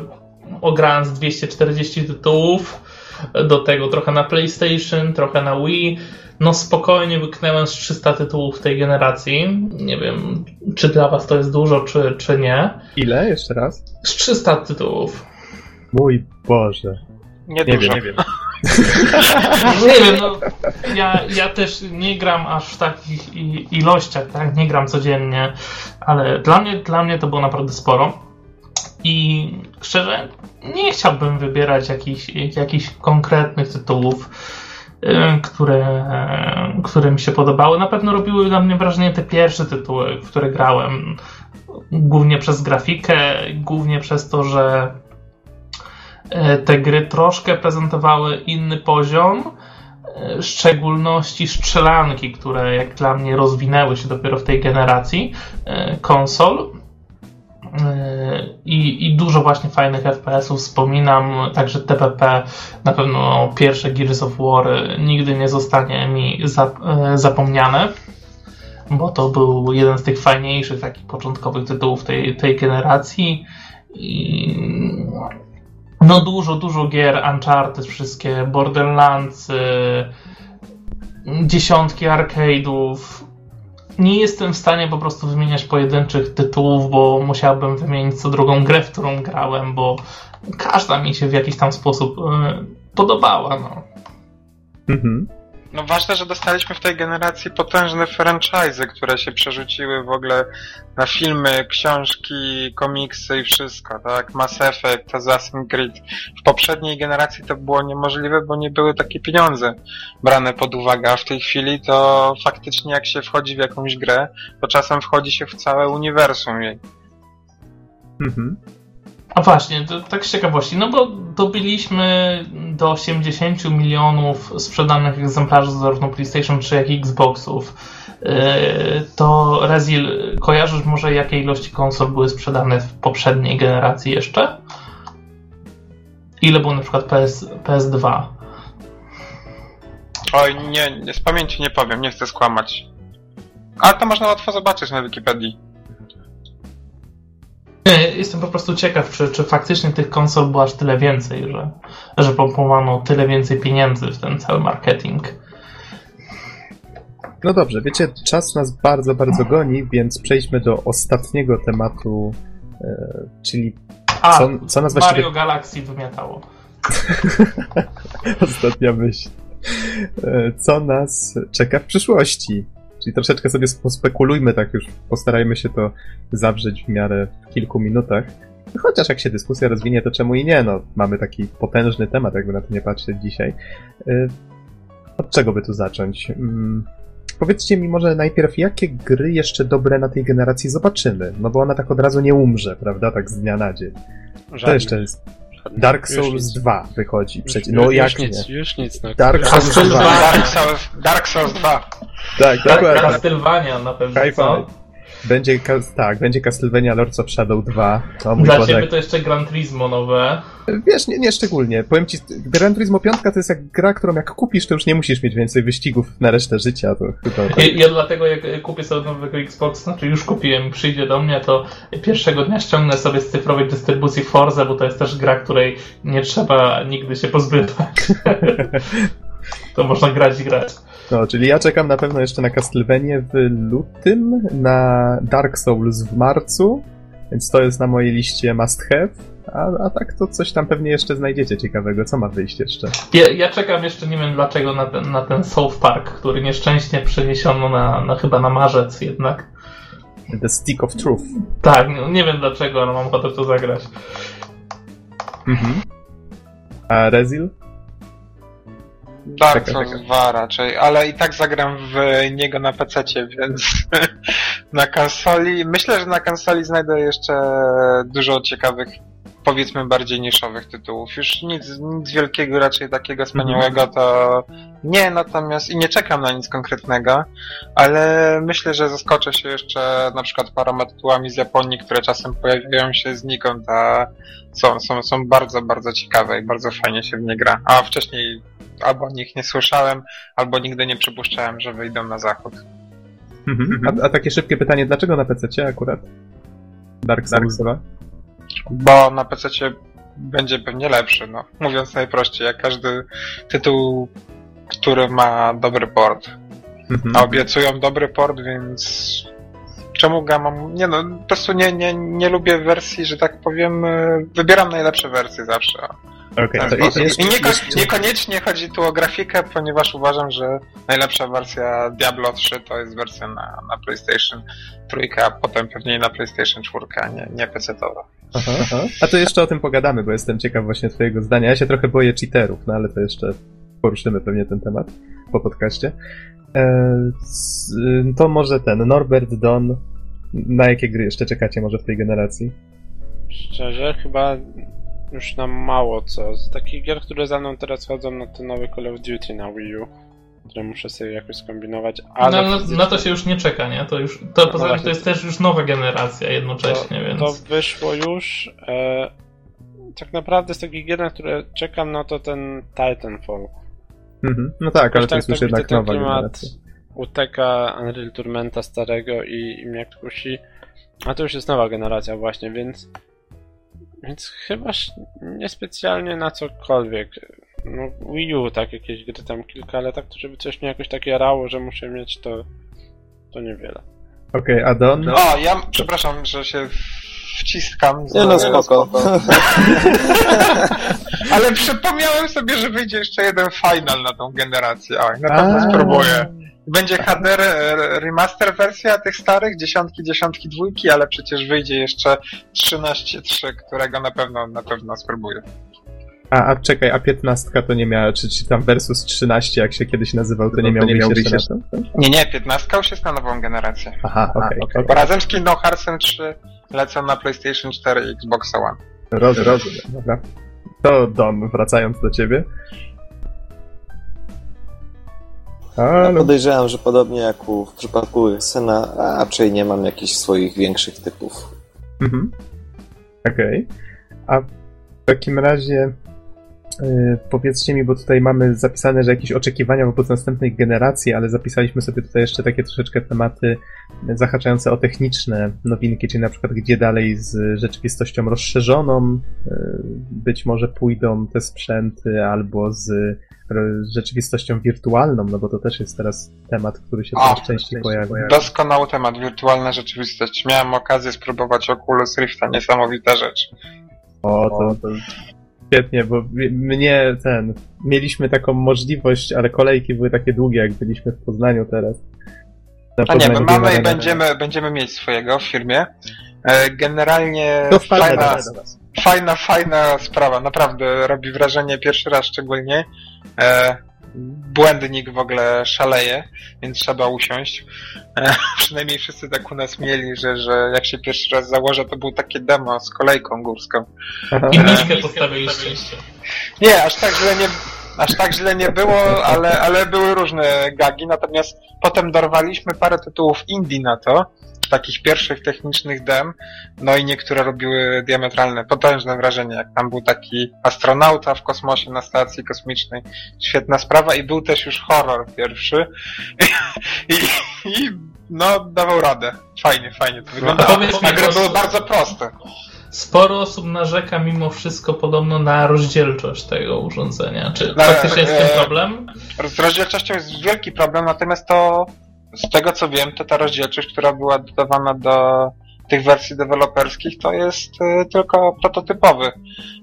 ograłem z 240 tytułów do tego trochę na PlayStation, trochę na Wii. No spokojnie wyknęłem z 300 tytułów tej generacji. Nie wiem, czy dla was to jest dużo, czy, czy nie. Ile? Jeszcze raz? Z 300 tytułów. Mój Boże. Nie, Nie dużo. wiem, nie wiem. Nie wiem, no ja, ja też nie gram aż w takich ilościach, tak? Nie gram codziennie, ale dla mnie, dla mnie to było naprawdę sporo. I szczerze, nie chciałbym wybierać jakichś, jakichś konkretnych tytułów, które, które mi się podobały. Na pewno robiły na mnie wrażenie te pierwsze tytuły, w które grałem. Głównie przez grafikę, głównie przez to, że e, te gry troszkę prezentowały inny poziom, w szczególności strzelanki, które jak dla mnie rozwinęły się dopiero w tej generacji konsol. E, I, I dużo właśnie fajnych FPS-ów wspominam, także TPP, na pewno pierwsze Gears of War e, nigdy nie zostanie mi za, e, zapomniane, bo to był jeden z tych fajniejszych takich początkowych tytułów tej, tej generacji. I no dużo, dużo gier, Uncharted, wszystkie Borderlands, y, dziesiątki arcade'ów. Nie jestem w stanie po prostu wymieniać pojedynczych tytułów, bo musiałbym wymienić co drugą grę, w którą grałem, bo każda mi się w jakiś tam sposób y, podobała. No. Mhm. No ważne, że dostaliśmy w tej generacji potężne franchise, które się przerzuciły w ogóle na filmy, książki, komiksy i wszystko, tak? Mass Effect, Assassin's Creed. W poprzedniej generacji to było niemożliwe, bo nie były takie pieniądze brane pod uwagę, a w tej chwili to faktycznie jak się wchodzi w jakąś grę, to czasem wchodzi się w całe uniwersum jej. Mhm. A właśnie, to, tak z ciekawości, no bo dobiliśmy do 80 milionów sprzedanych egzemplarzy zarówno PlayStation 3 jak i Xboxów. Yy, To Rezil, kojarzysz może jakie ilości konsol były sprzedane w poprzedniej generacji jeszcze? Ile było na przykład PS, PS2? Oj, nie, nie, z pamięci nie powiem, nie chcę skłamać. Ale to można łatwo zobaczyć na Wikipedii. Nie, Jestem po prostu ciekaw, czy, czy faktycznie tych konsol było aż tyle więcej, że, że pompowano tyle więcej pieniędzy w ten cały marketing. No dobrze, wiecie, czas nas bardzo, bardzo goni, więc przejdźmy do ostatniego tematu, e, czyli A, Co- co nas właściwie- Mario Galaxy wymiatało. ostatnia myśl. E, Co nas czeka w przyszłości? Czyli troszeczkę sobie pospekulujmy, tak już postarajmy się to zawrzeć w miarę w kilku minutach. Chociaż jak się dyskusja rozwinie, to czemu i nie? No, mamy taki potężny temat, jakby na to nie patrzeć dzisiaj. E, Od czego by tu zacząć? Mm, Powiedzcie mi może najpierw, jakie gry jeszcze dobre na tej generacji zobaczymy? No bo ona tak od razu nie umrze, prawda? Tak z dnia na dzień. To jeszcze jest. Dark Souls nic. 2 wychodzi przecież. No już jak nie? nic, Już nic. No, Dark Souls Castlevania. 2. Dark Souls, Dark Souls 2. Tak, dokładnie. Castlevania na pewno, co? Będzie, tak, będzie Castlevania Lords of Shadow 2. O mój Dla Boże. ciebie to jeszcze Gran Turismo nowe. Wiesz, nie, nie szczególnie. Powiem ci, Gran Turismo 5 to jest jak gra, którą jak kupisz, to już nie musisz mieć więcej wyścigów na resztę życia. To chyba tak. Ja, ja dlatego jak kupię sobie nowego Xbox, znaczy już kupiłem, przyjdzie do mnie, to pierwszego dnia ściągnę sobie z cyfrowej dystrybucji Forza, bo to jest też gra, której nie trzeba nigdy się pozbywać. to można grać i grać. No, czyli ja czekam na pewno jeszcze na Castlevanię w lutym, na Dark Souls w marcu, więc to jest na mojej liście must have. A, a tak to coś tam pewnie jeszcze znajdziecie ciekawego. Co ma wyjść jeszcze? Ja, ja czekam jeszcze, nie wiem dlaczego, na ten, na ten South Park, który nieszczęśnie przeniesiono na, na chyba na marzec jednak. The Stick of Truth. Tak, nie wiem dlaczego, ale mam ochotę w to zagrać. Mhm. A Rezil? Dark Souls czekaj. 2 raczej, ale i tak zagram w niego na PC, więc na konsoli. Myślę, że na konsoli znajdę jeszcze dużo ciekawych, powiedzmy bardziej niszowych tytułów. Już nic, nic wielkiego, raczej takiego wspaniałego to nie, natomiast i nie czekam na nic konkretnego, ale myślę, że zaskoczę się jeszcze na przykład paroma tytułami z Japonii, które czasem pojawiają się znikąd, a są, są, są bardzo, bardzo ciekawe i bardzo fajnie się w nie gra. A wcześniej albo o nich nie słyszałem, albo nigdy nie przypuszczałem, że wyjdą na zachód. Mhm. A, a takie szybkie pytanie, dlaczego na PC akurat? Dark Souls 2? Bo na PC będzie pewnie lepszy, no. Mówiąc najprościej, jak każdy tytuł, który ma dobry port. Mhm. A obiecują dobry port, więc czemu ga mam... Nie no, po prostu nie, nie, nie lubię wersji, że tak powiem, y, wybieram najlepsze wersje zawsze. Ten to sposób. jeszcze, I nieko jeszcze- niekoniecznie chodzi tu o grafikę, ponieważ uważam, że najlepsza wersja Diablo 3 to jest wersja na, na PlayStation 3, a potem pewnie na PlayStation 4, a nie, nie PC-towa. Aha, aha. A to jeszcze o tym pogadamy, bo jestem ciekaw właśnie twojego zdania. Ja się trochę boję cheaterów, no ale to jeszcze poruszymy pewnie ten temat po podcaście. E, s- to może ten, Norbert Don, na jakie gry jeszcze czekacie może w tej generacji? Szczerze, chyba już nam mało co. Z takich gier, które za mną teraz chodzą, no to nowy Call of Duty na Wii U, które muszę sobie jakoś skombinować, ale... Na, fizycznie- na to się już nie czeka, nie? To już, to poza tym to jest też już nowa generacja jednocześnie, to, więc... to wyszło już. E, tak naprawdę z takich gier, na które czekam, no to ten Titanfall. Mhm. No tak, ale to jest już jednak ten nowa klimat generacja. Uteka Unreal Tournamenta starego i, i mnie kusi. A to już jest nowa generacja właśnie, więc więc chyba niespecjalnie na cokolwiek. No Wii U tak jakieś gry tam kilka, ale tak to żeby coś mnie jakoś tak jarało, że muszę mieć to to niewiele. Okej, a Don? O, ja przepraszam, że się wciskam. Nie no, spoko. Ale przypomniałem sobie, że wyjdzie jeszcze jeden final na tą generację. Oj, na pewno spróbuję. Będzie HD re- remaster wersja tych starych, dziesiątki, dziesiątki, dwójki, ale przecież wyjdzie jeszcze 13.3, którego na pewno, na pewno spróbuję. A, a czekaj, a 15 to nie miała, czy, czy tam Versus 13, jak się kiedyś nazywał, to nie miał to nie miał jeszcze to? Nie, nie, 15 już jest na nową generację. Aha, okej, okej. Bo razem z Kingdom Heartsem 3 lecą na PlayStation 4 i Xbox One. Rozumiem, rozumiem, dobra. To Don, wracając do ciebie. Ja podejrzewam, że podobnie jak u, w przypadku Sena, raczej nie mam jakichś swoich większych typów. Mhm. Okej. A w takim razie powiedzcie mi, bo tutaj mamy zapisane, że jakieś oczekiwania wobec następnej generacji, ale zapisaliśmy sobie tutaj jeszcze takie troszeczkę tematy zahaczające o techniczne nowinki, czyli na przykład gdzie dalej z rzeczywistością rozszerzoną yy, być może pójdą te sprzęty, albo z rzeczywistością wirtualną, no bo to też jest teraz temat, który się coraz częściej pojawia. Doskonały temat, wirtualna rzeczywistość. Miałem okazję spróbować Oculus Rifta, niesamowita rzecz. O, to, to świetnie, bo mnie ten. Mieliśmy taką możliwość, ale kolejki były takie długie, jak byliśmy w Poznaniu teraz. Na A nie, my mamy i będziemy, będziemy mieć swojego w firmie. E, Generalnie To fajna, fajna, fajna sprawa, naprawdę robi wrażenie pierwszy raz szczególnie. E, błędnik w ogóle szaleje, więc trzeba usiąść. E, przynajmniej wszyscy tak u nas mieli, że, że jak się pierwszy raz założę, to było takie demo z kolejką górską. I niszkę postawiliście. Nie, aż tak źle nie, aż tak źle nie było, ale, ale były różne gagi, natomiast potem dorwaliśmy parę tytułów indie na to, takich pierwszych technicznych dem, no i niektóre robiły diametralne, potężne wrażenie, jak tam był taki astronauta w kosmosie na stacji kosmicznej, świetna sprawa i był też już horror pierwszy i, i no dawał radę, fajnie, fajnie to wyglądało, a gry były bardzo proste. Sporo osób narzeka mimo wszystko podobno na rozdzielczość tego urządzenia. Czy faktycznie jest ten problem? Z rozdzielczością jest wielki problem, natomiast to z tego co wiem, to ta rozdzielczość, która była dodawana do tych wersji deweloperskich, to jest y, tylko prototypowy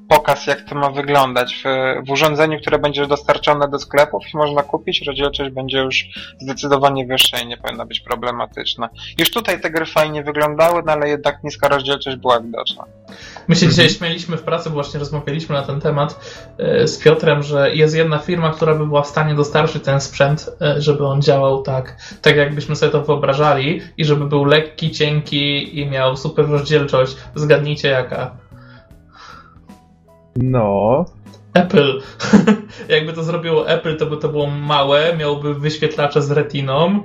pokaz, jak to ma wyglądać. W, w urządzeniu, które będzie dostarczone do sklepów i można kupić, rozdzielczość będzie już zdecydowanie wyższa i nie powinna być problematyczna. Już tutaj te gry fajnie wyglądały, no ale jednak niska rozdzielczość była widoczna. My się Mhm. dzisiaj śmieliśmy w pracy, bo właśnie rozmawialiśmy na ten temat e, z Piotrem, że jest jedna firma, która by była w stanie dostarczyć ten sprzęt, e, żeby on działał tak, tak jakbyśmy sobie to wyobrażali i żeby był lekki, cienki i miał super rozdzielczość. Zgadnijcie jaka? No. Apple. Jakby to zrobiło Apple, to by to było małe, miałoby wyświetlacze z retiną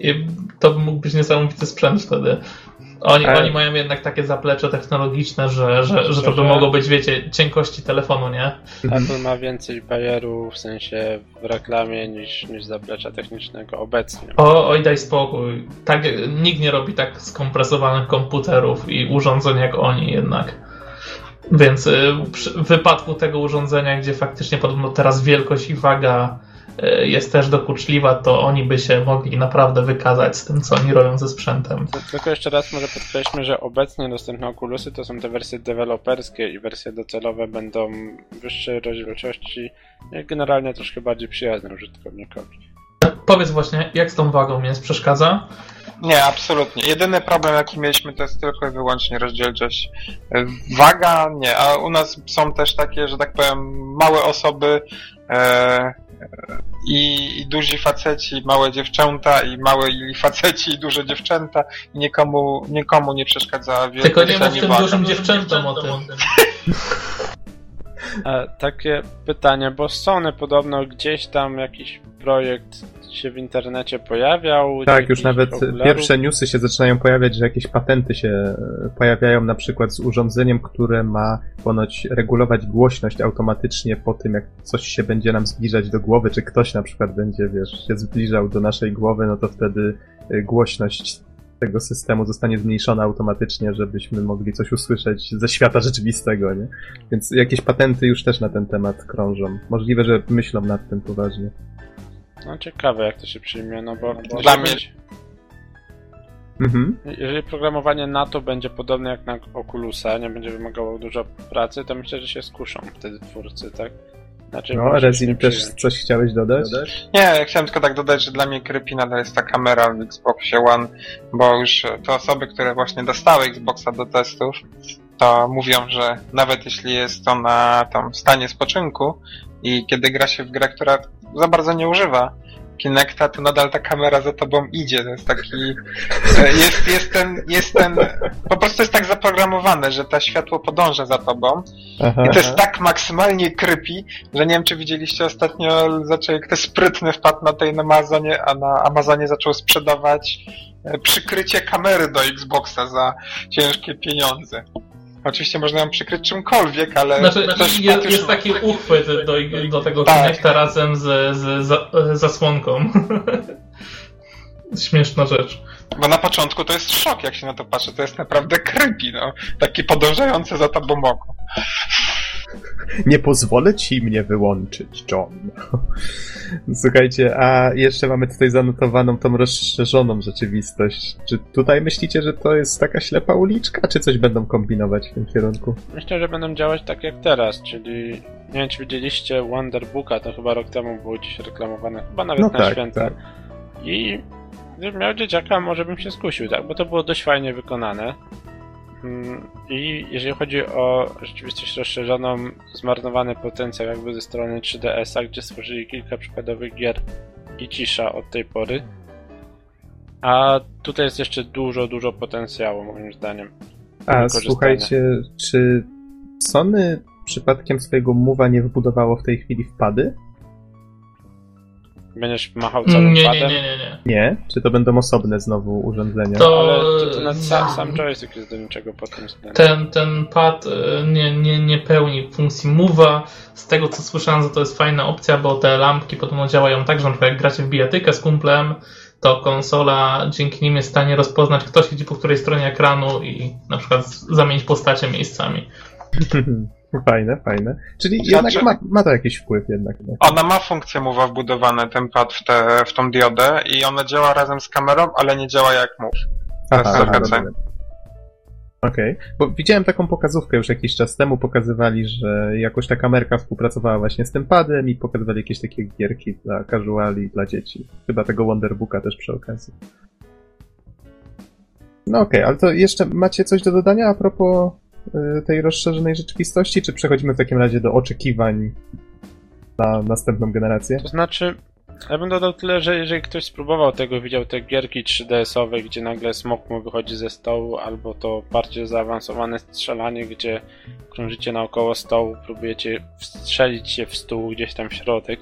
i to by mógł być niesamowity sprzęt wtedy. Oni, Ale- oni mają jednak takie zaplecze technologiczne, że, że, że to by mogło być, wiecie, cienkości telefonu, nie? Apple ma więcej bajerów w sensie w reklamie niż, niż zaplecza technicznego obecnie. O, oj, daj spokój. Tak, nikt nie robi tak skompresowanych komputerów i urządzeń jak oni jednak. Więc y, w wypadku tego urządzenia, gdzie faktycznie podobno teraz wielkość i waga y, jest też dokuczliwa, to oni by się mogli naprawdę wykazać z tym, co oni robią ze sprzętem. Tylko jeszcze raz może podkreślmy, że obecnie dostępne Oculusy to są te wersje deweloperskie i wersje docelowe będą wyższej rozdzielczości i generalnie troszkę bardziej przyjazne użytkownikowi. Powiedz właśnie, jak z tą wagą jest? Przeszkadza? Nie, absolutnie. Jedyny problem, jaki mieliśmy, to jest tylko i wyłącznie rozdzielczość. Waga, nie, a u nas są też takie, że tak powiem, małe osoby e, i, i duzi faceci, małe dziewczęta i małe i faceci i duże dziewczęta i nikomu, nikomu nie przeszkadza wielkość Tylko nie mów tym waga. dużym dziewczętom o tym. E, takie pytanie, bo Sony podobno gdzieś tam jakiś projekt się w internecie pojawiał. Tak, już nawet okularów. pierwsze newsy się zaczynają pojawiać, że jakieś patenty się e, pojawiają, na przykład z urządzeniem, które ma ponoć regulować głośność automatycznie po tym, jak coś się będzie nam zbliżać do głowy, czy ktoś na przykład będzie, wiesz, się zbliżał do naszej głowy, no to wtedy e, głośność tego systemu zostanie zmniejszona automatycznie, żebyśmy mogli coś usłyszeć ze świata rzeczywistego, nie? Więc jakieś patenty już też na ten temat krążą. Możliwe, że myślą nad tym poważnie. No ciekawe jak to się przyjmie, no bo Dla jeżeli mnie- będzie- Mhm. jeżeli programowanie na to będzie podobne jak na Oculusa, nie będzie wymagało dużo pracy, to myślę, że się skuszą wtedy twórcy, tak? Znaczy, No, Rezin nie też przyjąć. coś chciałeś dodać? Nie, ja chciałem tylko tak dodać, że dla mnie creepy nadal jest ta kamera w Xboxie One, bo już te osoby, które właśnie dostały Xboxa do testów, to mówią, że nawet jeśli jest to na tam stanie spoczynku i kiedy gra się w grę, która za bardzo nie używa Kinecta, to nadal ta kamera za tobą idzie. To jest taki. e, Jest, jest, ten, jest ten. Po prostu jest tak zaprogramowane, że to światło podąża za tobą. Aha. I to jest tak maksymalnie creepy, że nie wiem, czy widzieliście ostatnio, zaczął ktoś sprytny wpadł na tej Amazonie, a na Amazonie zaczął sprzedawać e, przykrycie kamery do Xboxa za ciężkie pieniądze. Oczywiście można ją przykryć czymkolwiek, ale Znaczy, coś jest, już- taki uchwyt do, do tego Tak. Razem z, z, za, zasłonką. Śmieszna rzecz. Bo na początku to jest szok, jak się na to patrzy. To jest naprawdę creepy, no. Taki podążający za tobą oko. Nie pozwolę ci mnie wyłączyć, John. Słuchajcie, a jeszcze mamy tutaj zanotowaną tą rozszerzoną rzeczywistość. Czy tutaj myślicie, że to jest taka ślepa uliczka, czy coś będą kombinować w tym kierunku? Myślę, że będą działać tak jak teraz, czyli nie wiem czy widzieliście Wonderbooka, to chyba rok temu było gdzieś reklamowane, chyba nawet No na tak, święta. tak. I gdybym miał dzieciaka, może bym się skusił, tak, bo to było dość fajnie wykonane. Mm, I jeżeli chodzi o rzeczywistość rozszerzoną, zmarnowany potencjał jakby ze strony 3DS-a, gdzie stworzyli kilka przykładowych gier i cisza od tej pory. A tutaj jest jeszcze dużo, dużo potencjału moim zdaniem. A słuchajcie, czy Sony przypadkiem swojego Move'a nie wybudowało w tej chwili wpady? Będziesz machał całym Nie, nie, padem? nie, nie, nie. Nie? Czy to będą osobne znowu urządzenia? To- Ale to, to nawet sam, sam joystick jest do niczego pod tym względem. Ten, ten pad y, nie, nie, nie pełni funkcji move'a. Z tego co słyszałem, to jest fajna opcja, bo te lampki podobno działają tak, że na przykład jak gracie w bijatykę z kumplem, to konsola dzięki nim jest w stanie rozpoznać, kto siedzi po której stronie ekranu i na przykład zamienić postacie miejscami. fajne, fajne. Czyli Znaczy- jednak ma, ma to jakiś wpływ jednak. Ona ma funkcję mowa wbudowane, ten pad w, te, w tą diodę i ona działa razem z kamerą, ale nie działa jak jest trochę co. rozumiem. Okej, bo widziałem taką pokazówkę już jakiś czas temu, pokazywali, że jakoś ta kamerka współpracowała właśnie z tym padem i pokazywali jakieś takie gierki dla casuali, dla dzieci. Chyba tego Wonderbooka też przy okazji. No okej, ale to jeszcze macie coś do dodania a propos tej rozszerzonej rzeczywistości, czy przechodzimy w takim razie do oczekiwań na następną generację? To znaczy, ja bym dodał tyle, że jeżeli ktoś spróbował tego, widział te gierki 3DS-owe, gdzie nagle smok mu wychodzi ze stołu, albo to bardziej zaawansowane strzelanie, gdzie krążycie naokoło stołu, próbujecie wstrzelić się w stół gdzieś tam w środek,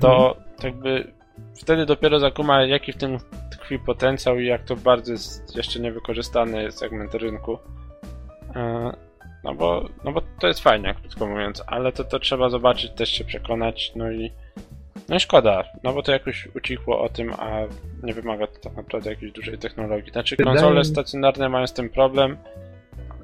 to jakby wtedy dopiero zakuma, jaki w tym tkwi potencjał i jak to bardzo jest jeszcze niewykorzystany segment rynku. E, No bo, no bo to jest fajnie, krótko mówiąc, ale to, to trzeba zobaczyć, też się przekonać, no i no i szkoda, no bo to jakoś ucichło o tym, a nie wymaga to tak naprawdę jakiejś dużej technologii. Znaczy konsole stacjonarne mają z tym problem,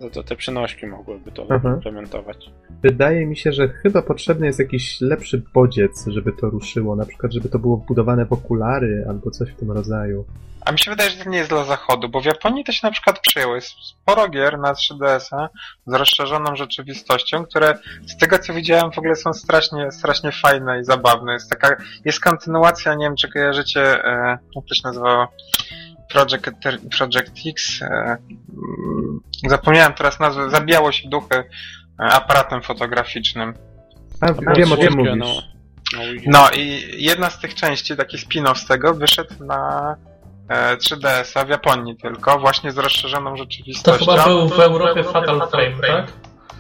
to, to te przenośki mogłyby to Mhm. implementować. Wydaje mi się, że chyba potrzebny jest jakiś lepszy bodziec, żeby to ruszyło. Na przykład, żeby to było wbudowane w okulary albo coś w tym rodzaju. A mi się wydaje, że to nie jest dla zachodu, bo w Japonii to się na przykład przyjęło. Jest sporo gier na 3DS-a z rozszerzoną rzeczywistością, które z tego co widziałem w ogóle są strasznie, strasznie fajne i zabawne. Jest taka, jest kontynuacja, nie wiem czy kojarzycie, e, jak to się nazywało? Project, Project X. E, mm, zapomniałem teraz nazwę. Zabijało się duchy e, aparatem fotograficznym. A, A wiem o czym mówisz. no, no, i jedna z tych części, taki spin-off z tego, wyszedł na 3DS-a w Japonii tylko, właśnie z rozszerzoną To rzeczywistością. chyba był w Europie Fatal Frame, tak?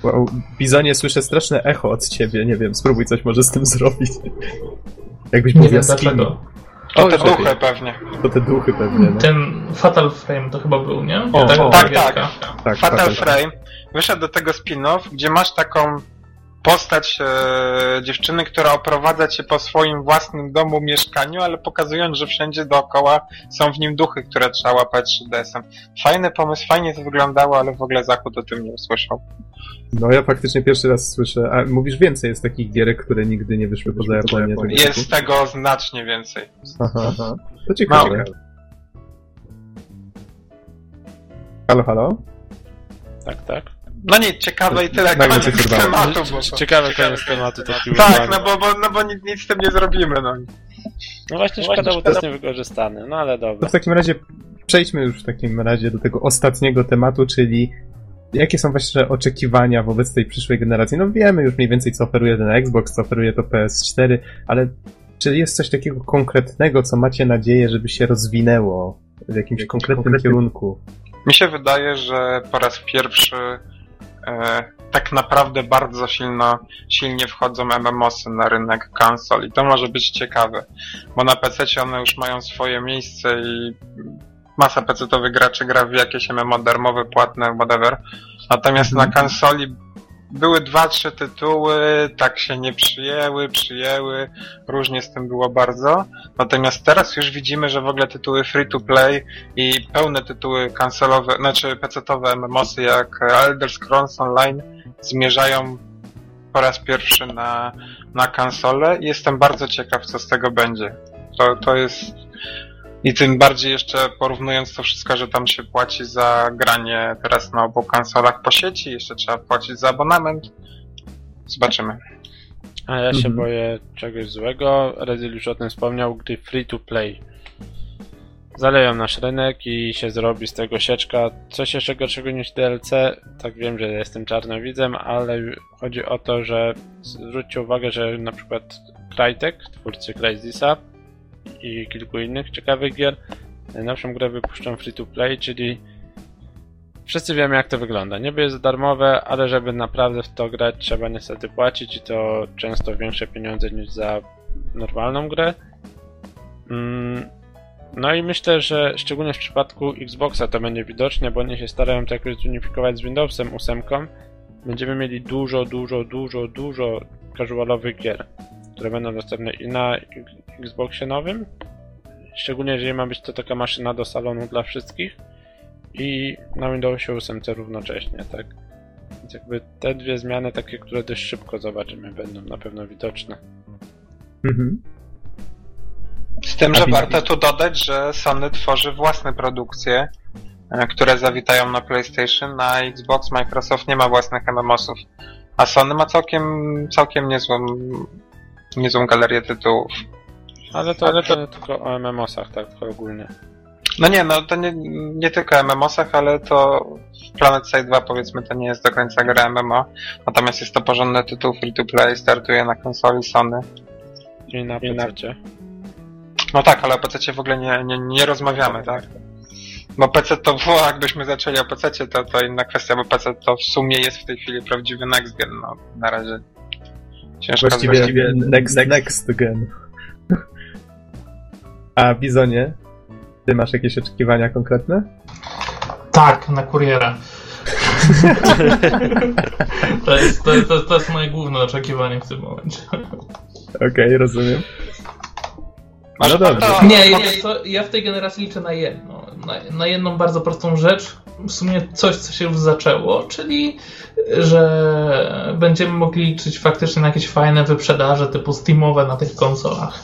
Wow, Bizonie, słyszę straszne echo od ciebie. Nie wiem, spróbuj coś może z tym zrobić. Jakbyś był w jaskini. dlaczego. To te lepiej. duchy pewnie. To te duchy pewnie, no. Ten Fatal Frame to chyba był, nie? O, Ta o. Tak, tak. Tak, Fatal Fatal Frame wyszedł do tego spin-off, gdzie masz taką postać e, dziewczyny, która oprowadza cię po swoim własnym domu, mieszkaniu, ale pokazując, że wszędzie dookoła są w nim duchy, które trzeba łapać 3DS-em. Fajny pomysł, fajnie to wyglądało, ale w ogóle Zachód o tym nie usłyszał. No ja faktycznie pierwszy raz słyszę. A mówisz więcej jest takich gierek, które nigdy nie wyszły poza Japonię. tego typu? Jest tego znacznie więcej. Aha, aha. To ciekawe. Mało. Halo, halo? Tak, tak. No nie, ciekawe i tyle Nagle koniec tematu, bo C- to... Ciekawy koniec tematu. taki Tak, no bo, bo, no bo nic, nic z tym nie zrobimy, no. No właśnie szkoda, bo to jest niewykorzystane. No ale To dobra. w takim razie przejdźmy już w takim razie do tego ostatniego tematu, czyli jakie są wasze oczekiwania wobec tej przyszłej generacji? No wiemy już mniej więcej, co oferuje ten Xbox, co oferuje to PS4, ale czy jest coś takiego konkretnego, co macie nadzieję, żeby się rozwinęło w jakimś konkretnym kierunku? Mi się wydaje, że po raz pierwszy tak naprawdę bardzo silno, silnie wchodzą MMOsy na rynek konsol i to może być ciekawe, bo na PC one już mają swoje miejsce i masa PC-towych graczy gra w jakieś MMO darmowe, płatne, whatever. Natomiast na konsoli były dwa, trzy tytuły, tak się nie przyjęły, przyjęły, różnie z tym było bardzo. Natomiast teraz już widzimy, że w ogóle tytuły free to play i pełne tytuły konsolowe, znaczy PC-towe MMOsy jak Elder Scrolls Online zmierzają po raz pierwszy na, na konsolę i jestem bardzo ciekaw, co z tego będzie. To, to jest i tym bardziej jeszcze porównując to wszystko, że tam się płaci za granie teraz na obu konsolach po sieci, jeszcze trzeba płacić za abonament. Zobaczymy. A ja się Mhm. boję czegoś złego. Rezil już o tym wspomniał, gdy free to play. Zaleją nasz rynek i się zrobi z tego sieczka. Coś jeszcze gorszego niż DLC. Tak wiem, że jestem czarnowidzem, ale chodzi o to, że zwróćcie uwagę, że na przykład Crytek, twórcy Crysisa i kilku innych ciekawych gier, najnowszą grę wypuszczą free to play, czyli wszyscy wiemy jak to wygląda. Niby jest darmowe, ale żeby naprawdę w to grać trzeba niestety płacić i to często większe pieniądze niż za normalną grę. Mm, No i myślę, że szczególnie w przypadku Xboxa to będzie widoczne, bo oni się starają to jakoś zunifikować z Windowsem 8. Będziemy mieli dużo, dużo, dużo, dużo casualowych gier, które będą dostępne i na Xboxie nowym, szczególnie jeżeli ma być to taka maszyna do salonu dla wszystkich, i na Windowsie 8 równocześnie, tak? Więc jakby te dwie zmiany, takie, które dość szybko zobaczymy, będą na pewno widoczne. Mhm. Z tym, że warto tu dodać, że Sony tworzy własne produkcje, e, które zawitają na PlayStation, na Xbox Microsoft nie ma własnych MMOsów. A Sony ma całkiem, całkiem niezłą, niezłą galerię tytułów. Ale to, ale to tylko o MMOsach, tak tylko ogólnie. No nie, no to nie, nie tylko MMOsach, ale to w Planet Side 2 powiedzmy to nie jest do końca gra MMO, natomiast jest to porządny tytuł free to play, startuje na konsoli Sony. I na I na- PC. No tak, ale o PC w ogóle nie, nie, nie rozmawiamy, tak? Bo PC to, bo jakbyśmy zaczęli o PC, to, to inna kwestia, bo PC to w sumie jest w tej chwili prawdziwy next gen, no na razie. Ciężko Właściwie, właściwie next, next gen. A Bizonie, ty masz jakieś oczekiwania konkretne? Tak, na kuriera. to, jest, to, to, to jest moje główne oczekiwanie w tym momencie. Okej, rozumiem. Może No dobrze. Nie, ja, to, ja w tej generacji liczę na jedno. na, na jedną bardzo prostą rzecz, w sumie coś, co się już zaczęło, czyli że będziemy mogli liczyć faktycznie na jakieś fajne wyprzedaże typu Steamowe na tych konsolach.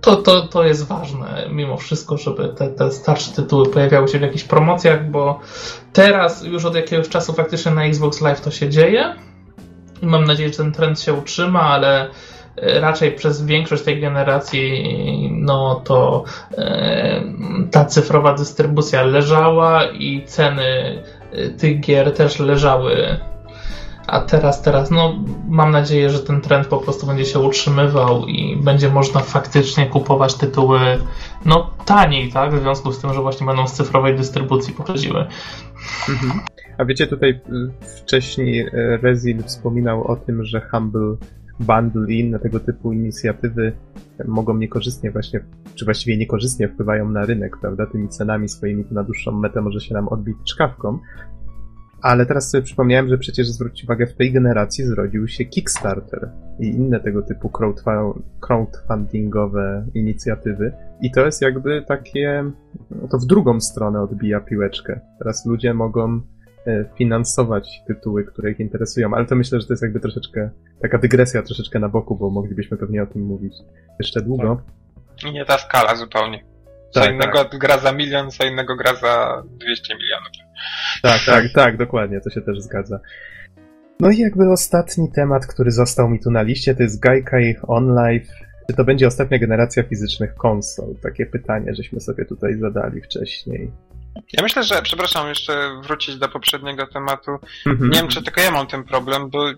To, to, to jest ważne mimo wszystko, żeby te, te starsze tytuły pojawiały się w jakichś promocjach, bo teraz już od jakiegoś czasu faktycznie na Xbox Live to się dzieje. Mam nadzieję, że ten trend się utrzyma, ale e, raczej przez większość tej generacji no to e, ta cyfrowa dystrybucja leżała i ceny e, tych gier też leżały a teraz, teraz, no mam nadzieję, że ten trend po prostu będzie się utrzymywał i będzie można faktycznie kupować tytuły no taniej, tak? W związku z tym, że właśnie będą z cyfrowej dystrybucji pochodziły. Mhm. A wiecie, tutaj y, wcześniej y, Rezil wspominał o tym, że Humble Bundle i inne tego typu inicjatywy mogą niekorzystnie właśnie, czy właściwie niekorzystnie wpływają na rynek, prawda? Tymi cenami swoimi na dłuższą metę może się nam odbić czkawką. Ale teraz sobie przypomniałem, że przecież zwróć uwagę, w tej generacji zrodził się Kickstarter i inne tego typu crowdfundingowe inicjatywy. I to jest jakby takie, no to w drugą stronę odbija piłeczkę. Teraz ludzie mogą e, finansować tytuły, które ich interesują, ale to myślę, że to jest jakby troszeczkę taka dygresja troszeczkę na boku, bo moglibyśmy pewnie o tym mówić jeszcze długo. Tak. I nie ta skala zupełnie. Co tak, innego tak. gra za milion, co innego gra za 200 milionów. Tak, tak, tak, dokładnie, to się też zgadza. No i jakby ostatni temat, który został mi tu na liście, to jest Gaikai OnLive. Czy to będzie ostatnia generacja fizycznych konsol? Takie pytanie, żeśmy sobie tutaj zadali wcześniej. Ja myślę, że, przepraszam, jeszcze wrócić do poprzedniego tematu. Mhm. Nie wiem, czy tylko ja mam ten problem, bo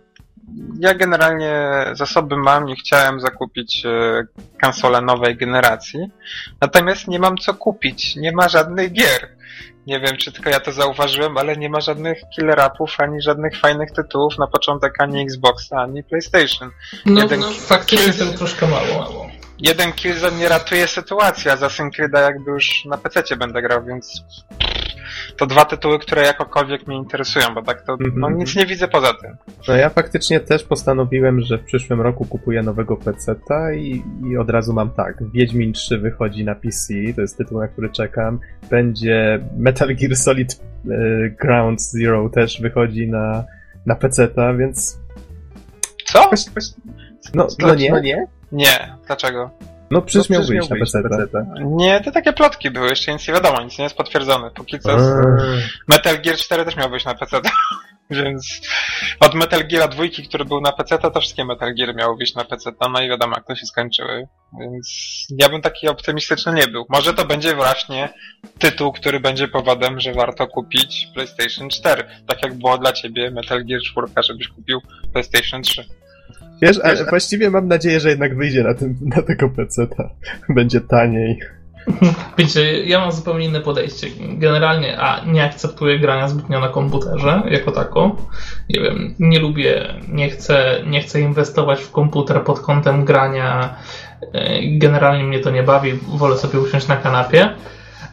ja generalnie zasoby mam, nie chciałem zakupić e, konsolę nowej generacji, natomiast nie mam co kupić, nie ma żadnych gier. Nie wiem, czy tylko ja to zauważyłem, ale nie ma żadnych killer upów, ani żadnych fajnych tytułów na początek ani Xboxa, ani PlayStation. No, Jeden no faktycznie kill... troszkę mało. Jeden Killzone nie ratuje sytuacji, a za Syncryda jakby już na PC będę grał, więc to dwa tytuły, które jakokolwiek mnie interesują, bo tak to mm -hmm. no, mhm. nic nie widzę poza tym. No ja faktycznie też postanowiłem, że w przyszłym roku kupuję nowego PC-ta i, i od razu mam tak. Wiedźmin 3 wychodzi na PC, to jest tytuł, na który czekam. Będzie Metal Gear Solid e, Ground Zero też wychodzi na, na PC-ta, więc... Co? No, no nie? No nie? Nie, dlaczego? No przecież no, miał wyjść na PC. Nie, to takie plotki były, jeszcze nic nie wiadomo, nic nie jest potwierdzone. Póki co Metal Gear 4 też miał wyjść na PC. Więc od Metal Gear 2, który był na PC, to wszystkie Metal Gear miały wyjść na PC, no i wiadomo jak to się skończyły. Więc ja bym taki optymistyczny nie był. Może to będzie właśnie tytuł, który będzie powodem, że warto kupić PlayStation 4. Tak jak było dla ciebie Metal Gear 4, żebyś kupił PlayStation 3. Wiesz, ale właściwie mam nadzieję, że jednak wyjdzie na, tym, na tego PC. Będzie taniej. Wiecie, ja mam zupełnie inne podejście. Generalnie, a nie akceptuję grania zbytnio na komputerze jako tako. Nie wiem, nie lubię, nie chcę, nie chcę inwestować w komputer pod kątem grania. E, generalnie mnie to nie bawi, wolę sobie usiąść na kanapie.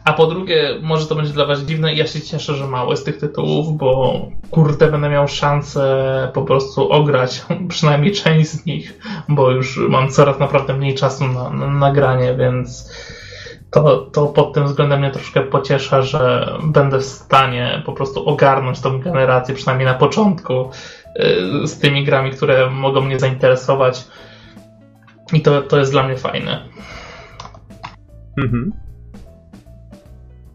A po drugie, może to będzie dla Was dziwne, ja się cieszę, że mało z tych tytułów, bo kurde, będę miał szansę po prostu ograć przynajmniej część z nich, bo już mam coraz naprawdę mniej czasu na, na nagranie, więc to, to pod tym względem mnie troszkę pociesza, że będę w stanie po prostu ogarnąć tą generację, przynajmniej na początku, y, z tymi grami, które mogą mnie zainteresować. I to, to jest dla mnie fajne. Mhm.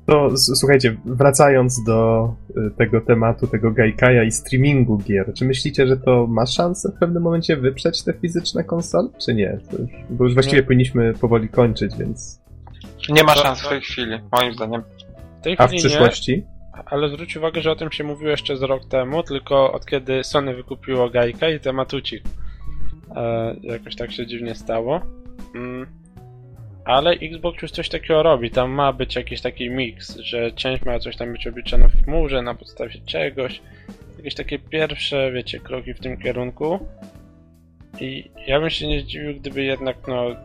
To słuchajcie, wracając do y, tego tematu, tego Gaikaja i streamingu gier, czy myślicie, że to ma szansę w pewnym momencie wyprzeć te fizyczne konsole, czy nie? Już, bo już właściwie nie. powinniśmy powoli kończyć, więc... Nie ma szans w tej chwili, moim zdaniem. W tej A w przyszłości? Nie, ale zwróć uwagę, że o tym się mówiło jeszcze z rok temu, tylko od kiedy Sony wykupiło Gaika i temat ucichł. E, jakoś tak się dziwnie stało. Mm. Ale Xbox już coś takiego robi. Tam ma być jakiś taki miks, że część ma coś tam być obliczona w chmurze na podstawie czegoś. Jakieś takie pierwsze, wiecie, kroki w tym kierunku. I ja bym się nie zdziwił, gdyby jednak, no,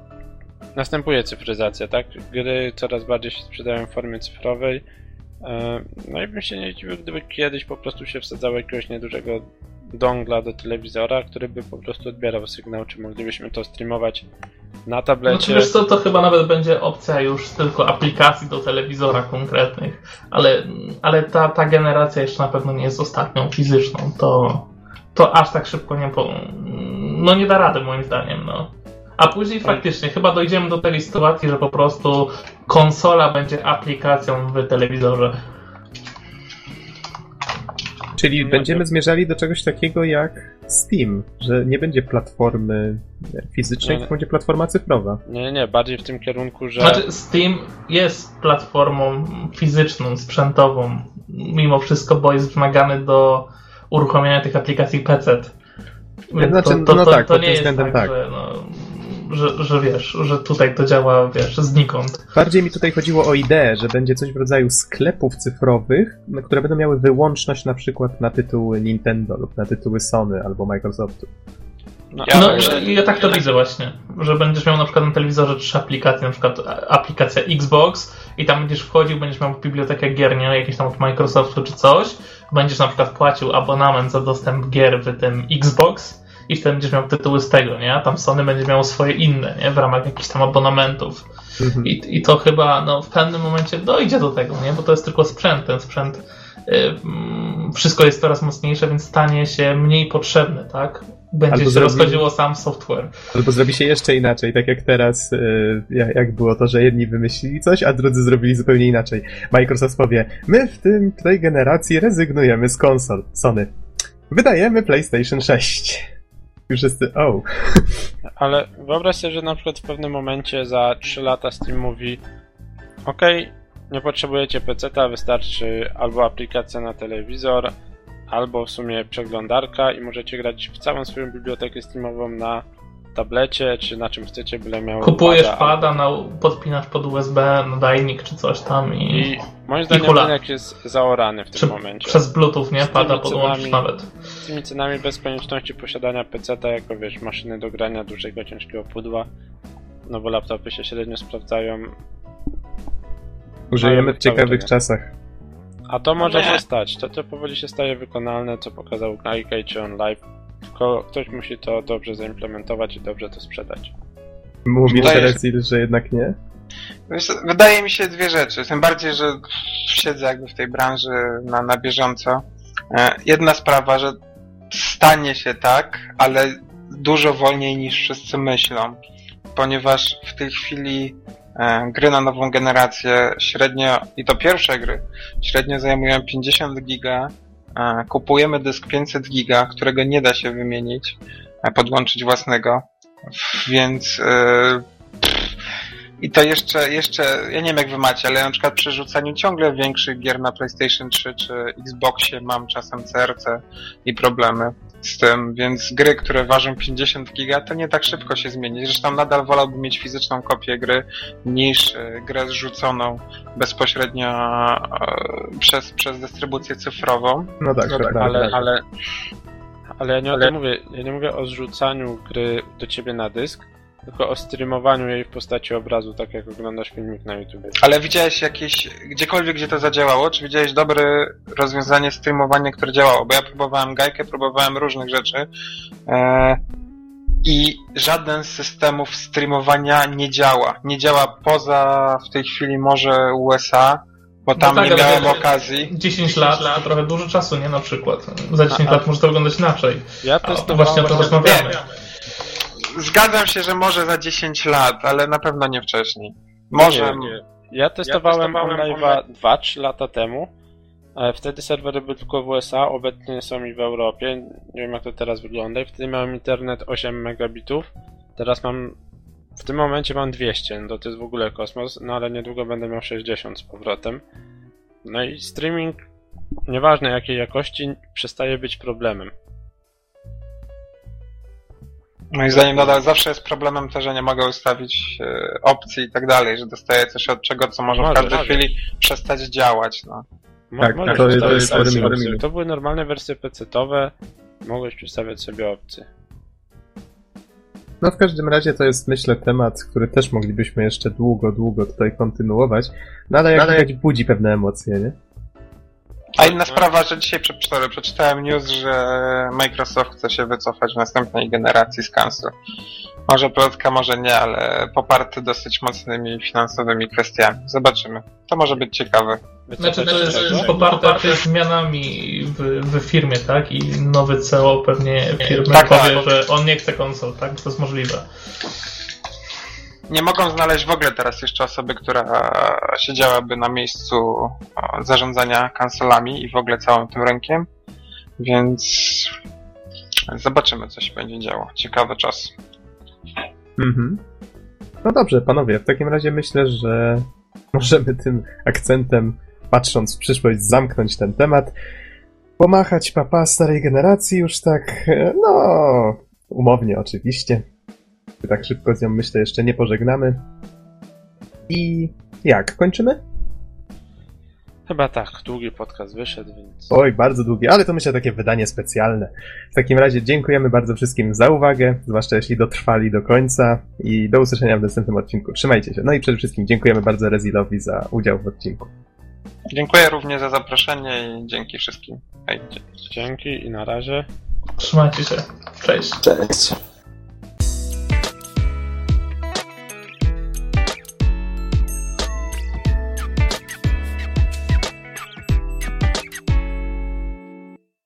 następuje cyfryzacja, tak? Gry coraz bardziej się sprzedają w formie cyfrowej. E, no i bym się nie zdziwił, gdyby kiedyś po prostu się wsadzało jakiegoś niedużego dongla do telewizora, który by po prostu odbierał sygnał, czy moglibyśmy to streamować na tablecie. wiesz co, to chyba nawet będzie opcja już tylko aplikacji do telewizora konkretnych, ale, ale ta, ta generacja jeszcze na pewno nie jest ostatnią fizyczną, to, to aż tak szybko nie po... No nie da rady moim zdaniem, no. A później faktycznie chyba dojdziemy do tej sytuacji, że po prostu konsola będzie aplikacją w telewizorze. Czyli No będziemy to- zmierzali do czegoś takiego jak Steam, że nie będzie platformy fizycznej, Nie. tylko będzie platforma cyfrowa. Nie, nie, bardziej w tym kierunku, że. Znaczy, Steam jest platformą fizyczną, sprzętową, mimo wszystko, bo jest wymagany do uruchomienia tych aplikacji PC. Znaczy, to, to, no to, tak, to pod nie tym jest względem tak, tak. Że, no, że, że wiesz, że tutaj to działa, wiesz, znikąd. Bardziej mi tutaj chodziło o ideę, że będzie coś w rodzaju sklepów cyfrowych, no, które będą miały wyłączność na przykład na tytuły Nintendo lub na tytuły Sony albo Microsoftu. No, Ja- No, ja, ja tak to widzę właśnie, że będziesz miał na przykład na telewizorze trzy aplikacje, na przykład aplikacja Xbox i tam będziesz wchodził, będziesz miał bibliotekę gier, nie, jakieś tam od Microsoftu czy coś, będziesz na przykład płacił abonament za dostęp gier w tym Xbox i wtedy będziesz miał tytuły z tego, nie, a tam Sony będzie miało swoje inne, nie, w ramach jakichś tam abonamentów. Mhm. I, I to chyba no, w pewnym momencie dojdzie do tego, nie? Bo to jest tylko sprzęt. Ten sprzęt, y, mm, wszystko jest coraz mocniejsze, więc stanie się mniej potrzebny, tak? Będzie Albo się zrobi- rozchodziło sam software. Albo zrobi się jeszcze inaczej, tak jak teraz, y, jak jak było to, że jedni wymyślili coś, a drudzy zrobili zupełnie inaczej. Microsoft powie, my w tym, tej generacji rezygnujemy z konsol. Sony. Wydajemy PlayStation 6. Już wszyscy, oh. Ale wyobraź sobie, że na przykład w pewnym momencie za 3 lata Steam mówi okej, nie potrzebujecie PC-a, wystarczy albo aplikacja na telewizor, albo w sumie przeglądarka i możecie grać w całą swoją bibliotekę Steamową na tablecie, czy na czym chcecie, byle miał Kupujesz pada, pada, na, podpinasz pod USB nadajnik czy coś tam i, I moim zdaniem rynek jest zaorany w tym czy, momencie. przez Bluetooth, nie? Pada podłączysz nawet. Z tymi cenami bez konieczności posiadania PC-a jako wiesz, maszyny do grania dużego, ciężkiego pudła, no bo laptopy się średnio sprawdzają, Użyjemy w ciekawych czasach. A to może Nie. się stać. To, to powoli się staje wykonalne, co pokazał Nike czy on live. Tylko ktoś musi to dobrze zaimplementować i dobrze to sprzedać. Się- Teresil, że jednak nie? Wydaje mi się dwie rzeczy. Tym bardziej, że siedzę jakby w tej branży na, na bieżąco. E, Jedna sprawa, że stanie się tak, ale dużo wolniej niż wszyscy myślą. Ponieważ w tej chwili e, gry na nową generację średnio, i to pierwsze gry, średnio zajmują 50 giga. E, Kupujemy dysk 500 giga, którego nie da się wymienić, e, podłączyć własnego. Więc i to jeszcze, jeszcze, ja nie wiem jak wy macie, ale ja na przykład przy rzucaniu ciągle większych gier na PlayStation 3 czy Xboxie mam czasem CRC i problemy z tym, więc gry, które ważą 50 giga, to nie tak szybko się zmieni. Zresztą nadal wolałbym mieć fizyczną kopię gry niż e, grę zrzuconą bezpośrednio e, przez, przez dystrybucję cyfrową. No tak, No tak, prawda. Ale, ale, ale ja nie o Ale- tym mówię. Ja nie mówię o zrzucaniu gry do ciebie na dysk, tylko o streamowaniu jej w postaci obrazu, tak jak oglądasz filmik na YouTube. Ale widziałeś jakieś, gdziekolwiek gdzie to zadziałało, czy widziałeś dobre rozwiązanie streamowania, które działało? Bo ja próbowałem gajkę, próbowałem różnych rzeczy e, i żaden z systemów streamowania nie działa. Nie działa poza w tej chwili może USA, bo tam tak, nie miałem okazji. 10 lat to trochę dużo czasu, nie? Na przykład. Za 10 A- lat może to wyglądać inaczej. Ja A, testowałem właśnie o tym rozmawiamy. Zgadzam się, że może za 10 lat, ale na pewno nie wcześniej. Może... Nie, nie. Ja testowałem, testowałem OnLive'a 2-3 lata temu. e, Wtedy serwery były tylko w USA, obecnie są i w Europie. Nie wiem jak to teraz wygląda. I wtedy miałem internet 8 megabitów. Teraz mam. W tym momencie mam 200, no to jest w ogóle kosmos, no ale niedługo będę miał 60 z powrotem. No i streaming, nieważne jakiej jakości, przestaje być problemem. Moim zdaniem nadal zawsze jest problemem to, że nie mogę ustawić e, opcji i tak dalej, że dostaję coś od czego, co może w Możesz, każdej chwili przestać działać. No. Mo- Tak, możesz to- to jest. To były normalne wersje PC-owe, mogłeś ustawiać sobie opcje. No w każdym razie to jest myślę temat, który też moglibyśmy jeszcze długo, długo tutaj kontynuować, no ale jak widać budzi pewne emocje, nie? A inna sprawa, że dzisiaj prze- prze- przeczytałem news, że Microsoft chce się wycofać w następnej generacji z cancel. Może plotka, może nie, ale poparty dosyć mocnymi finansowymi kwestiami. Zobaczymy. To może być ciekawe. Znaczy, to jest Czego? poparte zmianami w, w firmie, tak? I nowy CEO pewnie firmy Tak, powie, tak. że on nie chce konsol, tak? To jest możliwe. Nie mogą znaleźć w ogóle teraz jeszcze osoby, która siedziałaby na miejscu o, zarządzania kancelami i w ogóle całym tym rynkiem, więc zobaczymy, co się będzie działo. Ciekawy czas. Mhm. No dobrze, panowie, w takim razie myślę, że możemy tym akcentem, patrząc w przyszłość, zamknąć ten temat. Pomachać papa starej generacji już tak, e, no, umownie oczywiście. Tak szybko z nią myślę jeszcze nie pożegnamy. I jak, kończymy? Chyba tak, długi podcast wyszedł, więc... Oj, bardzo długie, ale to myślę takie wydanie specjalne. W takim razie dziękujemy bardzo wszystkim za uwagę, zwłaszcza jeśli dotrwali do końca i do usłyszenia w następnym odcinku. Trzymajcie się. No i przede wszystkim dziękujemy bardzo Rezilowi za udział w odcinku. Dziękuję również za zaproszenie i dzięki wszystkim. Hej. Dzięki i na razie. Trzymajcie się. Cześć. Cześć.